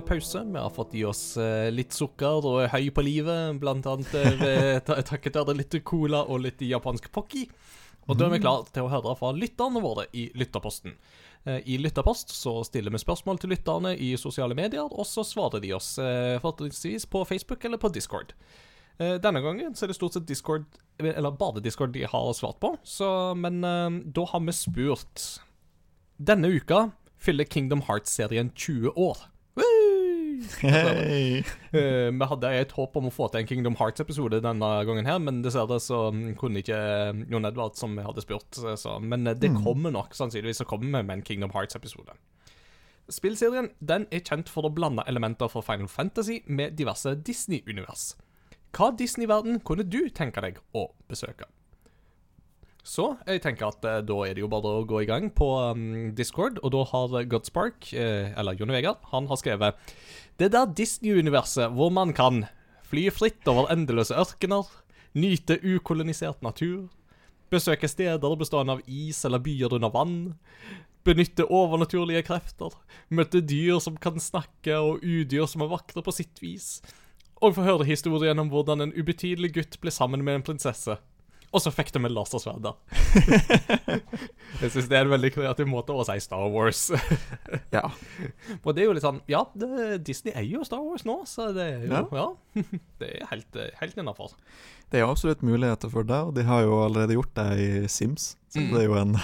Pause. Vi har fått i oss eh, litt sukker og er høy på livet, blant annet eh, takket være litt cola og litt japansk pocky. Og da er vi klare til å høre fra lytterne våre i Lytterposten. Eh, I Lytterpost så stiller vi spørsmål til lytterne i sosiale medier, og så svarer de oss fortrinnsvis på Facebook eller på Discord. Denne gangen så er det stort sett Discord, eller bare Discord de har svart på, så, men da har vi spurt Denne uka fyller Kingdom Hearts-serien 20 år. Woo! Hei. Uh, vi hadde et håp om å få til en Kingdom Hearts-episode denne gangen, her, men dessverre så mm, kunne ikke eh, Jon Edvard, som vi hadde spurt. eh, Så, men eh, det kommer nok, sannsynligvis, så kommer vi med en Kingdom Hearts-episode. Spillserien den er kjent for å blande elementer fra Final Fantasy med diverse Disney-univers. Hva Disney-verden kunne du tenke deg å besøke? Så jeg tenker at eh, da er det jo bare å gå i gang på um, Discord, og da har Godspark, eh, eller Jon Vegard, han har skrevet Det der Disney-universet hvor man kan fly fritt over endeløse ørkener, nyte ukolonisert natur, besøke steder bestående av is eller byer under vann, benytte overnaturlige krefter, møte dyr som kan snakke og udyr som er vakre på sitt vis, og få høre historien om hvordan en ubetydelig gutt ble sammen med en prinsesse. Og så fikk de med da. jeg syns det er en veldig kreativ måte å si Star Wars. Ja. og det er jo litt sånn Ja, det, Disney er jo Star Wars nå, så det er jo Ja. det er helt, helt innafor. Det er absolutt muligheter for det, og de har jo allerede gjort det i Sims. Så Mm. det er jo en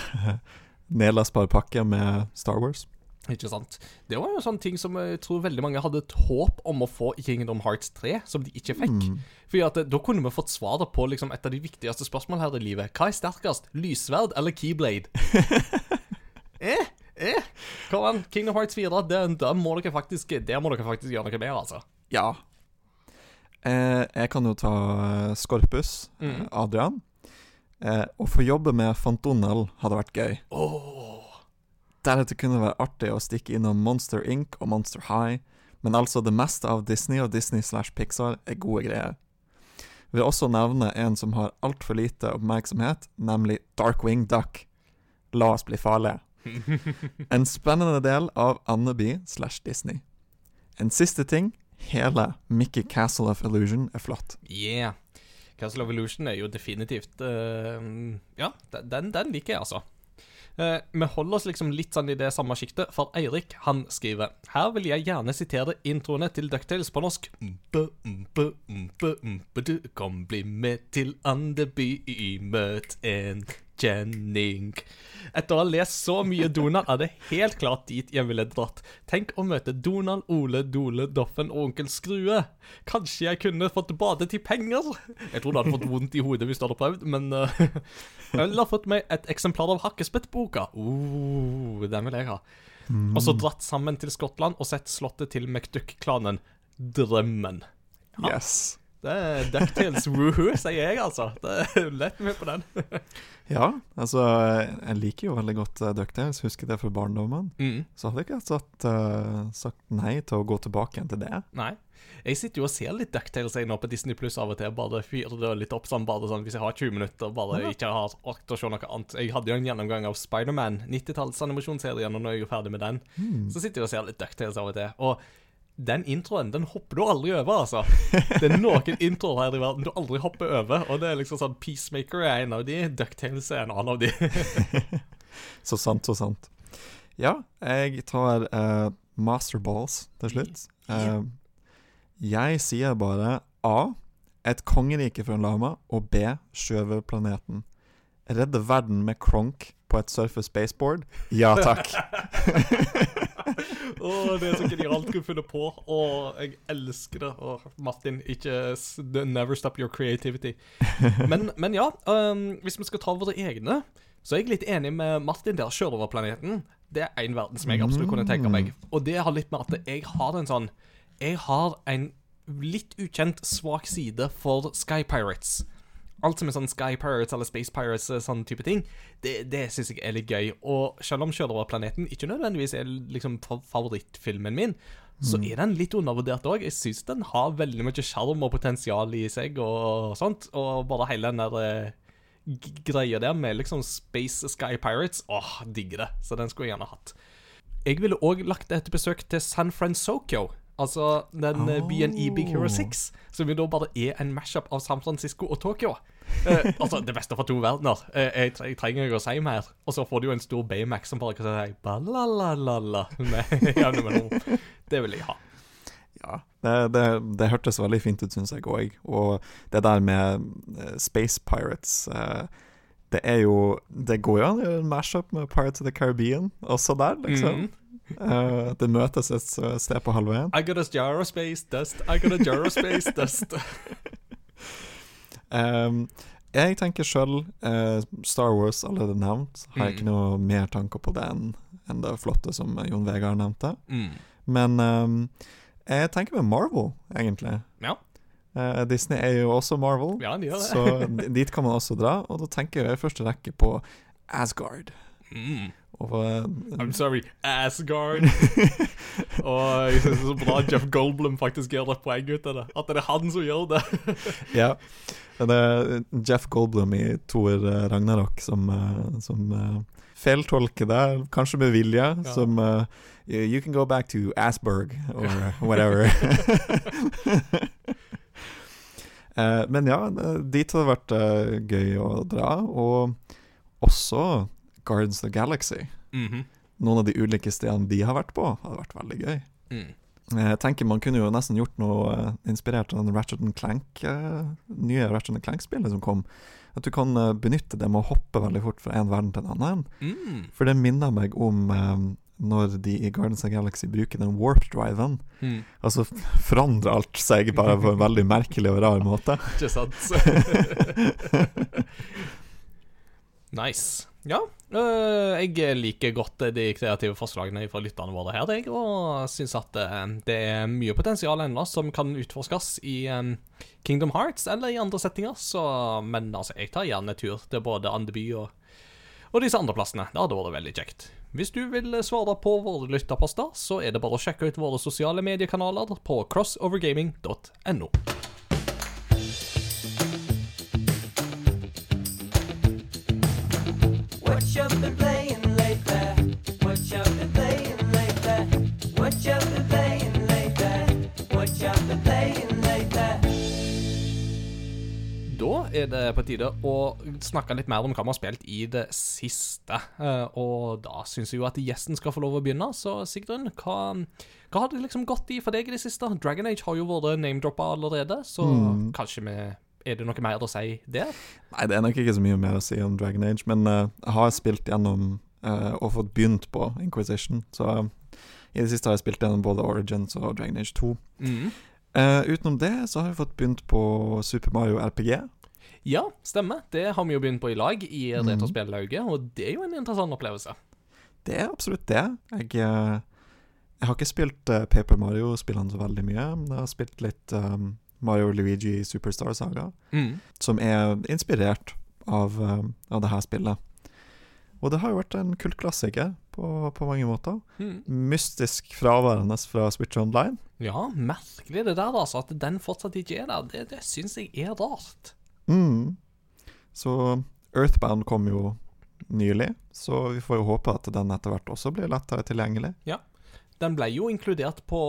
nedlastbar pakke med Star Wars. Ikke sant? Det var jo sånn ting som jeg tror veldig mange hadde et håp om å få i Kingdom Hearts 3, som de ikke fikk. Mm. Fordi at eh, Da kunne vi fått svaret på liksom et av de viktigste spørsmålene her i livet. Hva er sterkest, lyssverd eller keyblade? eh, eh, Kom an, Kingdom Hearts 4, det, det må dere faktisk, det må dere faktisk gjøre noe med, altså. Ja. Eh, jeg kan jo ta eh, Skorpus, eh, Mm. Adrian. Eh, å få jobbe med Fantonel hadde vært gøy. Åh Deretter kunne det være artig å stikke innom Monster Inc. og Monster High, men altså det meste av Disney og Disney slash Pixar er gode greier. Vi vil også nevne en som har altfor lite oppmerksomhet, nemlig Darkwing Duck. La oss bli farlige. En spennende del av Andeby slash Disney. En siste ting. Hele Mickey Castle of Illusion er flott. Yeah. Castle of Illusion er jo definitivt uh, Ja, den, den liker jeg, altså. Eh, vi holder oss liksom litt sånn i det samme sjiktet, for Eirik han skriver Her vil jeg gjerne sitere introene til Ducktales på norsk. Mpe, mpe, mpe, mpe, du Kom, bli med til Andeby, møt en kjenning. Etter å ha lest så mye Donald er det helt klart dit jeg ville dratt. Tenk å møte Donald, Ole, Dole, Doffen og onkel Skrue. Kanskje jeg kunne fått bade til penger? Jeg tror du hadde fått vondt i hodet hvis du hadde prøvd, men uh, Eller fått meg et eksemplar av Hakkespettboka. Uh, den vil jeg ha. Og så dratt sammen til Skottland og sett slottet til McDuck-klanen. Drømmen. Ja. Yes. Det er Ducktales woohoo, sier jeg, altså. Det er lett med på den. Ja, altså, jeg liker jo veldig godt uh, DuckTales, husker det fra barndommen. Mm. Så hadde jeg ikke sagt, uh, sagt nei til å gå tilbake igjen til det. Nei. Jeg sitter jo og ser litt Ducktales jeg nå på Disney Pluss av og til. Bare fyrer det litt opp sånn, bare sånn hvis jeg har 20 minutter, bare Ja. ikke har orket å se noe annet. Jeg hadde jo en gjennomgang av Spiderman, 90-talls animasjonsserien, og nå er jeg jo ferdig med den. Så sitter jeg og ser litt Ducktales av og til. Og den introen den hopper du aldri over, altså. Det er noen introer her i verden du aldri hopper over, og det er liksom sånn Peacemaker er en av de, Ducktales er en annen av de. Så sant, så sant. Ja, jeg tar uh, Masterballs til slutt. Eh, jeg sier bare A. Et kongerike for en lama, og B. Sjøveuplaneten. Redde verden med Kronk på et Surface Spaceboard? Ja takk. Å, det er så genialt du finne på. og jeg elsker det. Og Martin, ikke Never stop your creativity. Men, men ja, um, hvis vi skal ta våre egne, så er jeg litt enig med Martin der. Sjørøverplaneten. Det er en verden som jeg absolutt kunne tenke meg. Og det har litt med at jeg har en sånn Jeg har en litt ukjent svak side for Sky Pirates. Alt som er sånn Sky Pirates eller Space Pirates, eh, sånn type ting, det, det syns jeg er litt gøy. Og selv om Sjørøverplaneten ikke nødvendigvis er liksom favorittfilmen min, så er den litt undervurdert òg. Jeg syns den har veldig mye sjarm og potensial i seg og sånt. Og bare hele den der eh, greia der med liksom Space Sky Pirates, åh, digger det. Så den skulle jeg gjerne hatt. Jeg ville òg lagt et besøk til San Francisco. Altså den oh. byen i Big Hero 6, som jo da bare er en mashup av San Francisco og Tokyo. Eh, altså, det beste fra to verdener. Eh, jeg, jeg trenger ikke å si mer. Og så får du jo en stor Baymax som bare kan si Balalalala. Det vil jeg ha. Ja, det, det, det hørtes veldig fint ut, syns jeg òg. Og det der med eh, Space Pirates eh, Det er jo Det går jo an å gjøre en mash-up med Pirates of the Caribbean også der, liksom. Mm. Uh, det møtes et sted på halvveien. I got a gyrospace dust, I got a gyrospace dust. Um, jeg tenker sjøl Star Wars allerede nevnt. Har jeg ikke Mm. noe mer tanker på det enn det flotte som Jon Vegard nevnte. Mm. Men um, jeg tenker med Marvel, egentlig. Ja. Uh, Disney er jo også Marvel, Ja, de så dit kan man også dra. Og da tenker jeg i første rekke på Asgard. Mm. Og eh, I'm sorry, Asgard. Og jeg synes det er så bra Jeff Goldblum faktisk gjør et poeng ut av det. At det er han som gjør det. ja. Det er Jeff Goldblum i Thor eh, Ragnarok som, eh, som eh, feiltolker det, kanskje med vilje, Ja. som uh, You can go back to Asberg, or whatever. uh, men ja, eh, dit har det vært uh, gøy å dra. Og også Guardians of the Galaxy. Mhm. Noen av de ulike stedene de har vært på, hadde vært veldig gøy. mm. Eh, Jeg tenker Man kunne jo nesten gjort noe eh, inspirert av den Ratchet Clank eh, nye Ratchet Clank-spillet som kom. At du kan benytte det med å hoppe veldig fort fra en verden til en annen. Mm. For det minner meg om når de i Guardians of Galaxy bruker den warp-driven. Mm. Altså forandrer alt seg bare på en veldig merkelig og rar måte. Ikke sant? nice. Ja, øh, jeg liker godt de kreative forslagene fra lytterne våre her, jeg, og syns at øh, det er mye potensial ennå som kan utforskes i øh, Kingdom Hearts eller i andre settinger, så Men altså, jeg tar gjerne tur til både Andeby og, og disse andre plassene. Det hadde vært veldig kjekt. Hvis du vil svare på våre lytterposter, så er det bare å sjekke ut våre sosiale mediekanaler på crossovergaming.no. er det på tide å snakke litt mer om hva vi har spilt i det siste. Eh, Og da syns jeg jo at gjesten skal få lov å begynne. Så Sigrun, hva, hva har det liksom gått i for deg i det siste? Dragon Age har jo vært name-droppa allerede, så kanskje vi Er det noe mer å si der? Nei, det er nok ikke så mye mer å si om Dragon Age, men uh, jeg har spilt gjennom uh, og fått begynt på Inquisition, så uh, i det siste har jeg spilt gjennom både Origins og Dragon Age 2. Mm. Utenom det så har jeg fått begynt på Super Mario RPG. Ja, stemmer. Det har vi jo begynt på i lag i Mhm. Retrospellauget, og det er jo en interessant opplevelse. Det er absolutt det. Jeg, eh, jeg har ikke spilt eh, Paper Mario-spillene så veldig mye, men jeg har spilt litt um, Mario Luigi Superstar Saga, Mm. som er inspirert av, eh, av det her spillet. Og det har jo vært en kultklassiker på, på mange måter. Mm. Mystisk fraværende fra Switch Online. Ja, merkelig det der, altså. At den fortsatt ikke er der. Det, det syns jeg er rart. Mm. Så Earthbound kom jo nylig, så vi får jo håpe at den etter hvert også blir lettere tilgjengelig. Ja. Den ble jo inkludert på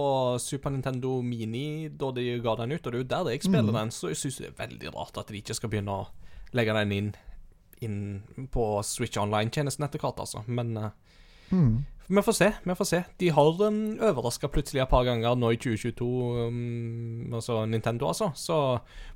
Super Nintendo Mini da de ga den ut, og det er jo der jeg spiller Mm. den, så jeg syns det er veldig rart at de ikke skal begynne å legge den inn, inn på Switch Online-tjenesten etter hvert, altså. Men eh, Mm. Vi får se. vi får se. De har um, overraska plutselig et par ganger nå i 2022, um, altså Nintendo, altså. Så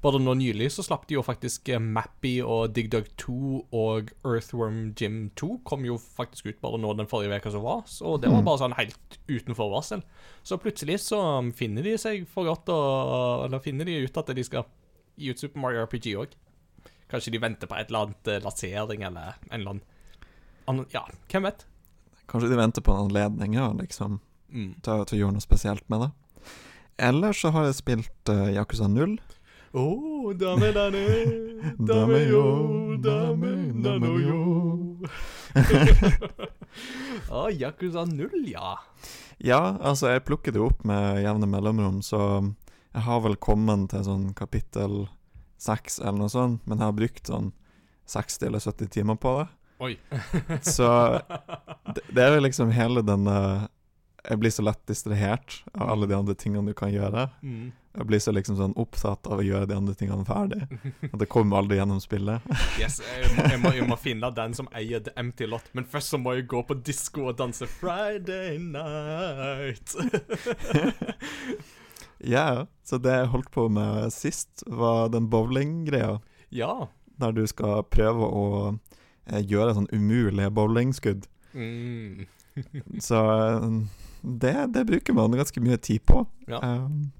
bare nå nylig så slapp de jo faktisk eh, Mappy og Dig Dug 2 og Earthworm Gym 2 kom jo faktisk ut bare nå den forrige uka som var. Så det var Mm. bare sånn helt uten forvarsel. Så plutselig så um, finner de seg for godt og, Eller finner de ut at de skal gi ut Super Mario RPG òg. Kanskje de venter på et eller annet eh, lansering eller en eller annen- Ja, hvem vet? Kanskje de venter på en anledning ja, liksom, Mm. til, til å gjøre noe spesielt med det. Ellers så har jeg spilt uh, Yakuza 0. Å, dame dane, Dame yo, dame, dame yo. Å, Yakuza 0, ja. Ja, altså, jeg plukker det opp med jevne mellomrom, så jeg har vel kommet til sånn kapittel 6 eller noe sånt, men jeg har brukt sånn 60 eller 70 timer på det. Oi. Så det, det er liksom hele denne Jeg blir så lett distrahert av alle de andre tingene du kan gjøre. Mm. Jeg blir så liksom sånn opptatt av å gjøre de andre tingene ferdig. At det kommer aldri gjennom spillet. Yes, jeg må, jeg, må, jeg må finne den som eier The Empty Lot, men først så må jeg gå på disko og danse Friday night. Ja, så det jeg holdt på med sist, var den bowlinggreia. ja. Der du skal prøve å gjøre sånn umulige bowlingskudd. Mm. Så eh, det, det bruker man ganske mye tid på. Ja. Um,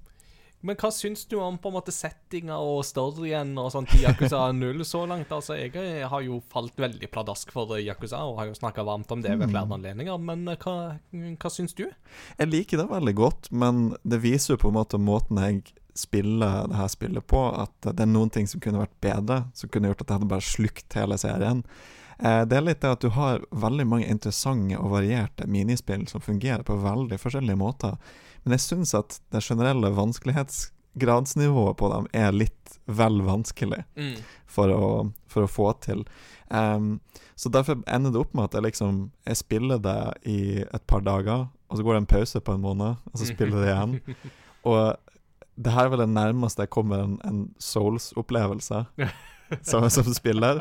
Men hva syns du om på en måte settinga og storyen og sånt i Yakuza 0 så langt? Altså, jeg har jo falt veldig pladask for Yakuza og har jo snakka varmt om det ved flere anledninger, men eh, hva, hva syns du? jeg liker det veldig godt, men det viser jo på en måte måten jeg spiller det her spillet på, at det er noen ting som kunne vært bedre, som kunne gjort at jeg hadde bare slukt hele serien. Eh, det er litt det at du har veldig mange interessante og varierte minispill som fungerer på veldig forskjellige måter, men jeg syns at det generelle vanskelighetsgradsnivået på dem er litt vel vanskelig Mm. for å, for å få til. Um, så derfor ender det opp med at jeg liksom Jeg spiller det i et par dager, og så går det en pause på en måned, og så spiller det igjen. Og det her er vel det nærmeste jeg kommer en, en Souls-opplevelse som, som spiller.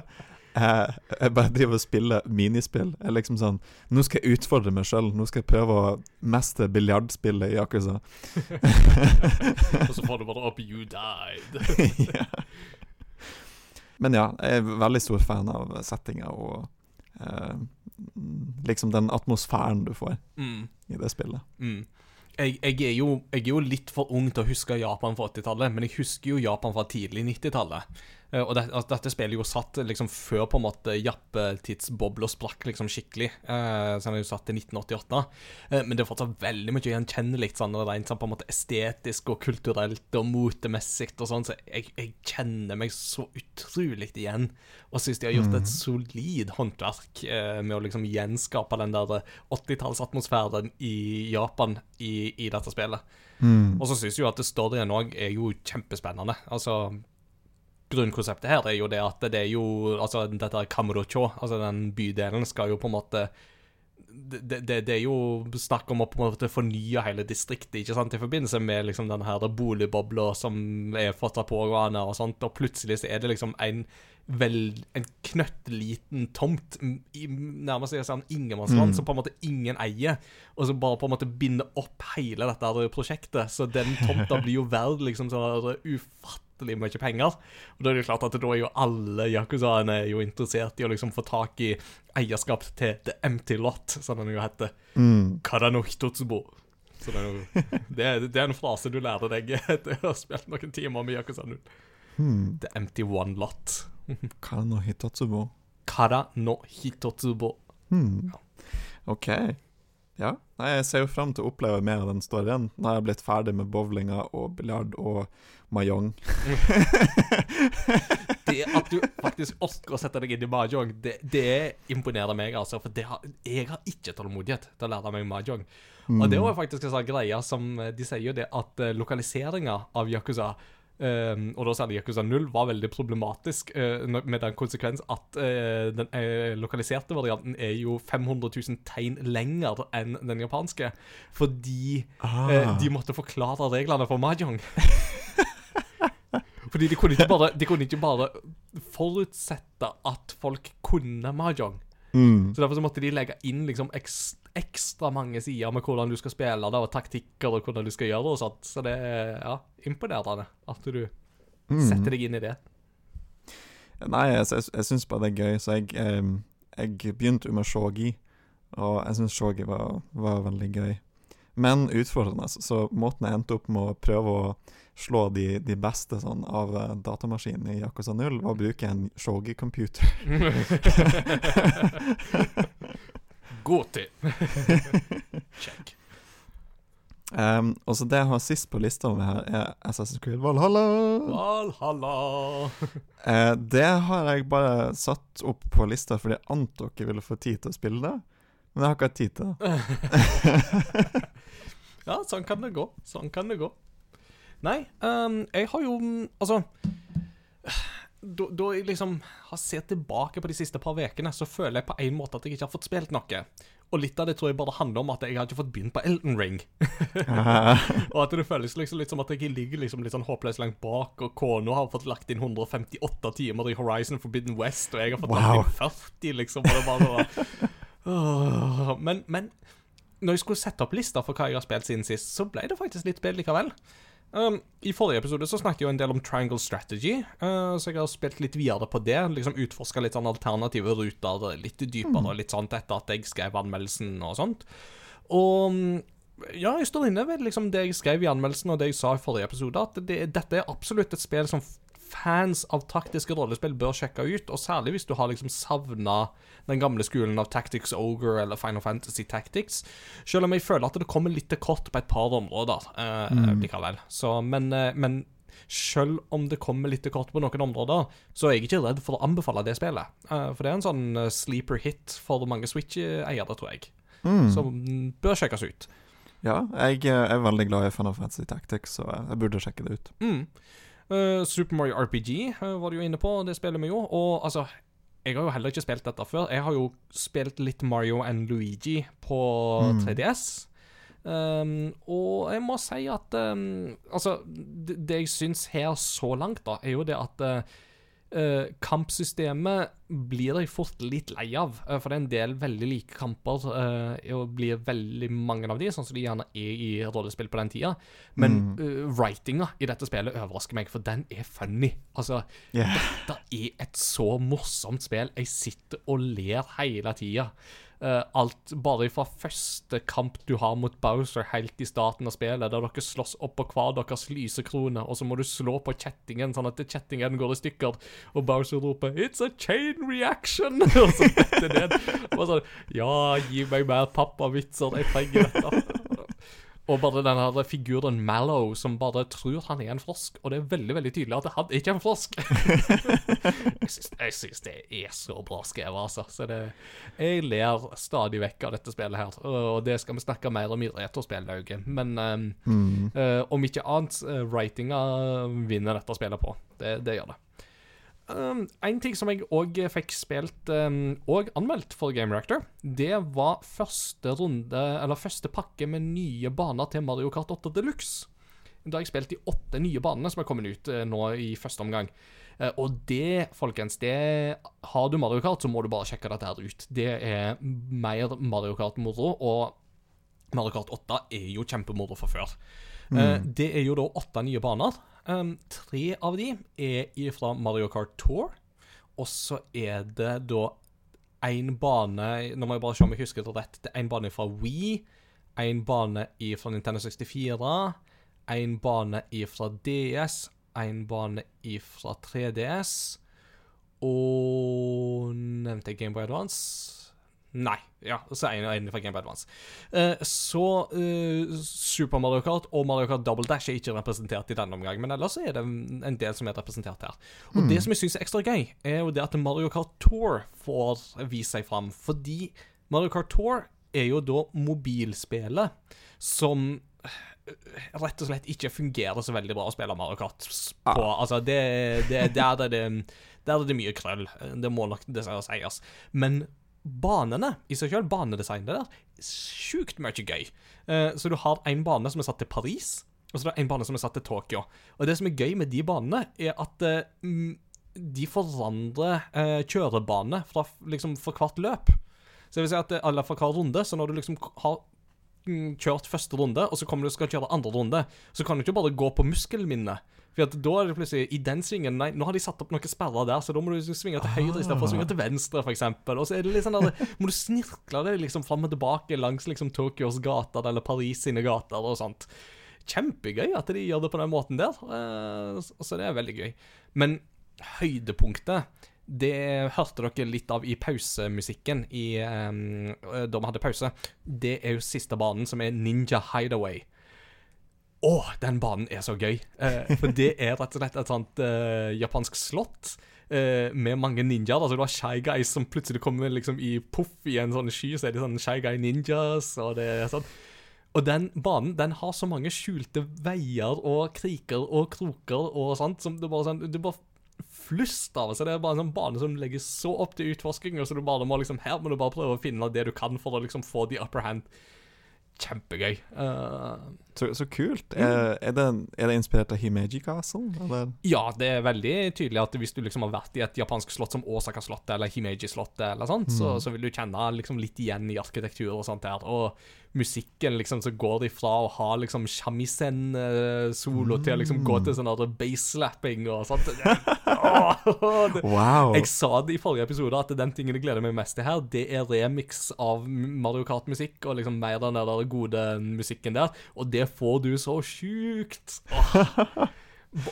Jeg, jeg bare driver og spiller minispill. Jeg liksom sånn Nå skal jeg utfordre meg sjøl. Nå skal jeg prøve å mestre biljardspillet i Yakuza. og så får du bare opp 'You died'. ja. Men ja, jeg er veldig stor fan av settinga og eh, liksom den atmosfæren du får Mm. i det spillet. Mm. Jeg, jeg, er jo, jeg er jo litt for ung til å huske Japan fra 80-tallet, men jeg husker jo Japan fra tidlig 90-tallet. Eh, og det, altså, dette spillet jo satt liksom før på en måte jappetidsbobla sprakk liksom skikkelig. Uh, så den er jo satt til 1988. Eh, men det er fortsatt veldig mye gjenkjennelig sånn, rent sånn på en måte estetisk og kulturelt og motemessig og sånn, så jeg, jeg kjenner meg så utrolig igjen. Og syns de har gjort et solid håndverk eh, med å liksom gjenskape den der 80-tallsatmosfæren i Japan i, i dette spillet. Og så syns jeg jo at storyen òg er jo kjempespennende. Altså Grunnkonseptet her er jo det at det er jo Altså, dette Kamurocho, altså den bydelen, skal jo på en måte det, det, det er jo snakk om å på en måte fornye hele distriktet ikke sant, i forbindelse med liksom den her boligbobla som er fortsatt pågående, og sånt, og plutselig så er det liksom en vel, en knøttliten tomt, i, nærmest i sånn ingenmannsland, som på en måte ingen eier, og som bare på en måte binder opp hele dette prosjektet. Så den tomta blir jo verd liksom sånn her ufattelig mye penger. Og da er det jo klart at da er jo alle yakuzaene jo interessert i å liksom få tak i eierskap til The Empty Lot, som den jo heter. Karano hitotsubo. Så det er, jo, det, det er en frase du lærer deg etter å ha spilt noen timer med Yakuza 0. The Empty One Lot. Kara no hitotsubo. Kara no hitotsubo. Hmm. OK. Ja. Nei, jeg ser jo fram til å oppleve mer av den storyen. Nå har jeg blitt ferdig med bowlinga og biljard og mahjong. Det at du faktisk orker å sette deg inn i mahjong, det, det imponerer meg, altså. For det har, jeg har ikke tålmodighet til å lære meg mahjong. Og det var faktisk en sånn greie som eh, De sier jo det at uh, lokaliseringa av Yakuza Um, og da særlig Yakuza 0 var veldig problematisk, uh, med den konsekvens at uh, den uh, lokaliserte varianten er jo 500 000 tegn lenger enn den japanske. Fordi eh, de måtte forklare reglene for mahjong. Fordi de kunne, ikke bare, kunne ikke bare forutsette at folk kunne mahjong. Mm. Så derfor så måtte de legge inn liksom ekstra mange sider med hvordan du skal spille det, og taktikker og hvordan du skal gjøre det og sånt. Så det er ja, imponerende at du setter deg inn i det. Nei, jeg, jeg, jeg syns bare det er gøy, så jeg, eh, jeg begynte med shogi, og jeg syns shogi var, var veldig gøy. Men utfordrende, så måten jeg endte opp med å prøve å slå de, de beste sånn, av eh, datamaskinen i Yakuza 0, var å bruke en shogi-computer. God til. Check. Um, og så det jeg har sist på lista mi her, er Assassin's Creed Valhalla. Valhalla. uh, det har jeg bare satt opp på lista fordi jeg antok dere ville få tid til å spille det. Men jeg har ikke hatt tid til det. Ja, sånn kan det gå. Sånn kan det gå. Nei, um, jeg har jo mm, Altså da, da jeg liksom har sett tilbake på de siste par ukene, så føler jeg på en måte at jeg ikke har fått spilt noe. Og litt av det tror jeg bare handler om at jeg har ikke fått begynt på Elden Ring. og at det føles liksom litt som at jeg ligger liksom litt sånn håpløst langt bak, og kona har fått lagt inn 158 timer i Horizon Forbidden West, og jeg har fått Wow. lagt inn 40, liksom. Og det bare Åh, men, men når jeg skulle sette opp lista for hva jeg har spilt siden sist, så ble det faktisk litt spill likevel. Um, I forrige episode så snakket jeg jo en del om Triangle Strategy, uh, så jeg har spilt litt videre på det. Liksom Utforska litt sånn alternative ruter litt dypere og litt sånt etter at jeg skrev anmeldelsen og sånt. Og mm, ja, jeg står inne ved liksom det jeg skrev i anmeldelsen og det jeg sa i forrige episode, at det, dette er absolutt et spill som fans av taktiske rollespill bør sjekke ut, og særlig hvis du har liksom savna den gamle skolen av Tactics Ogre eller Final Fantasy Tactics. Selv om jeg føler at det kommer litt til kort på et par områder eh, likevel. Så, men, eh, men selv om det kommer litt til kort på noen områder, så er jeg ikke redd for å anbefale det spillet. Eh, for det er en sånn eh, sleeper hit for mange Switch-eiere, tror jeg. Som mm, bør sjekkes ut. Ja, jeg er veldig glad i Final Fantasy Tactics, så jeg burde sjekke det ut. Mm. Eh, Super Mario RPG uh, var du jo inne på, det spiller vi jo. Og altså, jeg har jo heller ikke spilt dette før. Jeg har jo spilt litt Mario and Luigi på 3DS. Um, og jeg må si at um, Altså, det, det jeg syns her så langt, da, er jo det at uh, uh, kampsystemet blir jeg fort litt lei av. uh, For det er en del veldig like kamper, Uh, og blir veldig mange av de, sånn som de gjerne er i rollespill på den tida. Men eh, writinga i dette spillet overrasker meg, for den er funny. Altså, Yeah. dette er et så morsomt spill. Jeg sitter og ler hele tida. Eh, alt bare fra første kamp du har mot Bowser helt i starten av spillet, der dere slåss opp på hver deres lysekrone, og så må du slå på kjettingen sånn at kjettingen går i stykker, og Bowser roper 'It's a chain reaction!' og så detter det ned. Og sånn Ja, gi meg mer pappavitser, jeg trenger dette. Og bare den her figuren Mallow som bare tror han er en frosk, og det er veldig veldig tydelig at han ikke er en frosk. jeg, syns, det er så bra skrevet, altså. Så det, jeg ler stadig vekk av dette spillet her, og det skal vi snakke mer om i retrospillauget. Men um, mm. uh, om ikke annet, uh, writinga vinner dette spillet på. Det, det gjør det. Um, en ting som jeg òg fikk spilt um, og anmeldt for Game Reactor, det var første runde, eller første pakke med nye baner til Mario Kart 8 Deluxe. Da har jeg spilt de åtte nye banene som er kommet ut eh, nå i første omgang. Eh, og det, folkens, det Har du Mario Kart, så må du bare sjekke dette her ut. Det er mer Mario Kart-moro, og Mario Kart 8 er jo kjempemoro fra før. Eh, det er jo da åtte nye baner. Um, tre av de er fra Mario Kart Tour, og så er det da én bane Nå må jeg bare se om jeg husker det rett. Det er én bane fra Wii, én bane fra Nintendo 64, én bane fra DS, én bane fra 3DS og Nevnte jeg Gameboy Advance? Nei. Ja, så er en fra Game Advance. Uh, så uh, Super Mario Kart og Mario Kart Double Dash er ikke representert i denne omgang, men ellers er det en del som er representert her. Og det som jeg syns er ekstra gøy, er jo det at Mario Kart Tour får vise seg fram. Fordi Mario Kart Tour er jo da mobilspillet som eh, rett og slett ikke fungerer så veldig bra å spille Mario Kart på. Ah. Altså, det, det, der, er det, der er det mye krøll. Det må nok dessverre sies. Men banene i seg sjøl, banedesignet der, er sjukt mye gøy. Eh, så du har en bane som er satt til Paris, og så er det en bane som er satt til Tokyo. Og det som er gøy med de banene, er at eh, de forandrer eh, kjørebane fra, liksom, for hvert løp. Så det vil si at det- fra hver runde. Så når du liksom har mm, kjørt første runde, og så kommer du og skal kjøre andre runde, så kan du ikke bare gå på muskelminne. For at da er det plutselig I den svingen Nei, nå har de satt opp noen sperrer der, så da må du svinge til høyre istedenfor å svinge til venstre, f.eks. Og så er det litt sånn der Må du snirkle det liksom fram og tilbake langs liksom Tokyos gater eller Paris sine gater og sånt. Kjempegøy at de gjør det på den måten der. Eh, Så det er veldig gøy. Men høydepunktet det hørte dere litt av i pausemusikken i, um, da vi hadde pause. Det er jo siste banen, som er Ninja Hideaway. Å, den banen er så gøy! Eh, for det er rett og slett et sånt eh, japansk slott eh, med mange ninjaer. Altså Du har Shy Guys som plutselig kommer liksom i poff i en sånn sky, så er det sånn Shy Guy Ninjas, og det er sånn. Og den banen den har så mange skjulte veier og kriker og kroker og sånt som du bare sånn Du bare flust av. Så det er bare en sånn bane som legger så opp til utforsking, og så du bare må liksom Her må du bare prøve å finne det du kan for å liksom få the upper hand. Kjempegøy. Eh, Så, så kult. Er, er, det, er det inspirert av Himeji Castle? Eller? ja, det er veldig tydelig at hvis du liksom har vært i et japansk slott som Osaka-slottet eller Himeji-slottet, eller sånt, så, så vil du kjenne liksom litt igjen i arkitektur og sånt der. Og musikken liksom så går de fra å ha liksom shamisen-solo til å liksom gå til sånn der bass-slapping og sånt. Det, det, Wow! jeg sa det i forrige episode at den tingen jeg gleder meg mest til her, det er remix av Mario Kart-musikk og liksom mer den der gode musikken der. Og det får du så sjukt. Åh.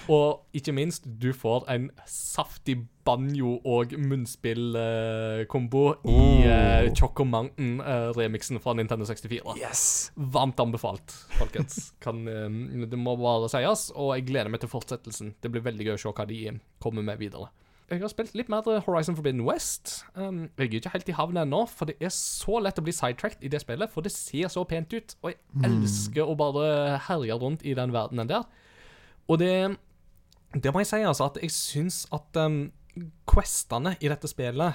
Og ikke minst, du får en saftig banjo- og munnspill-kombo i uh, Choco Mountain-remixen fra Nintendo 64. Yes! Varmt anbefalt, folkens. Kan, eh, det må bare sies. Og jeg gleder meg til fortsettelsen. Det blir veldig gøy å se hva de kommer med videre. Jeg har spilt litt mer Horizon Forbidden West. Um, jeg er ikke helt i havn ennå, for det er så lett å bli sidetracked i det spillet, for det ser så pent ut. Og jeg elsker å bare herje rundt i den verdenen der. Og det Det må jeg si, altså, at jeg syns at um, questene i dette spillet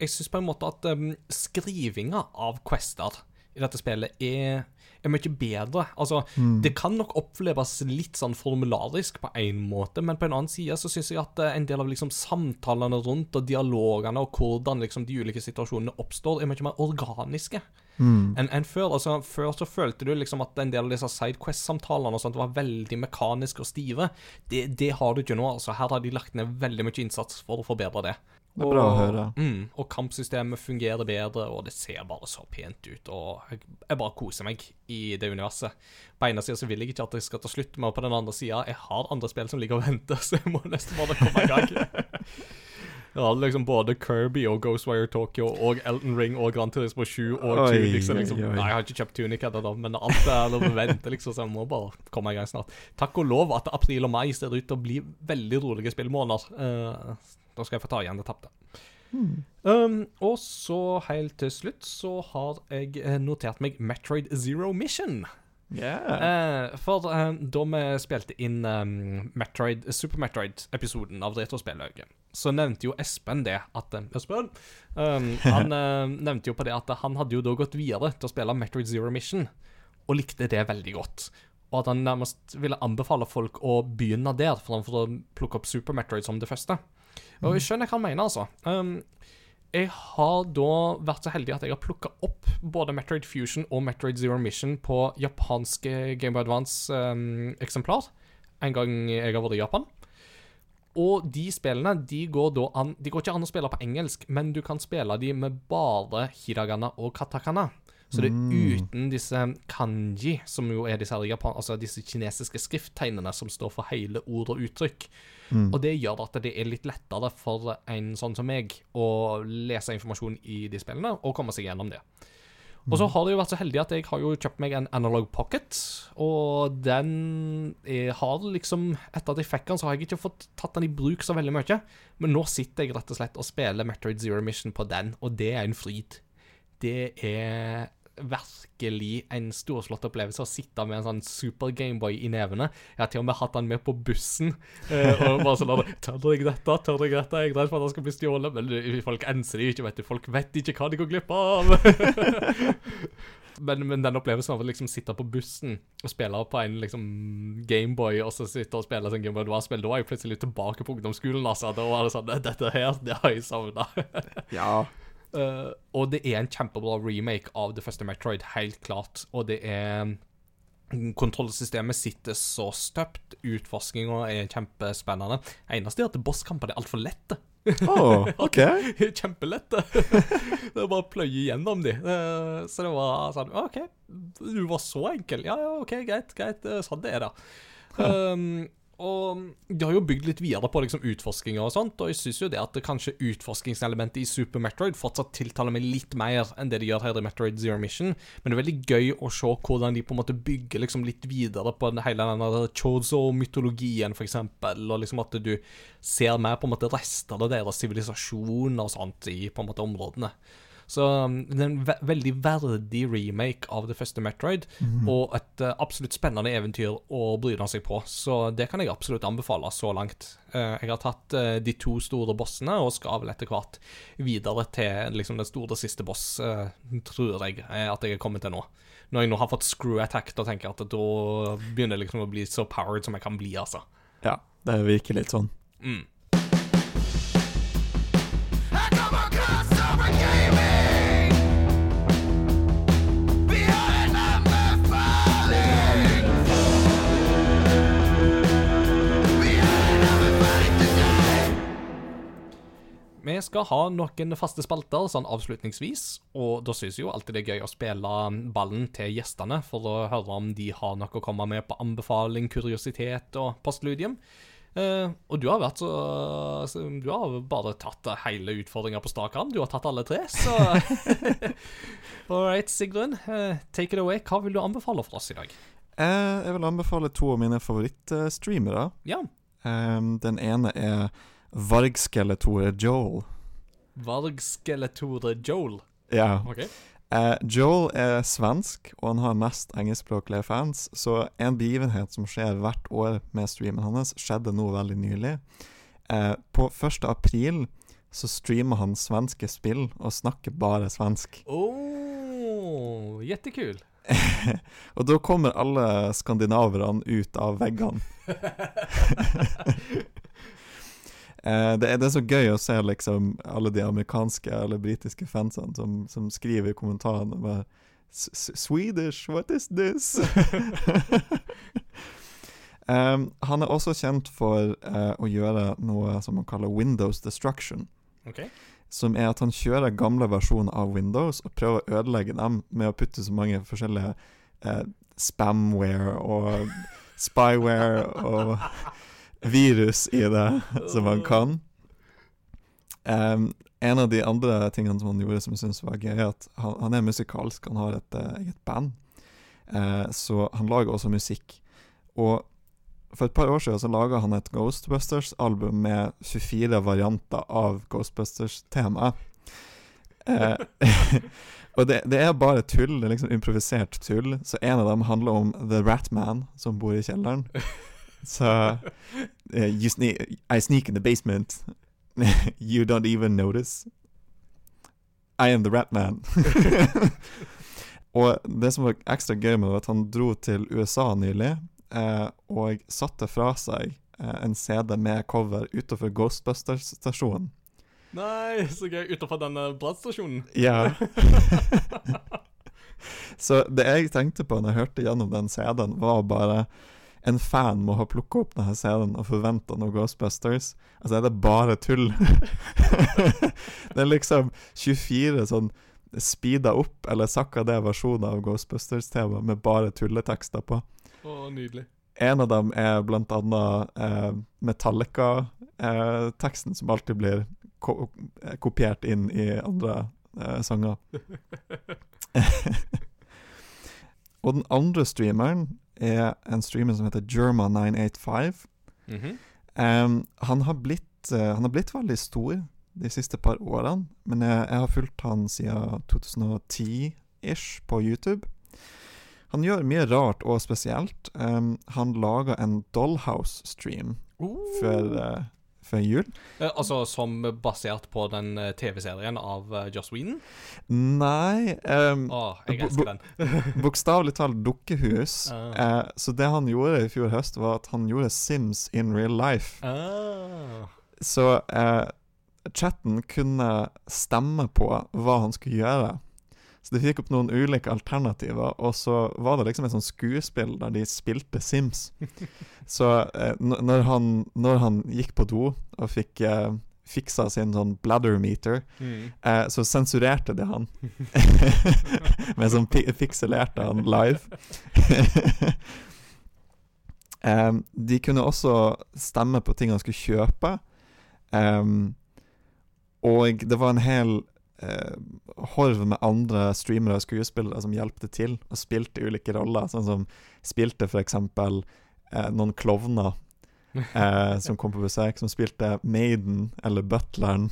Jeg syns på en måte at um, skrivinga av quester dette spillet er er mye bedre. Altså, Mm. det kan nok oppleves litt sånn formularisk på en måte, men på en annen side så syns jeg at eh, en del av liksom samtalene rundt og dialogene og hvordan liksom de ulike situasjonene oppstår, er mye mer organiske Mm. enn en før. Altså, før så følte du liksom at en del av disse Sidequest-samtalene og sånt var veldig mekaniske og stive. Det, det har du ikke nå. altså Her har de lagt ned veldig mye innsats for å forbedre det. Det er bra å høre. Mm, og kampsystemet fungerer bedre, og det ser bare så pent ut. Og jeg, jeg bare koser meg i det universet. På ene sida så vil jeg ikke at det skal ta slutt, men på den andre sida jeg har andre spill som ligger og venter, så jeg må nesten bare komme i gang. Ja, liksom både Kirby og Ghostwire Tokyo og Elton Ring og Grand Turismo 7 og Tunic. Liksom, oi. Nei, jeg har ikke kjøpt Tunic ennå, men alt er lov å vente, liksom, så jeg må bare komme i gang snart. Takk og lov at april og mai ser ut til å bli veldig rolige spillmåneder. Eh, da skal jeg få ta igjen det tapte. Um, og så helt til slutt så har jeg eh, notert meg Metroid Zero Mission. Yeah. Uh, for uh, da vi spilte inn um, Metroid, Super Metroid-episoden av Retrospillauget, så nevnte jo Espen det at Espen um, Han uh, nevnte jo på det at han hadde jo da gått videre til å spille Metroid Zero Mission, og likte det veldig godt. Og at han nærmest ville anbefale folk å begynne der, framfor å plukke opp Super Metroid som det første. Og jeg skjønner hva han mener, altså. Um, jeg har da vært så heldig at jeg har plukka opp både Metroid Fusion og Metroid Zero Mission på japanske Game Boy Advance-eksemplar en gang jeg har vært i Japan. Og de spillene de går an De går ikke an å spille på engelsk, men du kan spille de med bare hiragana og katakana. Så det er uten disse kanji, som jo er disse, Japan, altså disse kinesiske skrifttegnene som står for hele ord og uttrykk. Og det gjør at det er litt lettere for en sånn som meg å lese informasjon i de spillene og komme seg gjennom det. Og så har det jo vært så heldig at jeg har jo kjøpt meg en Analog Pocket, og den har liksom Etter at jeg fikk den, så har jeg ikke fått tatt den i bruk så veldig mye. Men nå sitter jeg rett og slett og spiller Metroid Zero Mission på den, og det er en fryd. Det er virkelig en storslått opplevelse å sitte med en sånn super Gameboy i nevene. Jeg har til og med hatt han med på bussen. Eh, og bare sånn Tør jeg dette? Tør jeg dette? Jeg er redd for at han skal bli stjålet. Men folk enser det ikke, vet du. Folk vet ikke hva de går glipp av. men, men den opplevelsen av å liksom sitte på bussen og spille på en liksom Gameboy, og så sitte og spille sånn Gameboy Advance-spill, da var jeg plutselig tilbake på ungdomsskolen, altså. Da var det sånn Dette her, det har jeg savna. Ja. Eh, og det er en kjempebra remake av det første Metroid, helt klart. Og det er Kontrollsystemet sitter så støpt. Utforskinga er kjempespennende. Eneste er at bosskampene er altfor lette. Oh, OK. Kjempelette. det er bare å pløye gjennom de. Eh, Så det var sånn OK, du var så enkel. Ja, ja, OK, greit. greit, eh, Sånn det er, da. Um, og de har jo bygd litt videre på liksom utforskinger og sånt, og jeg syns jo det at det kanskje utforskingselementet i Super Metroid fortsatt tiltaler meg litt mer enn det de gjør her i Metroid Zero Mission, men det er veldig gøy å se hvordan de på en måte bygger liksom litt videre på den hele den Chozo-mytologien, for eksempel, og liksom at du ser mer på en måte rester av deres sivilisasjon og sånt i på en måte områdene. Så um, det er en ve veldig verdig remake av det første Metroid, og et uh, absolutt spennende eventyr å bryne seg på. Så det kan jeg absolutt anbefale så langt. Uh, jeg har tatt uh, de to store bossene, og skal vel etter hvert videre til liksom den store siste boss, eh, tror jeg at jeg er kommet til nå. Når jeg nå har fått screw attack, da tenker jeg at da begynner jeg liksom å bli så powered som jeg kan bli, altså. Ja, det virker litt sånn. Mm. Vi skal ha noen faste spalter sånn avslutningsvis, og da syns jeg jo alltid det er gøy å spille ballen til gjestene for å høre om de har noe å komme med på anbefaling, kuriositet og postludium. Uh, og du har vært så, så Du har bare tatt hele utfordringa på strak arm. Du har tatt alle tre, så All right, Sigrun. Uh, take it away. Hva vil du anbefale for oss i dag? Uh, jeg vil anbefale to av mine favorittstreamere. Ja. Um, den ene er Vargskeletoret Joel. Vargskeletore Joel. Ja. Okay. Uh, Joel er svensk, og han har mest engelskspråklige fans, så en begivenhet som skjer hvert år med streamen hans, skjedde nå veldig nylig. Uh, på 1. april så streamer han svenske spill og snakker bare svensk. Oh, jettekul. Og da kommer alle skandinaverne ut av veggene. Eh, det, er, det er så gøy å se liksom alle de amerikanske eller britiske fansene som, som skriver i kommentarene bare "S- s- Swedish, what is this? um, han er også kjent for uh, å gjøre noe som man kaller Windows destruction. Okay. Som er at han kjører gamle versjoner av Windows og prøver å ødelegge dem med å putte så mange forskjellige uh, spamware og spyware og virus i det som han kan. Um, en av de andre tingene som han gjorde som jeg syns var gøy, er at han, han er musikalsk. Han har et eh, eget band. Uh, så han lager også musikk. Og for et par år siden så laga han et Ghostbusters-album med 24 varianter av Ghostbusters-temaet. Uh, og det, det er bare tull. Det er liksom improvisert tull. Så en av dem handler om The Ratman som bor i kjelleren. Så uh, you sne I sneak in the basement. you don't even notice. I am the Ratman. og det som var ekstra gøy med det, var at han dro til USA nylig eh, og satte fra seg eh, en CD med cover utenfor Ghostbusters-stasjonen. Nei, så gøy. Utenfor denne brannstasjonen. Ja. Så det jeg tenkte på når jeg hørte gjennom den CD-en, var bare en fan må ha plukka opp denne CD-en og forventa noe Ghostbusters. Altså, er det bare tull? det er liksom 24 sånn speeda opp eller sakka ned versjoner av Ghostbusters-tema med bare tulletekster på. Å, nydelig. En av dem er blant annet eh, Metallica-teksten, som alltid blir ko eh, kopiert inn i andre eh, sanger. Og den andre streameren er en streamer som heter Germa985. Mm -hmm. um, han, har blitt, eh, han har blitt veldig stor de siste par årene, men jeg, jeg har fulgt han siden 2010-ish på YouTube. Han gjør mye rart og spesielt. Um, han laga en Dollhouse-stream for... eh, før jul. Eh, altså som basert på den eh, TV-serien av uh, Joss Whedon? Nei um, oh, jeg elsker den. Bokstavelig talt dukkehus. Ah. Eh, så det han gjorde i fjor høst, var at han gjorde Sims in real life. Ah. Så eh, chatten kunne stemme på hva han skulle gjøre. Så de fikk opp noen ulike alternativer, og så var det liksom et sånt skuespill der de spilte Sims. Så eh, når, han, når han gikk på do og fikk eh, fiksa sin sånn bladder meter, Mm. eh, så sensurerte de han. Med sånn pi pikselerte han live. Um, de kunne også stemme på ting han skulle kjøpe. Um, og det var en hel horv med andre streamere og skuespillere som hjelpte til og spilte ulike roller. Sånn som spilte eksempel eh, noen klovner eh, som kom på besøk, som spilte Maiden eller Butleren.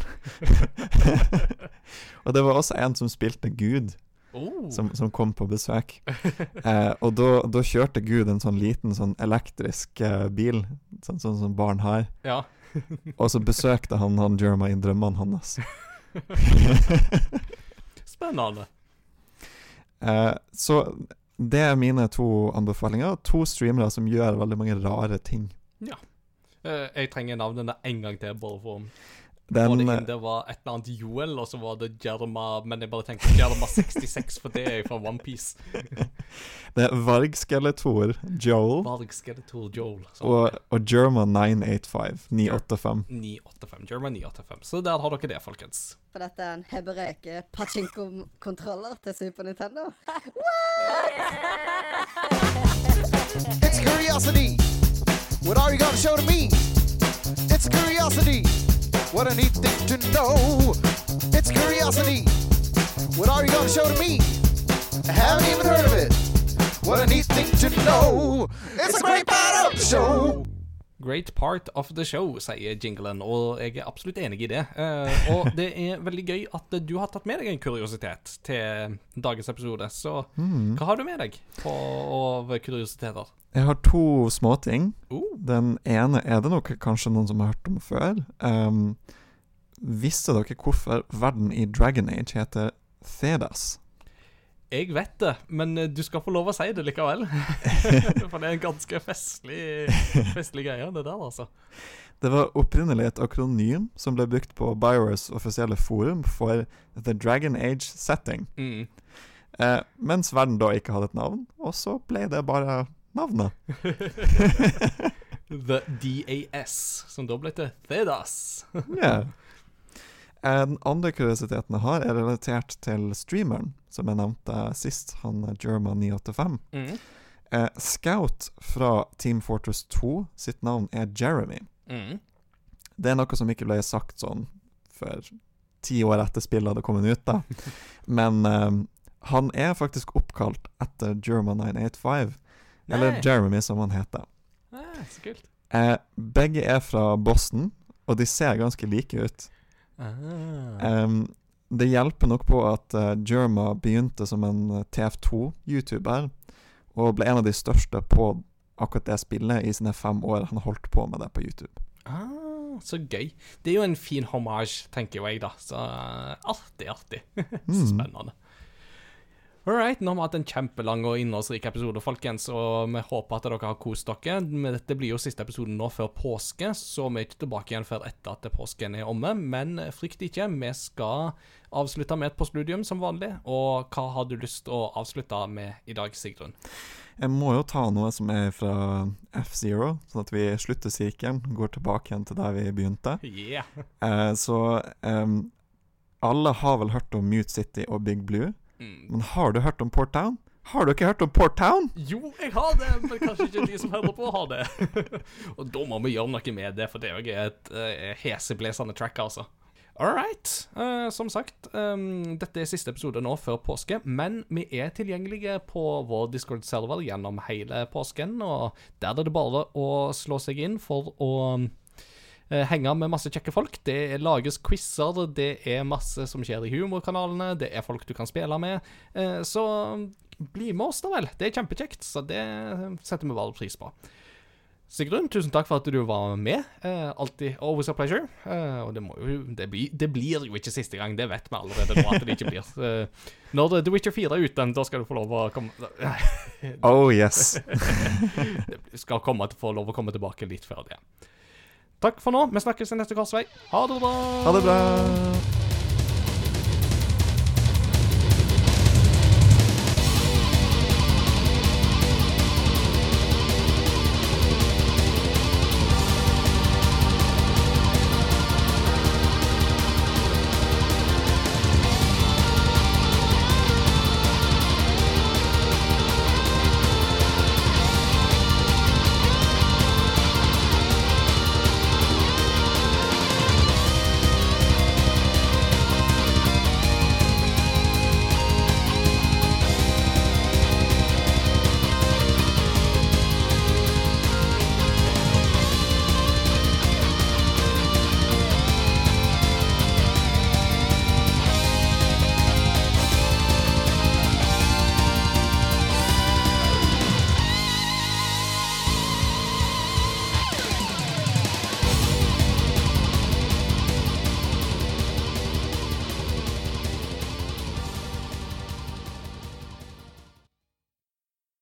og det var også en som spilte Gud, Oh. som, som kom på besøk. Eh, og da, kjørte Gud en sånn liten sånn elektrisk eh, bil, sånn, sånn som barn har. Ja. Og så besøkte han han i drømmene hans. Spennende. Eh, så det er mine to anbefalinger. To streamere som gjør veldig mange rare ting. Eh, jeg trenger navnene en gang til, bare for Den, var det, inn, det var et eller annet Joel, og så var det Jerma Men jeg bare tenker Jerma 66, for det er jo fra OnePiece. det er Vargskeletor Joel Varg Skeletor Joel. Og, og Jerma 985. 985. 985. Jerma 985. Så der har dere det, folkens. For dette er en hebreke pachinko-kontroller til Super Nintendo. It's curiosity. What are you gonna show to me? It's curiosity. What a neat thing to know. It's curiosity. What are you gonna show to me? I haven't even heard of it. What a neat thing to know. It's a great part of the show. Great part of the show, sier jinglen, og jeg er absolutt enig i det. Uh, og det er veldig gøy at du har tatt med deg en kuriositet til dagens episode. Så hva har du med deg på, av kuriositeter? Jeg har to småting. Uh. Den ene er det nok kanskje noen som har hørt om før. Um, visste dere hvorfor verden i Dragon Age heter Thedas? Jeg vet det, men eh, du skal få lov å si det likevel. For det er en ganske festlig, festlig greie, det der, altså. Det var opprinnelig et akronym som ble brukt på Biowares offisielle forum for The Dragon Age Setting. Mm. Eh, mens verden da ikke hadde et navn, og så ble det bare navnet. The DAS, som da ble til Thedas. Ja. Eh, Den andre kuriositeten jeg har, er relatert til streameren, som jeg nevnte sist, han German985. Mm. Eh, Scout fra Team Fortress 2 sitt navn er Jeremy. Mm. Det er noe som ikke ble sagt sånn for ti år etter spillet hadde kommet ut, da. Men eh, han er faktisk oppkalt etter German985, Eller Jeremy, som han heter. Nei, så kult. Eh, begge er fra Boston, og de ser ganske like ut. Ah. Em, det hjelper nok på at uh, Jerma begynte som en eh, TF2-YouTuber, og ble en av de største på akkurat det spillet i sine fem år han holdt på med det på YouTube. Ah, så gøy. Det er jo en fin hommage, tenker jo jeg, da. Så uh, artig, artig. Mm. Spennende. All right, nå har vi hatt en kjempelang og innholdsrik episode, folkens, og vi håper at dere har kost dere. Men Dette blir jo siste episoden nå før påske, så vi er ikke tilbake igjen før etter at påsken er omme. Men frykt ikke, vi skal avslutte med et postludium som vanlig. Og hva har du lyst til å avslutte med i dag, Sigrun? Jeg må jo ta noe som er fra F-Zero, sånn at vi slutter sirkelen, går tilbake igjen til der vi begynte. Yeah. Eh, så um, alle har vel hørt om Mute City og Big Blue, Mm. men har du hørt om Port Town? Har du ikke hørt om Port Town? Jo, jeg har det, men kanskje ikke de som hører på, har det. og da må vi gjøre noe med det, for det er jo et uh, heseblesende track, altså. All right. Uh, som sagt, um, dette er siste episode nå før påske, men vi er tilgjengelige på vår Discord-server gjennom hele påsken, og der er det bare å slå seg inn for å henge med masse kjekke folk. Det lages quizer, det er masse som skjer i humorkanalene, det er folk du kan spille med. Eh, så bli med oss, da vel. Det er kjempekjekt, så det setter vi bare pris på. Sigrun, tusen takk for at du var med. Eh, alltid always a pleasure. Eh, og det, jo, det, blir, det blir jo ikke siste gang, det vet vi allerede nå at det ikke blir. Eh, når The Witcher 4 er ute, da skal du få lov å komme Oh yes. du skal komme, få lov å komme tilbake litt før det. Takk for nå. Vi snakkes i neste korsvei. Ha det bra. Ha det bra.